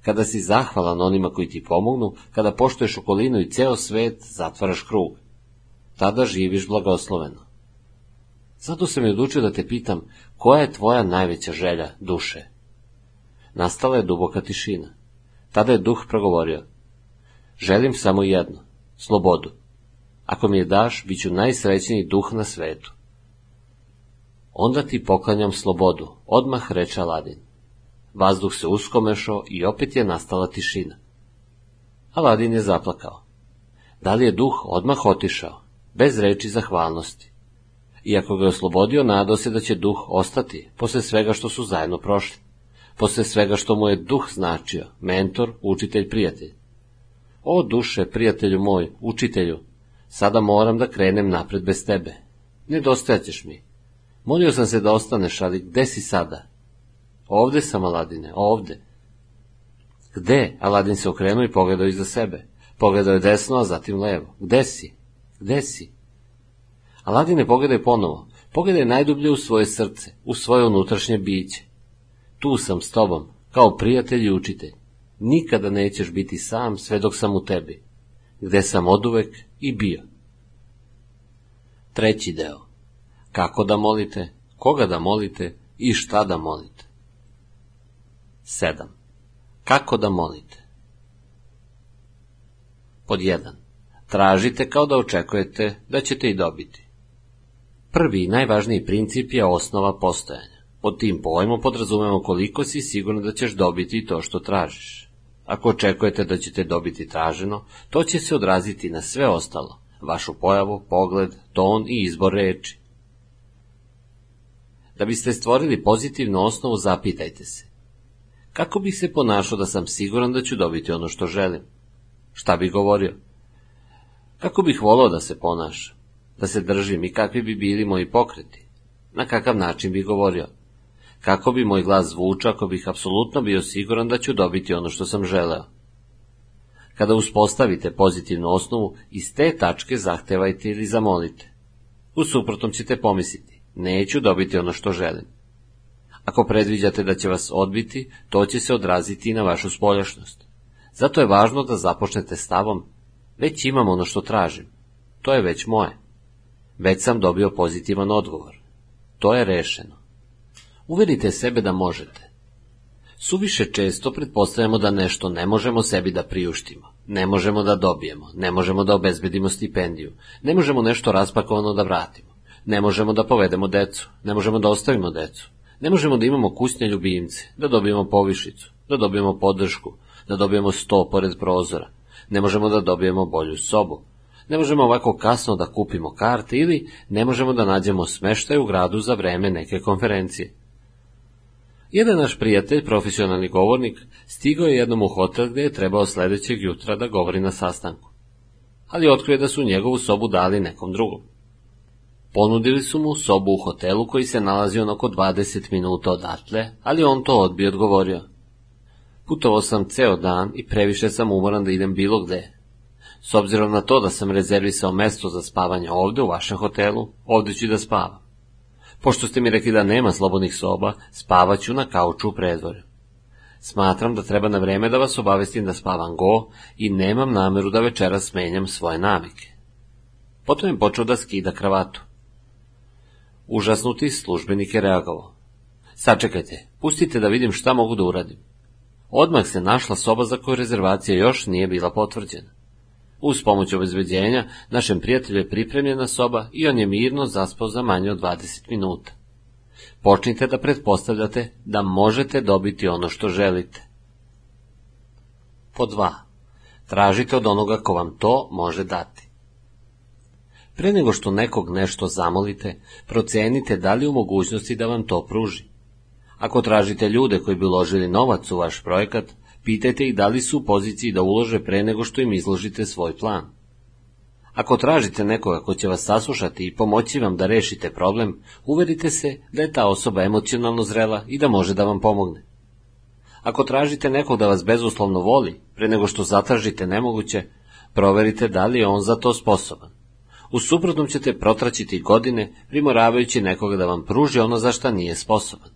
Kada si zahvalan onima koji ti pomognu, kada poštuješ okolinu i ceo svet, zatvaraš krug. Tada živiš blagosloveno. Zato sam je odlučio da te pitam, koja je tvoja najveća želja duše? Nastala je duboka tišina. Tada je duh progovorio. Želim samo jedno, slobodu. Ako mi je daš, bit ću najsrećniji duh na svetu. Onda ti poklanjam slobodu, odmah reče Aladin. Vazduh se uskomešao i opet je nastala tišina. Aladin je zaplakao. Da li je duh odmah otišao, bez reči zahvalnosti? Iako ga je oslobodio, nadao se da će duh ostati, posle svega što su zajedno prošli, posle svega što mu je duh značio, mentor, učitelj, prijatelj. O duše, prijatelju moj, učitelju, sada moram da krenem napred bez tebe. Nedostajaćeš mi. Molio sam se da ostaneš, ali gde si sada? Ovde sam, Aladine, ovde. Gde? Aladin se okrenuo i pogledao iza sebe. Pogledao je desno, a zatim levo. Gde si? Gde si? Aladine, pogledaj ponovo. Pogledaj najdublje u svoje srce, u svoje unutrašnje biće. Tu sam s tobom, kao prijatelj i učitelj. Nikada nećeš biti sam sve dok sam u tebi, gde sam oduvek i bio. Treći deo. kako da molite, koga da molite i šta da molite. 7. Kako da molite? Pod 1. Tražite kao da očekujete da ćete i dobiti. Prvi i najvažniji princip je osnova postojanja. Pod tim pojmom podrazumemo koliko si sigurno da ćeš dobiti to što tražiš. Ako očekujete da ćete dobiti traženo, to će se odraziti na sve ostalo, vašu pojavu, pogled, ton i izbor reči. Da biste stvorili pozitivnu osnovu, zapitajte se. Kako bih se ponašao da sam siguran da ću dobiti ono što želim? Šta bih govorio? Kako bih volao da se ponašam? Da se držim i kakvi bi bili moji pokreti? Na kakav način bih govorio? Kako bi moj glas zvučao ako bih apsolutno bio siguran da ću dobiti ono što sam želeo? Kada uspostavite pozitivnu osnovu, iz te tačke zahtevajte ili zamolite. U suprotnom ćete pomisliti, neću dobiti ono što želim. Ako predviđate da će vas odbiti, to će se odraziti i na vašu spoljašnost. Zato je važno da započnete stavom, već imam ono što tražim, to je već moje. Već sam dobio pozitivan odgovor. To je rešeno. Uverite sebe da možete. Suviše često pretpostavljamo da nešto ne možemo sebi da priuštimo, ne možemo da dobijemo, ne možemo da obezbedimo stipendiju, ne možemo nešto raspakovano da vratimo, ne možemo da povedemo decu, ne možemo da ostavimo decu, ne možemo da imamo kusnje ljubimce, da dobijemo povišicu, da dobijemo podršku, da dobijemo sto pored prozora, ne možemo da dobijemo bolju sobu, ne možemo ovako kasno da kupimo karte ili ne možemo da nađemo smeštaj u gradu za vreme neke konferencije. Jedan naš prijatelj, profesionalni govornik, stigao je jednom u hotel gde je trebao sledećeg jutra da govori na sastanku. Ali otkrije da su njegovu sobu dali nekom drugom. Ponudili su mu sobu u hotelu koji se nalazio oko 20 minuta odatle, ali on to odbio odgovorio. Putovao sam ceo dan i previše sam umoran da idem bilo gde. S obzirom na to da sam rezervisao mesto za spavanje ovde u vašem hotelu, ovde ću da spavam. Pošto ste mi rekli da nema slobodnih soba, spavaću na kauču u predvorju. Smatram da treba na vreme da vas obavestim da spavam go i nemam nameru da večera smenjam svoje navike. Potom je počeo da skida kravatu. Užasnuti službenik je reagovao. Sačekajte, pustite da vidim šta mogu da uradim. Odmah se našla soba za koju rezervacija još nije bila potvrđena. Uz pomoć obezbeđenja, našem prijatelju je pripremljena soba i on je mirno zaspao za manje od 20 minuta. Počnite da pretpostavljate da možete dobiti ono što želite. Po 2. Tražite od onoga ko vam to može dati. Pre nego što nekog nešto zamolite, procenite da li u mogućnosti da vam to pruži. Ako tražite ljude koji bi uložili novac u vaš projekat, pitajte ih da li su u poziciji da ulože pre nego što im izložite svoj plan. Ako tražite nekoga ko će vas saslušati i pomoći vam da rešite problem, uverite se da je ta osoba emocionalno zrela i da može da vam pomogne. Ako tražite nekog da vas bezuslovno voli, pre nego što zatražite nemoguće, proverite da li je on za to sposoban. U suprotnom ćete protraćiti godine primoravajući nekoga da vam pruži ono za šta nije sposoban.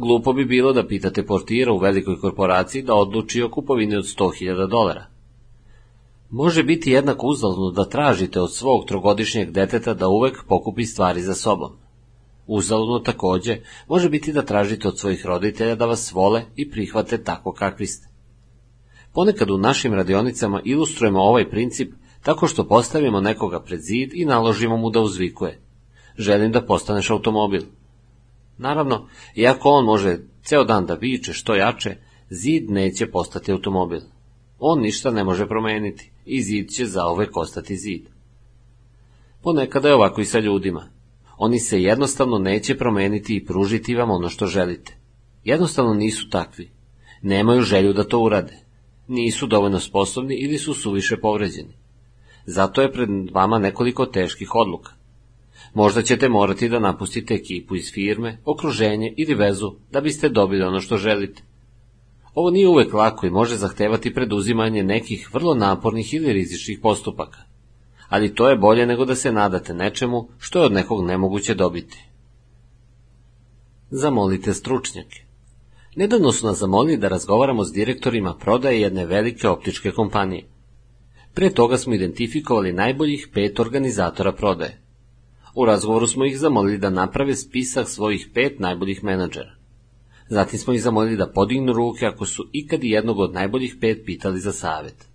Glupo bi bilo da pitate portira u velikoj korporaciji da odluči o kupovini od 100.000 dolara. Može biti jednako uzalno da tražite od svog trogodišnjeg deteta da uvek pokupi stvari za sobom. Uzalno takođe može biti da tražite od svojih roditelja da vas vole i prihvate tako kakvi ste. Ponekad u našim radionicama ilustrujemo ovaj princip tako što postavimo nekoga pred zid i naložimo mu da uzvikuje. Želim da postaneš automobil. Naravno, iako on može ceo dan da viče što jače, zid neće postati automobil. On ništa ne može promeniti i zid će zaovek ostati zid. Ponekada je ovako i sa ljudima. Oni se jednostavno neće promeniti i pružiti vam ono što želite. Jednostavno nisu takvi. Nemaju želju da to urade. Nisu dovoljno sposobni ili su suviše povređeni. Zato je pred vama nekoliko teških odluka. Možda ćete morati da napustite ekipu iz firme, okruženje ili vezu da biste dobili ono što želite. Ovo nije uvek lako i može zahtevati preduzimanje nekih vrlo napornih ili rizičnih postupaka. Ali to je bolje nego da se nadate nečemu što je od nekog nemoguće dobiti. Zamolite stručnjake. Nedavno su nas zamolili da razgovaramo s direktorima prodaje jedne velike optičke kompanije. Pre toga smo identifikovali najboljih pet organizatora prodaje. U razgovoru smo ih zamolili da naprave spisak svojih pet najboljih menadžera. Zatim smo ih zamolili da podignu ruke ako su ikad jednog od najboljih pet pitali za savjet.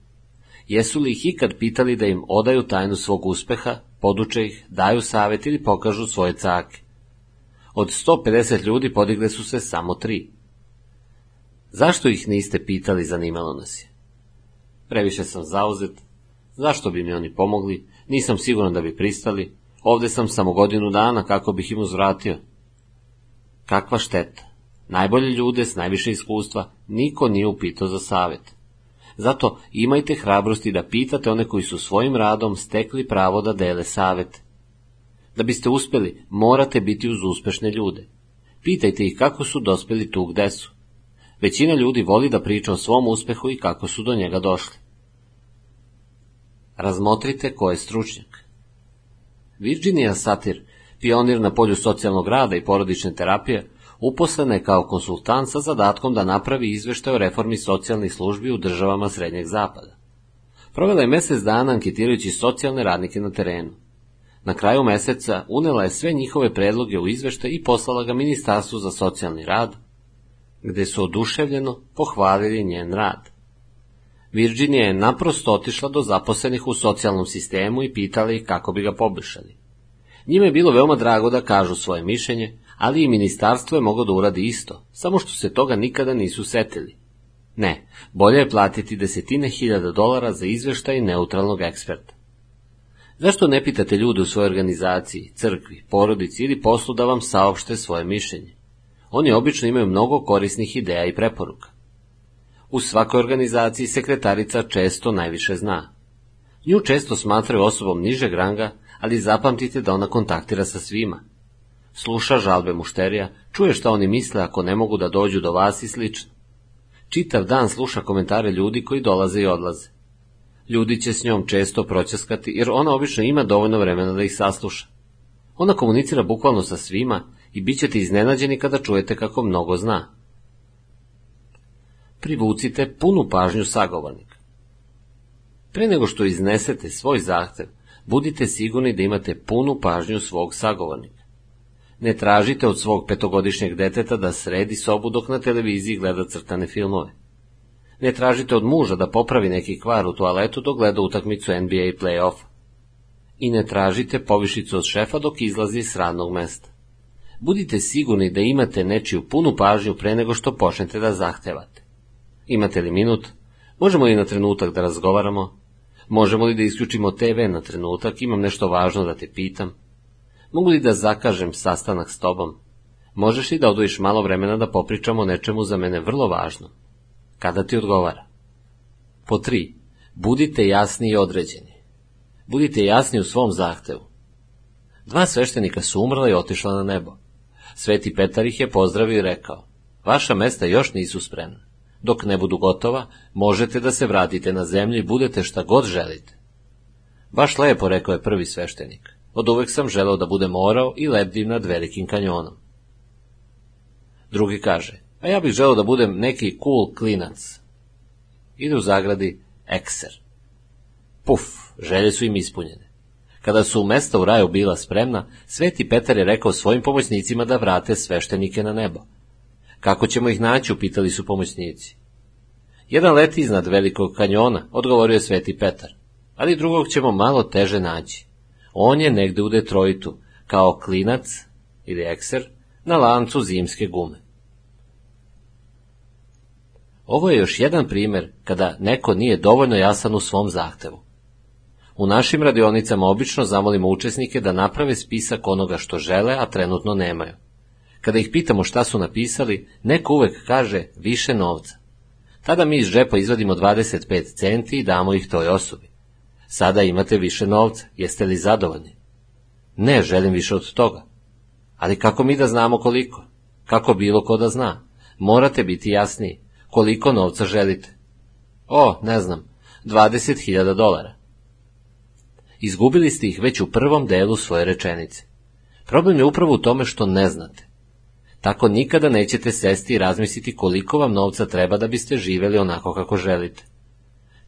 Jesu li ih ikad pitali da im odaju tajnu svog uspeha, poduče ih, daju savjet ili pokažu svoje cake? Od 150 ljudi podigle su se samo tri. Zašto ih niste pitali, zanimalo nas je. Previše sam zauzet, zašto bi mi oni pomogli, nisam siguran da bi pristali, ovde sam samo godinu dana kako bih im uzvratio. Kakva šteta. Najbolje ljude s najviše iskustva niko nije upitao za savjet. Zato imajte hrabrosti da pitate one koji su svojim radom stekli pravo da dele savete. Da biste uspeli, morate biti uz uspešne ljude. Pitajte ih kako su dospeli tu gde su. Većina ljudi voli da priča o svom uspehu i kako su do njega došli. Razmotrite ko je stručnjak. Virginia Satir, pionir na polju socijalnog rada i porodične terapije, uposlena je kao konsultant sa zadatkom da napravi izveštaj o reformi socijalnih službi u državama Srednjeg zapada. Provela je mesec dana anketirajući socijalne radnike na terenu. Na kraju meseca unela je sve njihove predloge u izveštaj i poslala ga Ministarstvu za socijalni rad, gde su oduševljeno pohvalili njen rad. Virginija je naprosto otišla do zaposlenih u socijalnom sistemu i pitala ih kako bi ga poboljšali. Njima je bilo veoma drago da kažu svoje mišljenje, ali i ministarstvo je moglo da uradi isto, samo što se toga nikada nisu setili. Ne, bolje je platiti desetine hiljada dolara za izveštaj neutralnog eksperta. Zašto ne pitate ljude u svojoj organizaciji, crkvi, porodici ili poslu da vam saopšte svoje mišljenje? Oni obično imaju mnogo korisnih ideja i preporuka. U svakoj organizaciji sekretarica često najviše zna. Nju često smatraju osobom nižeg ranga, ali zapamtite da ona kontaktira sa svima. Sluša žalbe mušterija, čuje šta oni misle ako ne mogu da dođu do vas i slično. Čitav dan sluša komentare ljudi koji dolaze i odlaze. Ljudi će s njom često proćaskati, jer ona obično ima dovoljno vremena da ih sasluša. Ona komunicira bukvalno sa svima i bit ćete iznenađeni kada čujete kako mnogo zna. Privucite punu pažnju sagovornika. Pre nego što iznesete svoj zahtev, budite sigurni da imate punu pažnju svog sagovornika. Ne tražite od svog petogodišnjeg deteta da sredi sobu dok na televiziji gleda crtane filmove. Ne tražite od muža da popravi neki kvar u toaletu dok gleda utakmicu NBA play-off. I ne tražite povišicu od šefa dok izlazi s radnog mesta. Budite sigurni da imate nečiju punu pažnju pre nego što počnete da zahtevate. Imate li minut? Možemo li na trenutak da razgovaramo? Možemo li da isključimo TV na trenutak? Imam nešto važno da te pitam. Mogu li da zakažem sastanak s tobom? Možeš li da odvojiš malo vremena da popričamo o nečemu za mene vrlo važno? Kada ti odgovara? Po tri. Budite jasni i određeni. Budite jasni u svom zahtevu. Dva sveštenika su umrla i otišla na nebo. Sveti Petar ih je pozdravio i rekao, vaša mesta još nisu spremna. Dok ne budu gotova, možete da se vratite na zemlju i budete šta god želite. Baš lepo, rekao je prvi sveštenik. Od uvek sam želeo da budem orao i lebdim nad velikim kanjonom. Drugi kaže, a ja bih želeo da budem neki cool klinac. Ide u zagradi ekser. Puf, želje su im ispunjene. Kada su mesta u raju bila spremna, Sveti Petar je rekao svojim pomoćnicima da vrate sveštenike na nebo. Kako ćemo ih naći, upitali su pomoćnici. Jedan leti iznad velikog kanjona, odgovorio je Sveti Petar, ali drugog ćemo malo teže naći. On je negde u Detroitu, kao klinac ili ekser, na lancu zimske gume. Ovo je još jedan primer kada neko nije dovoljno jasan u svom zahtevu. U našim radionicama obično zamolimo učesnike da naprave spisak onoga što žele, a trenutno nemaju. Kada ih pitamo šta su napisali, neko uvek kaže više novca. Tada mi iz džepa izvadimo 25 centi i damo ih toj osobi. Sada imate više novca, jeste li zadovoljni? Ne, želim više od toga. Ali kako mi da znamo koliko? Kako bilo ko da zna? Morate biti jasniji. Koliko novca želite? O, ne znam, 20.000 dolara. Izgubili ste ih već u prvom delu svoje rečenice. Problem je upravo u tome što ne znate. Tako nikada nećete sesti i razmisliti koliko vam novca treba da biste živeli onako kako želite.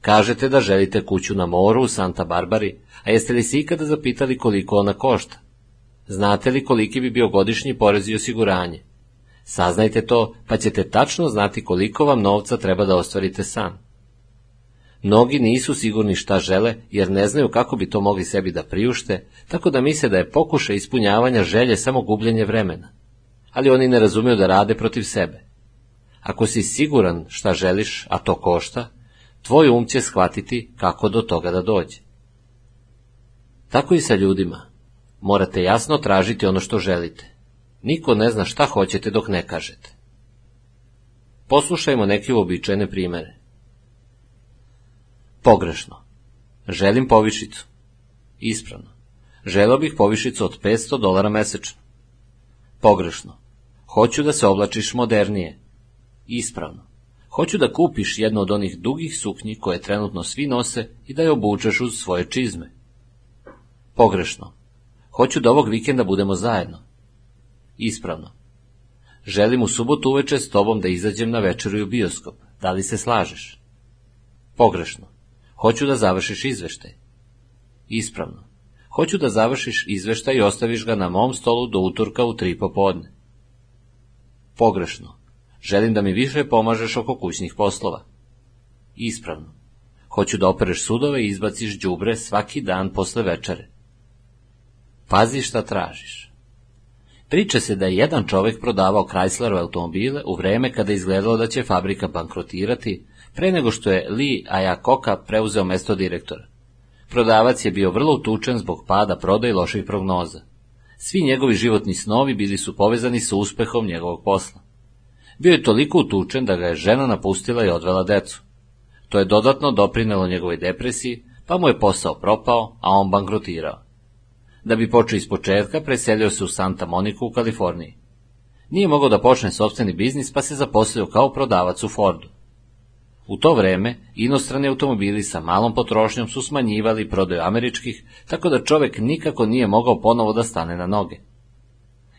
Kažete da želite kuću na moru u Santa Barbari, a jeste li se ikada zapitali koliko ona košta? Znate li koliki bi bio godišnji porez i osiguranje? Saznajte to, pa ćete tačno znati koliko vam novca treba da ostvarite san. Mnogi nisu sigurni šta žele, jer ne znaju kako bi to mogli sebi da priušte, tako da misle da je pokušaj ispunjavanja želje samo gubljenje vremena. Ali oni ne razumiju da rade protiv sebe. Ako si siguran šta želiš, a to košta, tvoj um će shvatiti kako do toga da dođe. Tako i sa ljudima. Morate jasno tražiti ono što želite. Niko ne zna šta hoćete dok ne kažete. Poslušajmo neke uobičajene primere. Pogrešno. Želim povišicu. Ispravno. Želeo bih povišicu od 500 dolara mesečno. Pogrešno. Hoću da se oblačiš modernije. Ispravno. Hoću da kupiš jednu od onih dugih suknji koje trenutno svi nose i da je obučeš uz svoje čizme. Pogrešno. Hoću da ovog vikenda budemo zajedno. Ispravno. Želim u subotu uveče s tobom da izađem na večeru i u bioskop. Da li se slažeš? Pogrešno. Hoću da završiš izveštaj. Ispravno. Hoću da završiš izveštaj i ostaviš ga na mom stolu do utorka u tri popodne. Pogrešno. Želim da mi više pomažeš oko kućnih poslova. Ispravno. Hoću da opereš sudove i izbaciš đubre svaki dan posle večere. Pazi šta tražiš. Priča se da je jedan čovek prodavao Chryslerove automobile u vreme kada je izgledalo da će fabrika bankrotirati, pre nego što je Lee Ayakoka preuzeo mesto direktora. Prodavac je bio vrlo utučen zbog pada prodaje i loših prognoza. Svi njegovi životni snovi bili su povezani sa uspehom njegovog posla. Bio je toliko utučen da ga je žena napustila i odvela decu. To je dodatno doprinelo njegovoj depresiji, pa mu je posao propao, a on bankrotirao. Da bi počeo iz početka, preselio se u Santa Monica u Kaliforniji. Nije mogao da počne sobstveni biznis, pa se zaposlio kao prodavac u Fordu. U to vreme, inostrani automobili sa malom potrošnjom su smanjivali prodaju američkih, tako da čovek nikako nije mogao ponovo da stane na noge.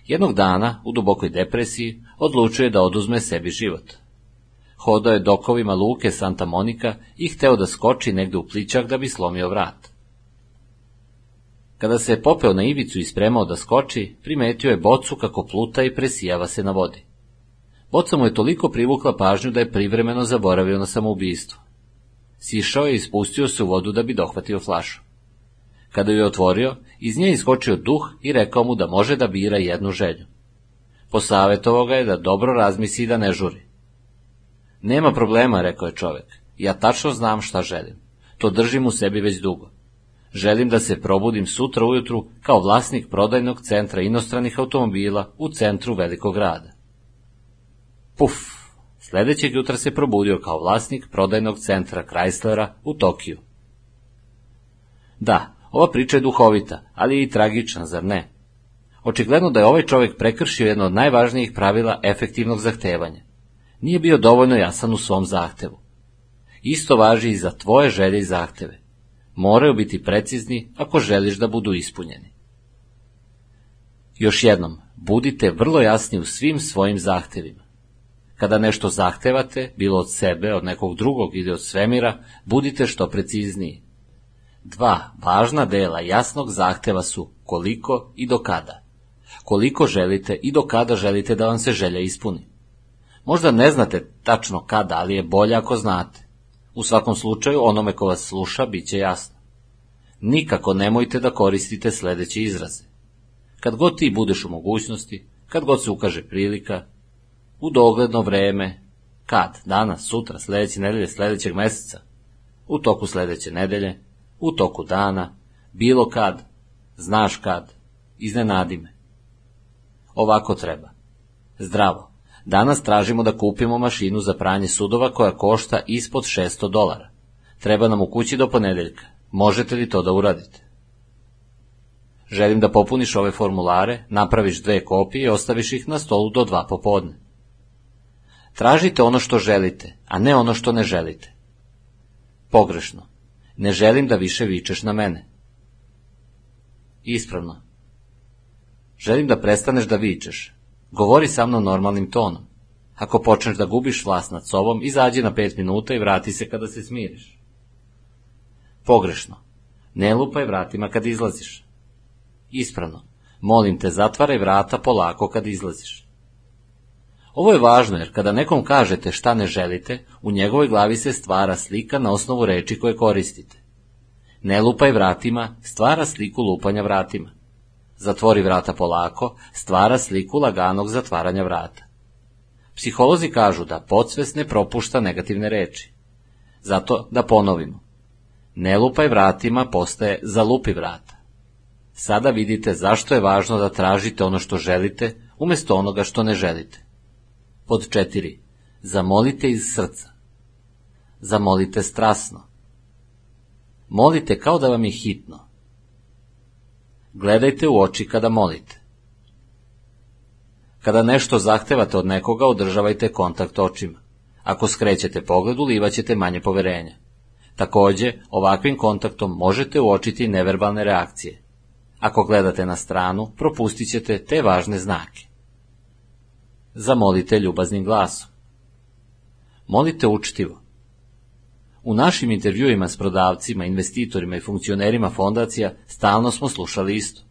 Jednog dana, u dubokoj depresiji, odlučuje da oduzme sebi život. Hodao je dokovima luke Santa Monika i hteo da skoči negde u pličak da bi slomio vrat. Kada se je popeo na ivicu i spremao da skoči, primetio je bocu kako pluta i presijava se na vodi. Boca mu je toliko privukla pažnju da je privremeno zaboravio na samoubistvo. Sišao je i spustio se u vodu da bi dohvatio flašu. Kada ju je otvorio, iz nje iskočio duh i rekao mu da može da bira jednu želju. Posavetovao ga je da dobro razmisli i da ne žuri. Nema problema, rekao je čovek. Ja tačno znam šta želim. To držim u sebi već dugo. Želim da se probudim sutra ujutru kao vlasnik prodajnog centra inostranih automobila u centru velikog grada. Puf! Sledećeg jutra se probudio kao vlasnik prodajnog centra Chryslera u Tokiju. Da, ova priča je duhovita, ali i tragična, zar ne? Očigledno da je ovaj čovjek prekršio jedno od najvažnijih pravila efektivnog zahtevanja. Nije bio dovoljno jasan u svom zahtevu. Isto važi i za tvoje želje i zahteve. Moraju biti precizni ako želiš da budu ispunjeni. Još jednom, budite vrlo jasni u svim svojim zahtevima. Kada nešto zahtevate, bilo od sebe, od nekog drugog ili od svemira, budite što precizniji. Dva važna dela jasnog zahteva su koliko i do kada. Koliko želite i do kada želite da vam se želja ispuni. Možda ne znate tačno kada, ali je bolje ako znate. U svakom slučaju, onome ko vas sluša, bit će jasno. Nikako nemojte da koristite sledeće izraze. Kad god ti budeš u mogućnosti, kad god se ukaže prilika, u dogledno vreme, kad, danas, sutra, sledeće nedelje, sledećeg meseca, u toku sledeće nedelje, u toku dana, bilo kad, znaš kad, iznenadi me. Ovako treba. Zdravo. Danas tražimo da kupimo mašinu za pranje sudova koja košta ispod 600 dolara. Treba nam u kući do ponedeljka. Možete li to da uradite? Želim da popuniš ove formulare, napraviš dve kopije i ostaviš ih na stolu do dva popodne. Tražite ono što želite, a ne ono što ne želite. Pogrešno. Ne želim da više vičeš na mene. Ispravno. Želim da prestaneš da vičeš. Govori sa mnom normalnim tonom. Ako počneš da gubiš vlast nad sobom, izađi na pet minuta i vrati se kada se smiriš. Pogrešno. Ne lupaj vratima kad izlaziš. Ispravno. Molim te, zatvaraj vrata polako kad izlaziš. Ovo je važno jer kada nekom kažete šta ne želite, u njegovoj glavi se stvara slika na osnovu reči koje koristite. Ne lupaj vratima, stvara sliku lupanja vratima. Zatvori vrata polako, stvara sliku laganog zatvaranja vrata. Psiholozi kažu da podsvest ne propušta negativne reči. Zato da ponovimo. Ne lupaj vratima postaje zalupi vrata. Sada vidite zašto je važno da tražite ono što želite, umjesto onoga što ne želite. Pod četiri. Zamolite iz srca. Zamolite strasno. Molite kao da vam je hitno. Gledajte u oči kada molite. Kada nešto zahtevate od nekoga, održavajte kontakt očima. Ako skrećete pogled, ulivaćete manje poverenja. Takođe, ovakvim kontaktom možete uočiti neverbalne reakcije. Ako gledate na stranu, propustit ćete te važne znake. Zamolite ljubaznim glasom. Molite učtivo. U našim intervjuima s prodavcima, investitorima i funkcionerima fondacija stalno smo slušali isto.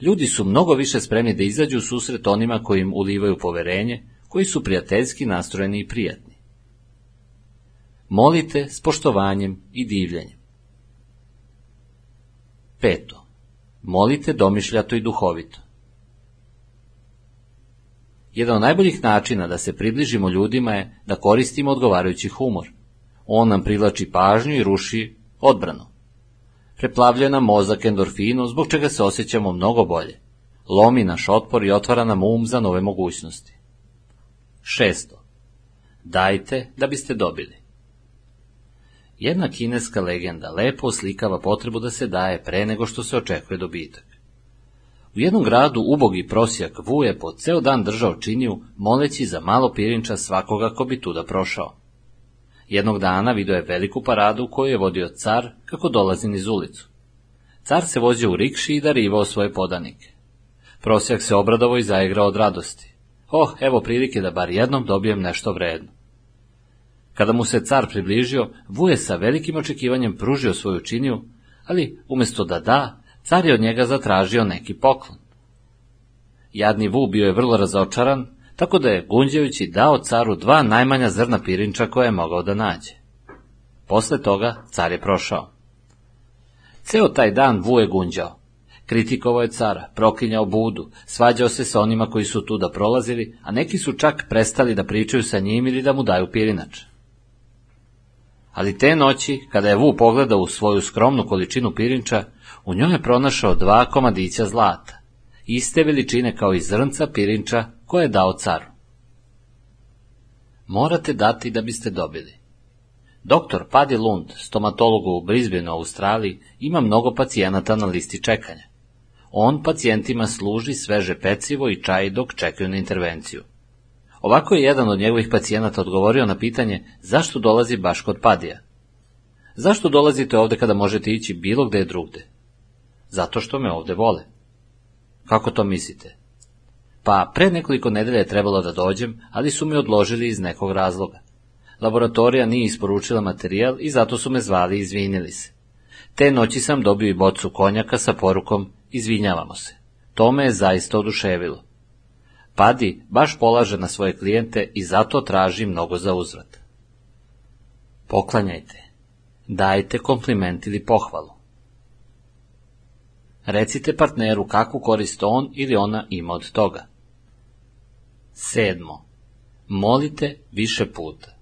Ljudi su mnogo više spremni da izađu u susret onima koji im ulivaju poverenje, koji su prijateljski nastrojeni i prijatni. Molite s poštovanjem i divljenjem. Peto. Molite domišljato i duhovito. Jedan od najboljih načina da se približimo ljudima je da koristimo odgovarajući humor. On nam privlači pažnju i ruši odbranu. Preplavlja nam mozak endorfinu, zbog čega se osjećamo mnogo bolje. Lomi naš otpor i otvara nam um za nove mogućnosti. Šesto. Dajte da biste dobili. Jedna kineska legenda lepo oslikava potrebu da se daje pre nego što se očekuje dobitak. U jednom gradu ubogi prosjak Vuje po ceo dan držao činiju, moleći za malo pirinča svakoga ko bi tuda prošao. Jednog dana vidio je veliku paradu koju je vodio car kako dolazi niz ulicu. Car se vozio u rikši i darivao svoje podanike. Prosjak se obradovao i zaigrao od radosti. Oh, evo prilike da bar jednom dobijem nešto vredno. Kada mu se car približio, Vuje sa velikim očekivanjem pružio svoju činiju, ali umjesto da da, car je od njega zatražio neki poklon. Jadni Vu bio je vrlo razočaran, tako da je gunđajući dao caru dva najmanja zrna pirinča koje je mogao da nađe. Posle toga car je prošao. Ceo taj dan Vu je gunđao. Kritikovao je cara, proklinjao budu, svađao se sa onima koji su tu da prolazili, a neki su čak prestali da pričaju sa njim ili da mu daju pirinač. Ali te noći, kada je Vu pogledao u svoju skromnu količinu pirinča, u njoj je pronašao dva komadića zlata, iste veličine kao i zrnca pirinča koje je dao caru. Morate dati da biste dobili. Doktor Paddy Lund, stomatolog u Brisbaneu, Australiji, ima mnogo pacijenata na listi čekanja. On pacijentima služi sveže pecivo i čaj dok čekaju na intervenciju. Ovako je jedan od njegovih pacijenata odgovorio na pitanje zašto dolazi baš kod Padija. Zašto dolazite ovde kada možete ići bilo gde drugde? Zato što me ovde vole. Kako to mislite? Pa, pre nekoliko nedelja je trebalo da dođem, ali su me odložili iz nekog razloga. Laboratorija nije isporučila materijal i zato su me zvali i izvinili se. Te noći sam dobio i bocu konjaka sa porukom izvinjavamo se. To me je zaista oduševilo. Padi baš polaže na svoje klijente i zato traži mnogo za uzvrat. Poklanjajte. Dajte kompliment ili pohvalu. Recite partneru kakvu korist on ili ona ima od toga. Sedmo. Molite više puta.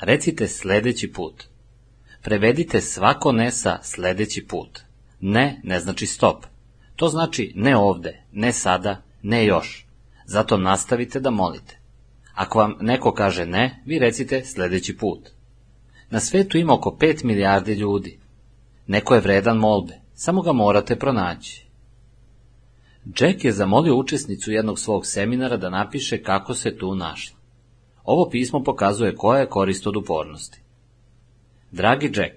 Recite sledeći put. Prevedite svako ne sa sledeći put. Ne ne znači stop. To znači ne ovde, ne sada, ne još. Zato nastavite da molite. Ako vam neko kaže ne, vi recite sledeći put. Na svetu ima oko 5 milijardi ljudi. Neko je vredan molbe, samo ga morate pronaći. Jack je zamolio učesnicu jednog svog seminara da napiše kako se tu našla. Ovo pismo pokazuje koja je korist od upornosti. Dragi Jack,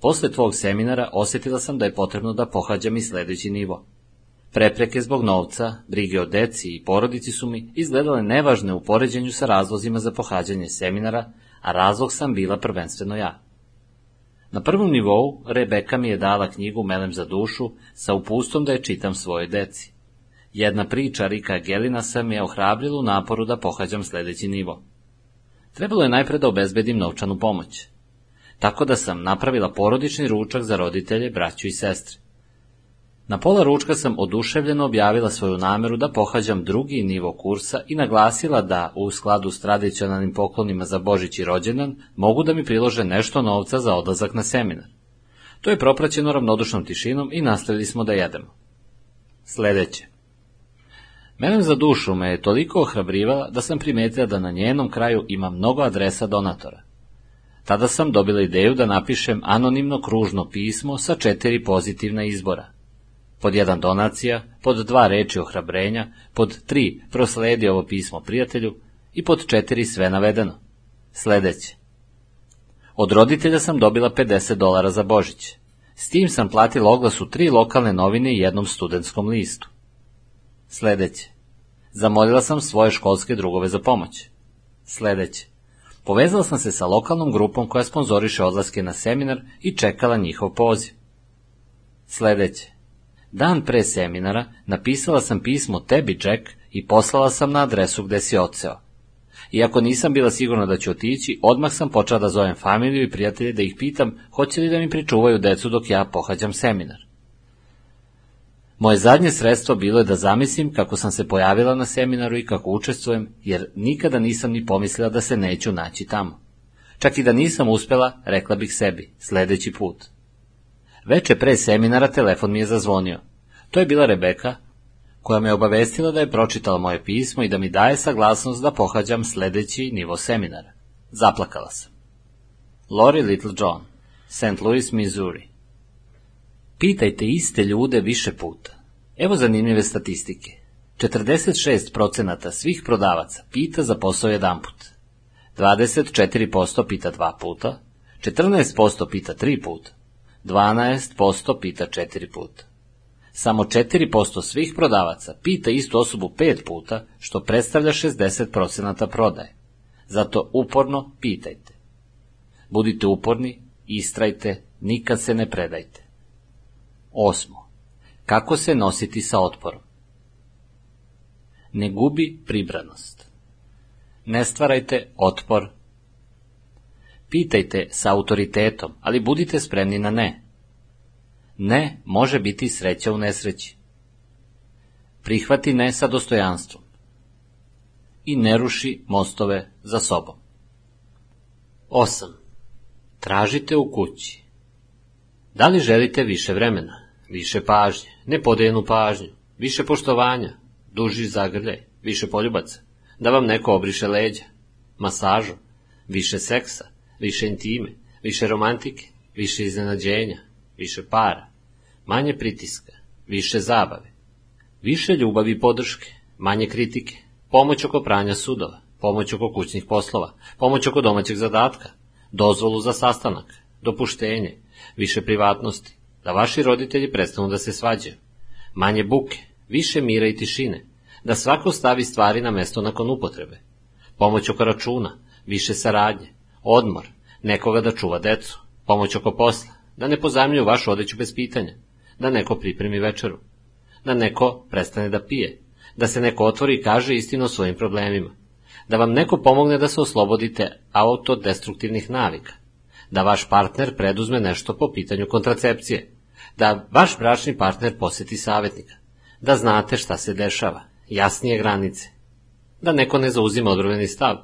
posle tvog seminara osjetila sam da je potrebno da pohađam i sledeći nivo. Prepreke zbog novca, brige o deci i porodici su mi izgledale nevažne u poređenju sa razlozima za pohađanje seminara, a razlog sam bila prvenstveno ja. Na prvom nivou Rebeka mi je dala knjigu Melem za dušu sa upustom da je čitam svoje deci. Jedna priča Rika Gelina sam je ohrabrila u naporu da pohađam sledeći nivo. Trebalo je najpred da obezbedim novčanu pomoć. Tako da sam napravila porodični ručak za roditelje, braću i sestre. Na pola ručka sam oduševljeno objavila svoju nameru da pohađam drugi nivo kursa i naglasila da, u skladu s tradicionalnim poklonima za Božić i rođendan, mogu da mi prilože nešto novca za odlazak na seminar. To je propraćeno ravnodušnom tišinom i nastavili smo da jedemo. Sledeće. Melem za dušu me je toliko ohrabrivala da sam primetila da na njenom kraju ima mnogo adresa donatora. Tada sam dobila ideju da napišem anonimno kružno pismo sa četiri pozitivna izbora. Pod jedan donacija, pod dva reči ohrabrenja, pod tri prosledi ovo pismo prijatelju i pod četiri sve navedeno. Sledeće. Od roditelja sam dobila 50 dolara za Božić. S tim sam platila oglasu tri lokalne novine i jednom studentskom listu. Sledeće. Zamolila sam svoje školske drugove za pomoć. Sledeće. Povezala sam se sa lokalnom grupom koja sponzoriše odlaske na seminar i čekala njihov poziv. Sledeće. Dan pre seminara napisala sam pismo tebi, Jack, i poslala sam na adresu gde si odseo. Iako nisam bila sigurna da ću otići, odmah sam počela da zovem familiju i prijatelje da ih pitam hoće li da mi pričuvaju decu dok ja pohađam seminar. Moje zadnje sredstvo bilo je da zamislim kako sam se pojavila na seminaru i kako učestvujem, jer nikada nisam ni pomislila da se neću naći tamo. Čak i da nisam uspela, rekla bih sebi, sledeći put. Veče pre seminara telefon mi je zazvonio. To je bila Rebeka, koja me obavestila da je pročitala moje pismo i da mi daje saglasnost da pohađam sledeći nivo seminara. Zaplakala sam. Lori Little John, St. Louis, Missouri. Pitajte iste ljude više puta. Evo zanimljive statistike. 46% svih prodavaca pita za posao jedan put. 24% pita dva puta, 14% pita tri puta, 12% pita četiri puta. Samo 4% svih prodavaca pita istu osobu pet puta, što predstavlja 60% prodaje. Zato uporno pitajte. Budite uporni, istrajte, nikad se ne predajte. Osmo. Kako se nositi sa otporom? Ne gubi pribranost. Ne stvarajte otpor. Pitajte sa autoritetom, ali budite spremni na ne. Ne može biti sreća u nesreći. Prihvati ne sa dostojanstvom. I ne ruši mostove za sobom. 8. Tražite u kući. Da li želite više vremena? više pažnje, nepodeljenu pažnju, više poštovanja, duži zagrljaj, više poljubaca, da vam neko obriše leđa, masažu, više seksa, više intime, više romantike, više iznenađenja, više para, manje pritiska, više zabave, više ljubavi i podrške, manje kritike, pomoć oko pranja sudova, pomoć oko kućnih poslova, pomoć oko domaćeg zadatka, dozvolu za sastanak, dopuštenje, više privatnosti, da vaši roditelji prestanu da se svađaju, manje buke, više mira i tišine, da svako stavi stvari na mesto nakon upotrebe, pomoć oko računa, više saradnje, odmor, nekoga da čuva decu, pomoć oko posla, da ne pozajmljuju vašu odeću bez pitanja, da neko pripremi večeru, da neko prestane da pije, da se neko otvori i kaže istinu o svojim problemima, da vam neko pomogne da se oslobodite autodestruktivnih navika, da vaš partner preduzme nešto po pitanju kontracepcije, da vaš bračni partner poseti savjetnika, da znate šta se dešava, jasnije granice, da neko ne zauzima odbrojeni stav,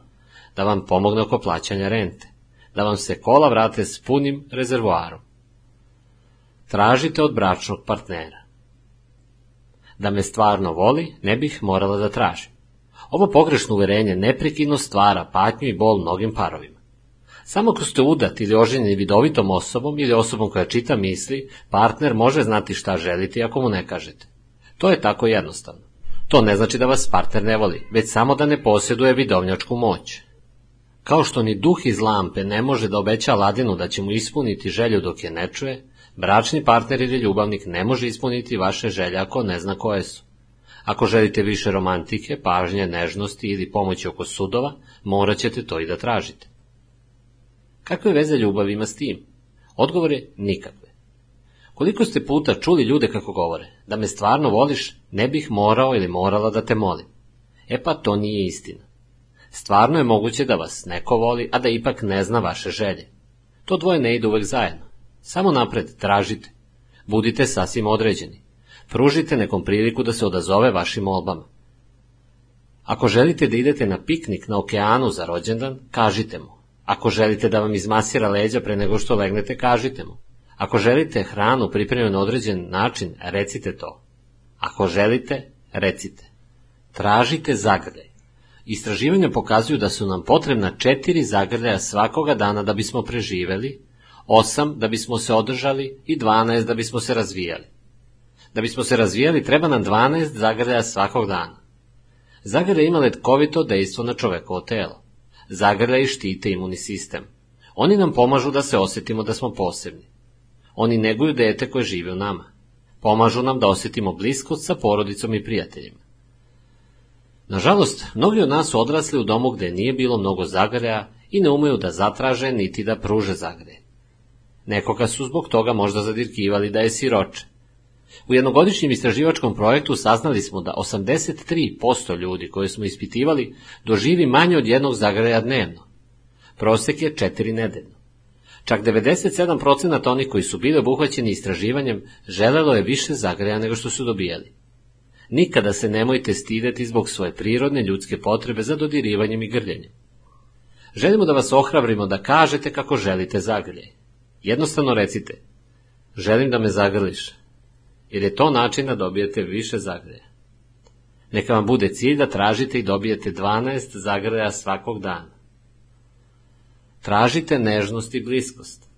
da vam pomogne oko plaćanja rente, da vam se kola vrate s punim rezervoarom. Tražite od bračnog partnera. Da me stvarno voli, ne bih morala da tražim. Ovo pogrešno uverenje neprekidno stvara patnju i bol mnogim parovima. Samo ako ste udat ili oženjeni vidovitom osobom ili osobom koja čita misli, partner može znati šta želite ako mu ne kažete. To je tako jednostavno. To ne znači da vas partner ne voli, već samo da ne posjeduje vidovnjačku moć. Kao što ni duh iz lampe ne može da obeća Ladinu da će mu ispuniti želju dok je ne čuje, bračni partner ili ljubavnik ne može ispuniti vaše želje ako ne zna koje su. Ako želite više romantike, pažnje, nežnosti ili pomoći oko sudova, morat ćete to i da tražite. Kakve veze ljubav ima s tim? Odgovor je nikakve. Koliko ste puta čuli ljude kako govore, da me stvarno voliš, ne bih morao ili morala da te molim. E pa to nije istina. Stvarno je moguće da vas neko voli, a da ipak ne zna vaše želje. To dvoje ne ide uvek zajedno. Samo napred, tražite. Budite sasvim određeni. Pružite nekom priliku da se odazove vašim molbama. Ako želite da idete na piknik na okeanu za rođendan, kažite mu. Ako želite da vam izmasira leđa pre nego što legnete, kažite mu. Ako želite hranu pripremljenu na određen način, recite to. Ako želite, recite. Tražite zagrljaj. Istraživanja pokazuju da su nam potrebna četiri zagrljaja svakoga dana da bismo preživeli, osam da bismo se održali i 12 da bismo se razvijali. Da bismo se razvijali treba nam 12 zagrljaja svakog dana. Zagrljaje ima letkovito dejstvo na čovekovo telo. Zagrljaji štite imunni sistem. Oni nam pomažu da se osetimo da smo posebni. Oni neguju dete koje žive u nama. Pomažu nam da osetimo bliskost sa porodicom i prijateljima. Nažalost, mnogi od nas su odrasli u domu gde nije bilo mnogo zagrljaja i ne umeju da zatraže niti da pruže zagrlje. Nekoga su zbog toga možda zadirkivali da je siroče. U jednogodišnjem istraživačkom projektu saznali smo da 83% ljudi koje smo ispitivali doživi manje od jednog zagrljaja dnevno. Prosek je četiri nedeljno. Čak 97% onih koji su bili obuhvaćeni istraživanjem želelo je više zagrljaja nego što su dobijali. Nikada se nemojte stideti zbog svoje prirodne ljudske potrebe za dodirivanjem i grljenjem. Želimo da vas ohrabrimo da kažete kako želite zagrljaj. Jednostavno recite, želim da me zagrliš, jer je to način da dobijete više zagrljaja. Neka vam bude cilj da tražite i dobijete 12 zagrljaja svakog dana. Tražite nežnost i bliskost.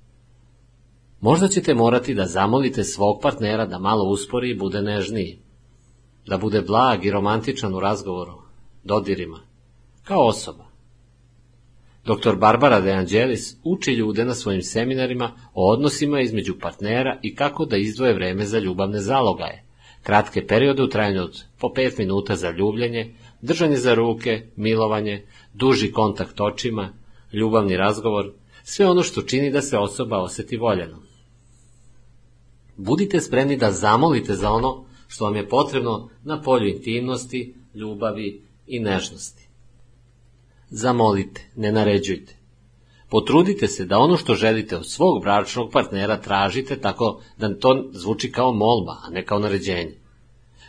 Možda ćete morati da zamolite svog partnera da malo uspori i bude nežniji, da bude blag i romantičan u razgovoru, dodirima, kao osoba. Dr. Barbara De Angelis uči ljude na svojim seminarima o odnosima između partnera i kako da izdvoje vreme za ljubavne zalogaje, kratke periode u trajanju od po 5 minuta za ljubljenje, držanje za ruke, milovanje, duži kontakt očima, ljubavni razgovor, sve ono što čini da se osoba oseti voljeno. Budite spremni da zamolite za ono što vam je potrebno na polju intimnosti, ljubavi i nežnosti. Zamolite, ne naređujte. Potrudite se da ono što želite od svog bračnog partnera tražite tako da to zvuči kao molba, a ne kao naređenje.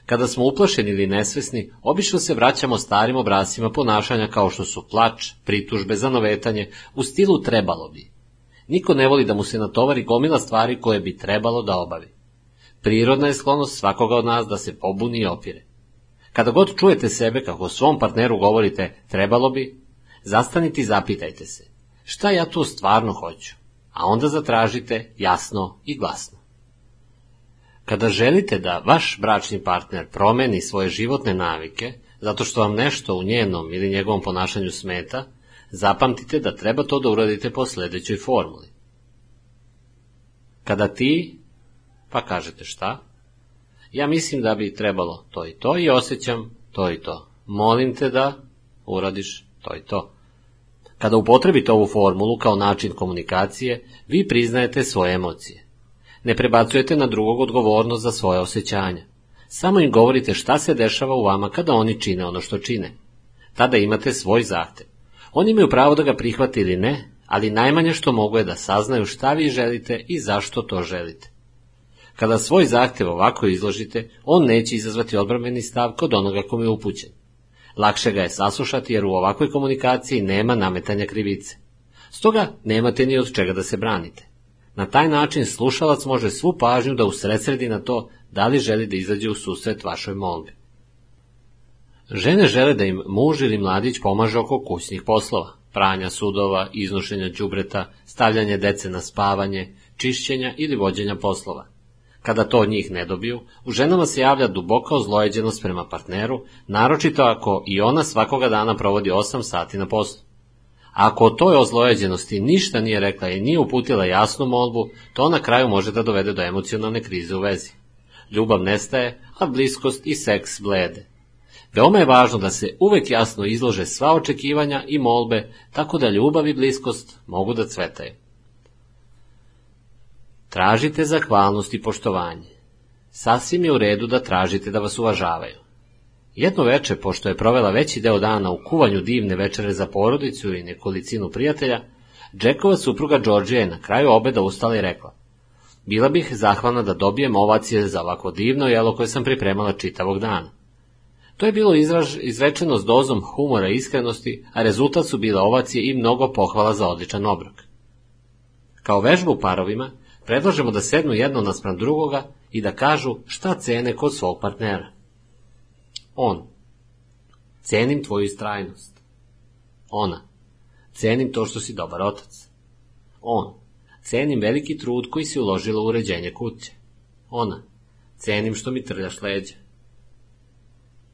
Kada smo uplašeni ili nesvesni, obično se vraćamo starim obrascima ponašanja kao što su plač, pritužbe, zanovetanje, u stilu trebalo bi. Niko ne voli da mu se natovari gomila stvari koje bi trebalo da obavi. Prirodna je sklonost svakoga od nas da se pobuni i opire. Kada god čujete sebe kako svom partneru govorite trebalo bi, zastanite i zapitajte se, šta ja tu stvarno hoću, a onda zatražite jasno i glasno. Kada želite da vaš bračni partner promeni svoje životne navike, zato što vam nešto u njenom ili njegovom ponašanju smeta, zapamtite da treba to da uradite po sledećoj formuli. Kada ti, pa kažete šta, ja mislim da bi trebalo to i to i osjećam to i to. Molim te da uradiš to i to. Kada upotrebite ovu formulu kao način komunikacije, vi priznajete svoje emocije. Ne prebacujete na drugog odgovornost za svoje osjećanja. Samo im govorite šta se dešava u vama kada oni čine ono što čine. Tada imate svoj zahtev. Oni imaju pravo da ga prihvate ili ne, ali najmanje što mogu je da saznaju šta vi želite i zašto to želite. Kada svoj zahtev ovako izložite, on neće izazvati odbrameni stav kod onoga kom je upućen. Lakše ga je saslušati jer u ovakvoj komunikaciji nema nametanja krivice. Stoga nemate ni od čega da se branite. Na taj način slušalac može svu pažnju da usredsredi na to da li želi da izađe u susret vašoj molbi. Žene žele da im muž ili mladić pomaže oko kućnih poslova, pranja sudova, iznošenja đubreta, stavljanja dece na spavanje, čišćenja ili vođenja poslova. Kada to od njih ne dobiju, u ženama se javlja duboka ozlojeđenost prema partneru, naročito ako i ona svakoga dana provodi 8 sati na poslu. Ako o toj ozlojeđenosti ništa nije rekla i nije uputila jasnu molbu, to na kraju može da dovede do emocionalne krize u vezi. Ljubav nestaje, a bliskost i seks blede. Veoma je važno da se uvek jasno izlože sva očekivanja i molbe, tako da ljubav i bliskost mogu da cvetaju. Tražite zahvalnost i poštovanje. Sasvim je u redu da tražite da vas uvažavaju. Jedno veče, pošto je provela veći deo dana u kuvanju divne večere za porodicu i nekolicinu prijatelja, Jackova supruga Đorđija je na kraju obeda ustala i rekla Bila bih zahvalna da dobijem ovacije za ovako divno jelo koje sam pripremala čitavog dana. To je bilo izraž, izrečeno s dozom humora i iskrenosti, a rezultat su bile ovacije i mnogo pohvala za odličan obrok. Kao vežbu parovima, predlažemo da sednu jedno naspram drugoga i da kažu šta cene kod svog partnera. On. Cenim tvoju istrajnost. Ona. Cenim to što si dobar otac. On. Cenim veliki trud koji si uložila u uređenje kuće. Ona. Cenim što mi trljaš leđa.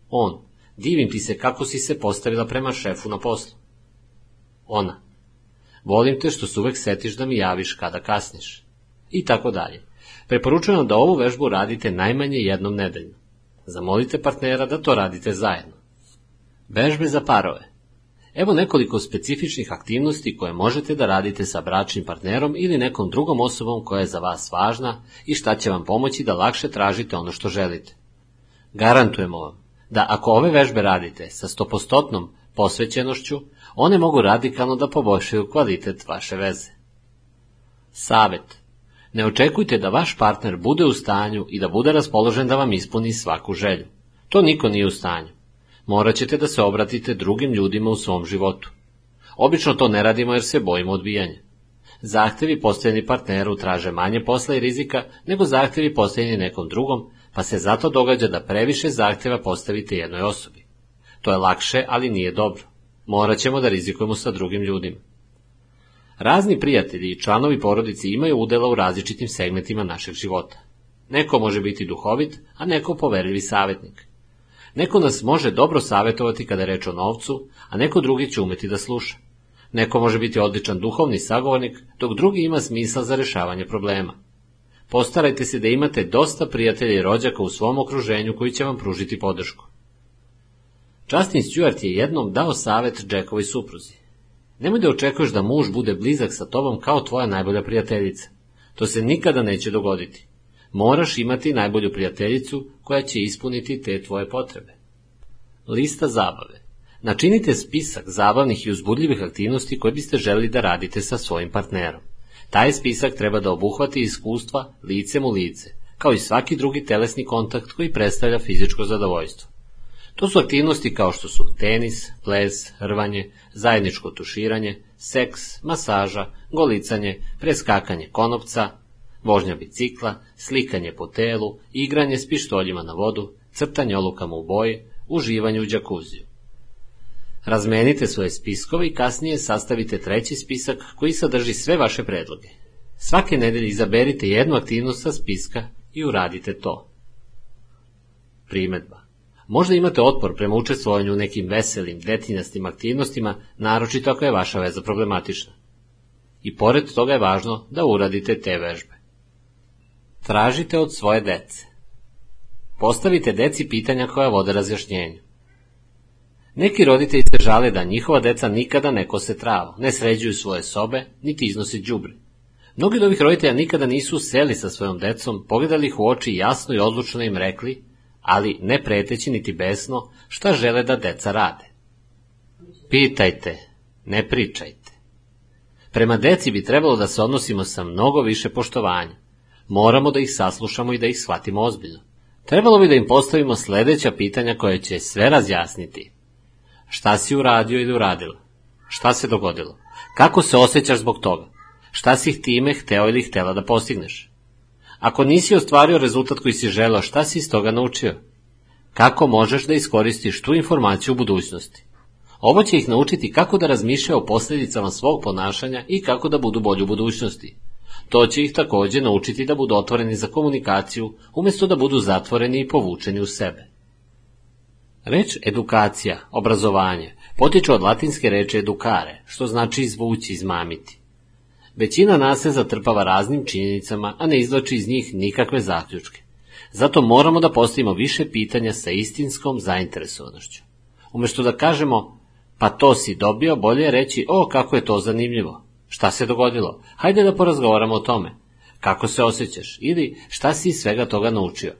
On. Divim ti se kako si se postavila prema šefu na poslu. Ona. Volim te što se uvek setiš da mi javiš kada kasniš. I tako dalje. Preporučujem da ovu vežbu radite najmanje jednom nedeljno. Zamolite partnera da to radite zajedno. Vežbe za parove. Evo nekoliko specifičnih aktivnosti koje možete da radite sa bračnim partnerom ili nekom drugom osobom koja je za vas važna i šta će vam pomoći da lakše tražite ono što želite. Garantujemo vam da ako ove vežbe radite sa stopostotnom posvećenošću, one mogu radikalno da poboljšaju kvalitet vaše veze. Savet. Ne očekujte da vaš partner bude u stanju i da bude raspoložen da vam ispuni svaku želju. To niko nije u stanju. Morat ćete da se obratite drugim ljudima u svom životu. Obično to ne radimo jer se bojimo odbijanja. Zahtevi postavljeni partneru traže manje posla i rizika nego zahtevi postavljeni nekom drugom, pa se zato događa da previše zahteva postavite jednoj osobi. To je lakše, ali nije dobro. Morat ćemo da rizikujemo sa drugim ljudima. Razni prijatelji i članovi porodici imaju udela u različitim segmentima našeg života. Neko može biti duhovit, a neko poverljivi savjetnik. Neko nas može dobro savjetovati kada reč o novcu, a neko drugi će umeti da sluša. Neko može biti odličan duhovni sagovornik, dok drugi ima smisla za rešavanje problema. Postarajte se da imate dosta prijatelja i rođaka u svom okruženju koji će vam pružiti podršku. Justin Stewart je jednom dao savet Jackovoj supruzi. Nemoj da očekuješ da muž bude blizak sa tobom kao tvoja najbolja prijateljica. To se nikada neće dogoditi. Moraš imati najbolju prijateljicu koja će ispuniti te tvoje potrebe. Lista zabave. Načinite spisak zabavnih i uzbudljivih aktivnosti koje biste želeli da radite sa svojim partnerom. Taj spisak treba da obuhvati iskustva licem u lice, kao i svaki drugi telesni kontakt koji predstavlja fizičko zadovoljstvo. To su aktivnosti kao što su tenis, ples, rvanje, zajedničko tuširanje, seks, masaža, golicanje, preskakanje konopca, vožnja bicikla, slikanje po telu, igranje s pištoljima na vodu, crtanje olukama u boji, uživanje u džakuziju. Razmenite svoje spiskove i kasnije sastavite treći spisak koji sadrži sve vaše predloge. Svake nedelje izaberite jednu aktivnost sa spiska i uradite to. Primetba. Možda imate otpor prema učestvovanju u nekim veselim, detinjastim aktivnostima, naročito ako je vaša veza problematična. I pored toga je važno da uradite te vežbe. Tražite od svoje dece. Postavite deci pitanja koja vode razjašnjenju. Neki roditelji se žale da njihova deca nikada ne kose travu, ne sređuju svoje sobe, niti iznosi đubre. Mnogi od ovih roditelja nikada nisu seli sa svojom decom, pogledali ih u oči jasno i odlučno im rekli, ali ne preteći niti besno, šta žele da deca rade. Pitajte, ne pričajte. Prema deci bi trebalo da se odnosimo sa mnogo više poštovanja. Moramo da ih saslušamo i da ih shvatimo ozbiljno. Trebalo bi da im postavimo sledeća pitanja koje će sve razjasniti. Šta si uradio ili uradila? Šta se dogodilo? Kako se osjećaš zbog toga? Šta si time hteo ili htela da postigneš? Ako nisi ostvario rezultat koji si želao, šta si iz toga naučio? Kako možeš da iskoristiš tu informaciju u budućnosti? Ovo će ih naučiti kako da razmišljaju o posljedicama svog ponašanja i kako da budu bolji u budućnosti. To će ih takođe naučiti da budu otvoreni za komunikaciju, umjesto da budu zatvoreni i povučeni u sebe. Reč edukacija, obrazovanje, potiče od latinske reče edukare, što znači izvući, izmamiti. Većina nas se zatrpava raznim činjenicama, a ne izlači iz njih nikakve zaključke. Zato moramo da postavimo više pitanja sa istinskom zainteresovanošću. Umesto da kažemo, pa to si dobio, bolje je reći, o, kako je to zanimljivo. Šta se dogodilo? Hajde da porazgovaramo o tome. kako se osjećaš ili šta si iz svega toga naučio.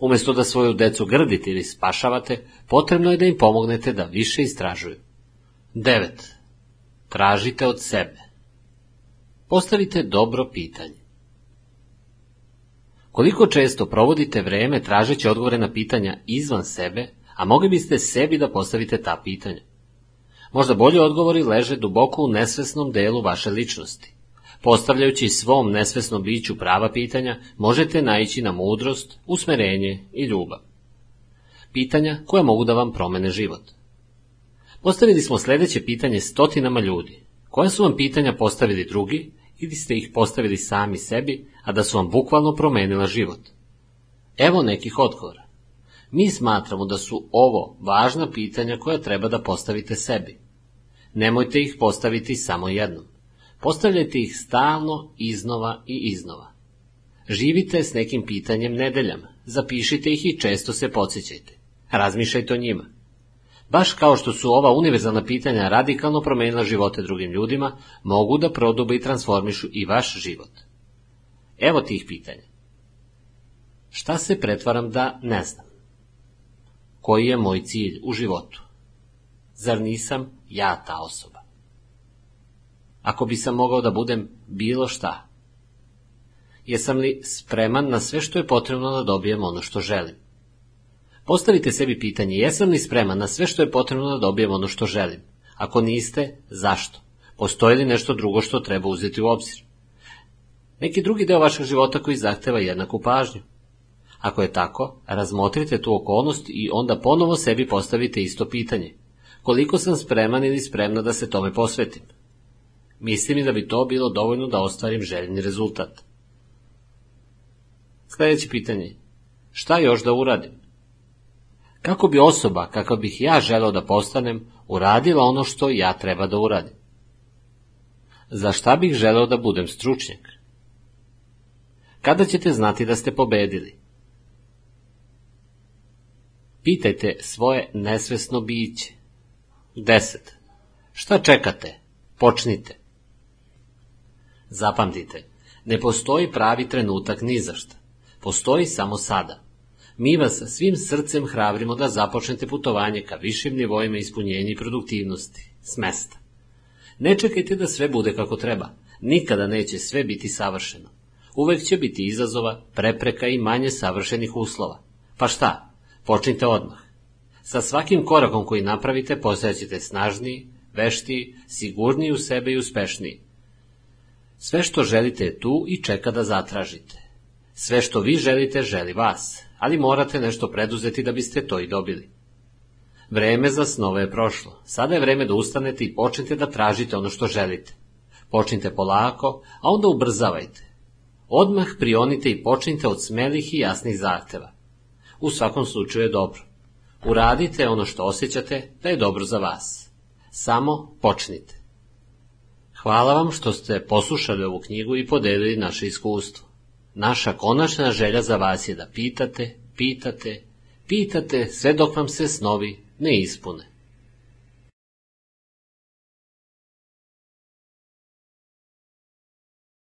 Umesto da svoju decu grdite ili spašavate, potrebno je da im pomognete da više istražuju. 9. Tražite od sebe. Postavite dobro pitanje. Koliko često provodite vreme tražeći odgovore na pitanja izvan sebe, a mogli biste sebi da postavite ta pitanja? Možda bolji odgovori leže duboko u nesvesnom delu vaše ličnosti. Postavljajući svom nesvesnom biću prava pitanja, možete naići na mudrost, usmerenje i ljubav. Pitanja koja mogu da vam promene život. Postavili smo sledeće pitanje stotinama ljudi. Koja su vam pitanja postavili drugi ili ste ih postavili sami sebi, a da su vam bukvalno promenila život? Evo nekih odgovora. Mi smatramo da su ovo važna pitanja koja treba da postavite sebi. Nemojte ih postaviti samo jednom. Postavljajte ih stalno, iznova i iznova. Živite s nekim pitanjem nedeljama, zapišite ih i često se podsjećajte. Razmišljajte o njima. Baš kao što su ova univerzalna pitanja radikalno promenila živote drugim ljudima, mogu da prodube i transformišu i vaš život. Evo tih pitanja. Šta se pretvaram da ne znam? Koji je moj cilj u životu? Zar nisam ja ta osoba? Ako bi sam mogao da budem bilo šta? Jesam li spreman na sve što je potrebno da dobijem ono što želim? Postavite sebi pitanje, jesam li spreman na sve što je potrebno da dobijem ono što želim? Ako niste, zašto? Postoji li nešto drugo što treba uzeti u obzir? Neki drugi deo vašeg života koji zahteva jednaku pažnju? Ako je tako, razmotrite tu okolnost i onda ponovo sebi postavite isto pitanje. Koliko sam spreman ili spremna da se tome posvetim? Mislim da bi to bilo dovoljno da ostvarim željeni rezultat. Sljedeće pitanje. Šta još da uradim? Kako bi osoba, kakav bih ja želeo da postanem, uradila ono što ja treba da uradim? Za šta bih želeo da budem stručnjak? Kada ćete znati da ste pobedili? Pitajte svoje nesvesno biće. 10. Šta čekate? Počnite. Zapamtite, ne postoji pravi trenutak ni za šta. Postoji samo sada. Mi vas svim srcem hrabrimo da započnete putovanje ka višim nivoima ispunjenja i produktivnosti, s mesta. Ne čekajte da sve bude kako treba. Nikada neće sve biti savršeno. Uvek će biti izazova, prepreka i manje savršenih uslova. Pa šta? Počnite odmah. Sa svakim korakom koji napravite postajaćete snažniji, veštiji, sigurniji u sebe i uspešniji. Sve što želite je tu i čeka da zatražite. Sve što vi želite želi vas, ali morate nešto preduzeti da biste to i dobili. Vreme za snove je prošlo. Sada je vreme da ustanete i počnete da tražite ono što želite. Počnite polako, a onda ubrzavajte. Odmah prionite i počnite od smelih i jasnih zahteva. U svakom slučaju je dobro. Uradite ono što osjećate da je dobro za vas. Samo počnite. Hvala vam što ste poslušali ovu knjigu i podelili naše iskustvo. Naša konačna želja za vas je da pitate, pitate, pitate sve dok vam se snovi ne ispune.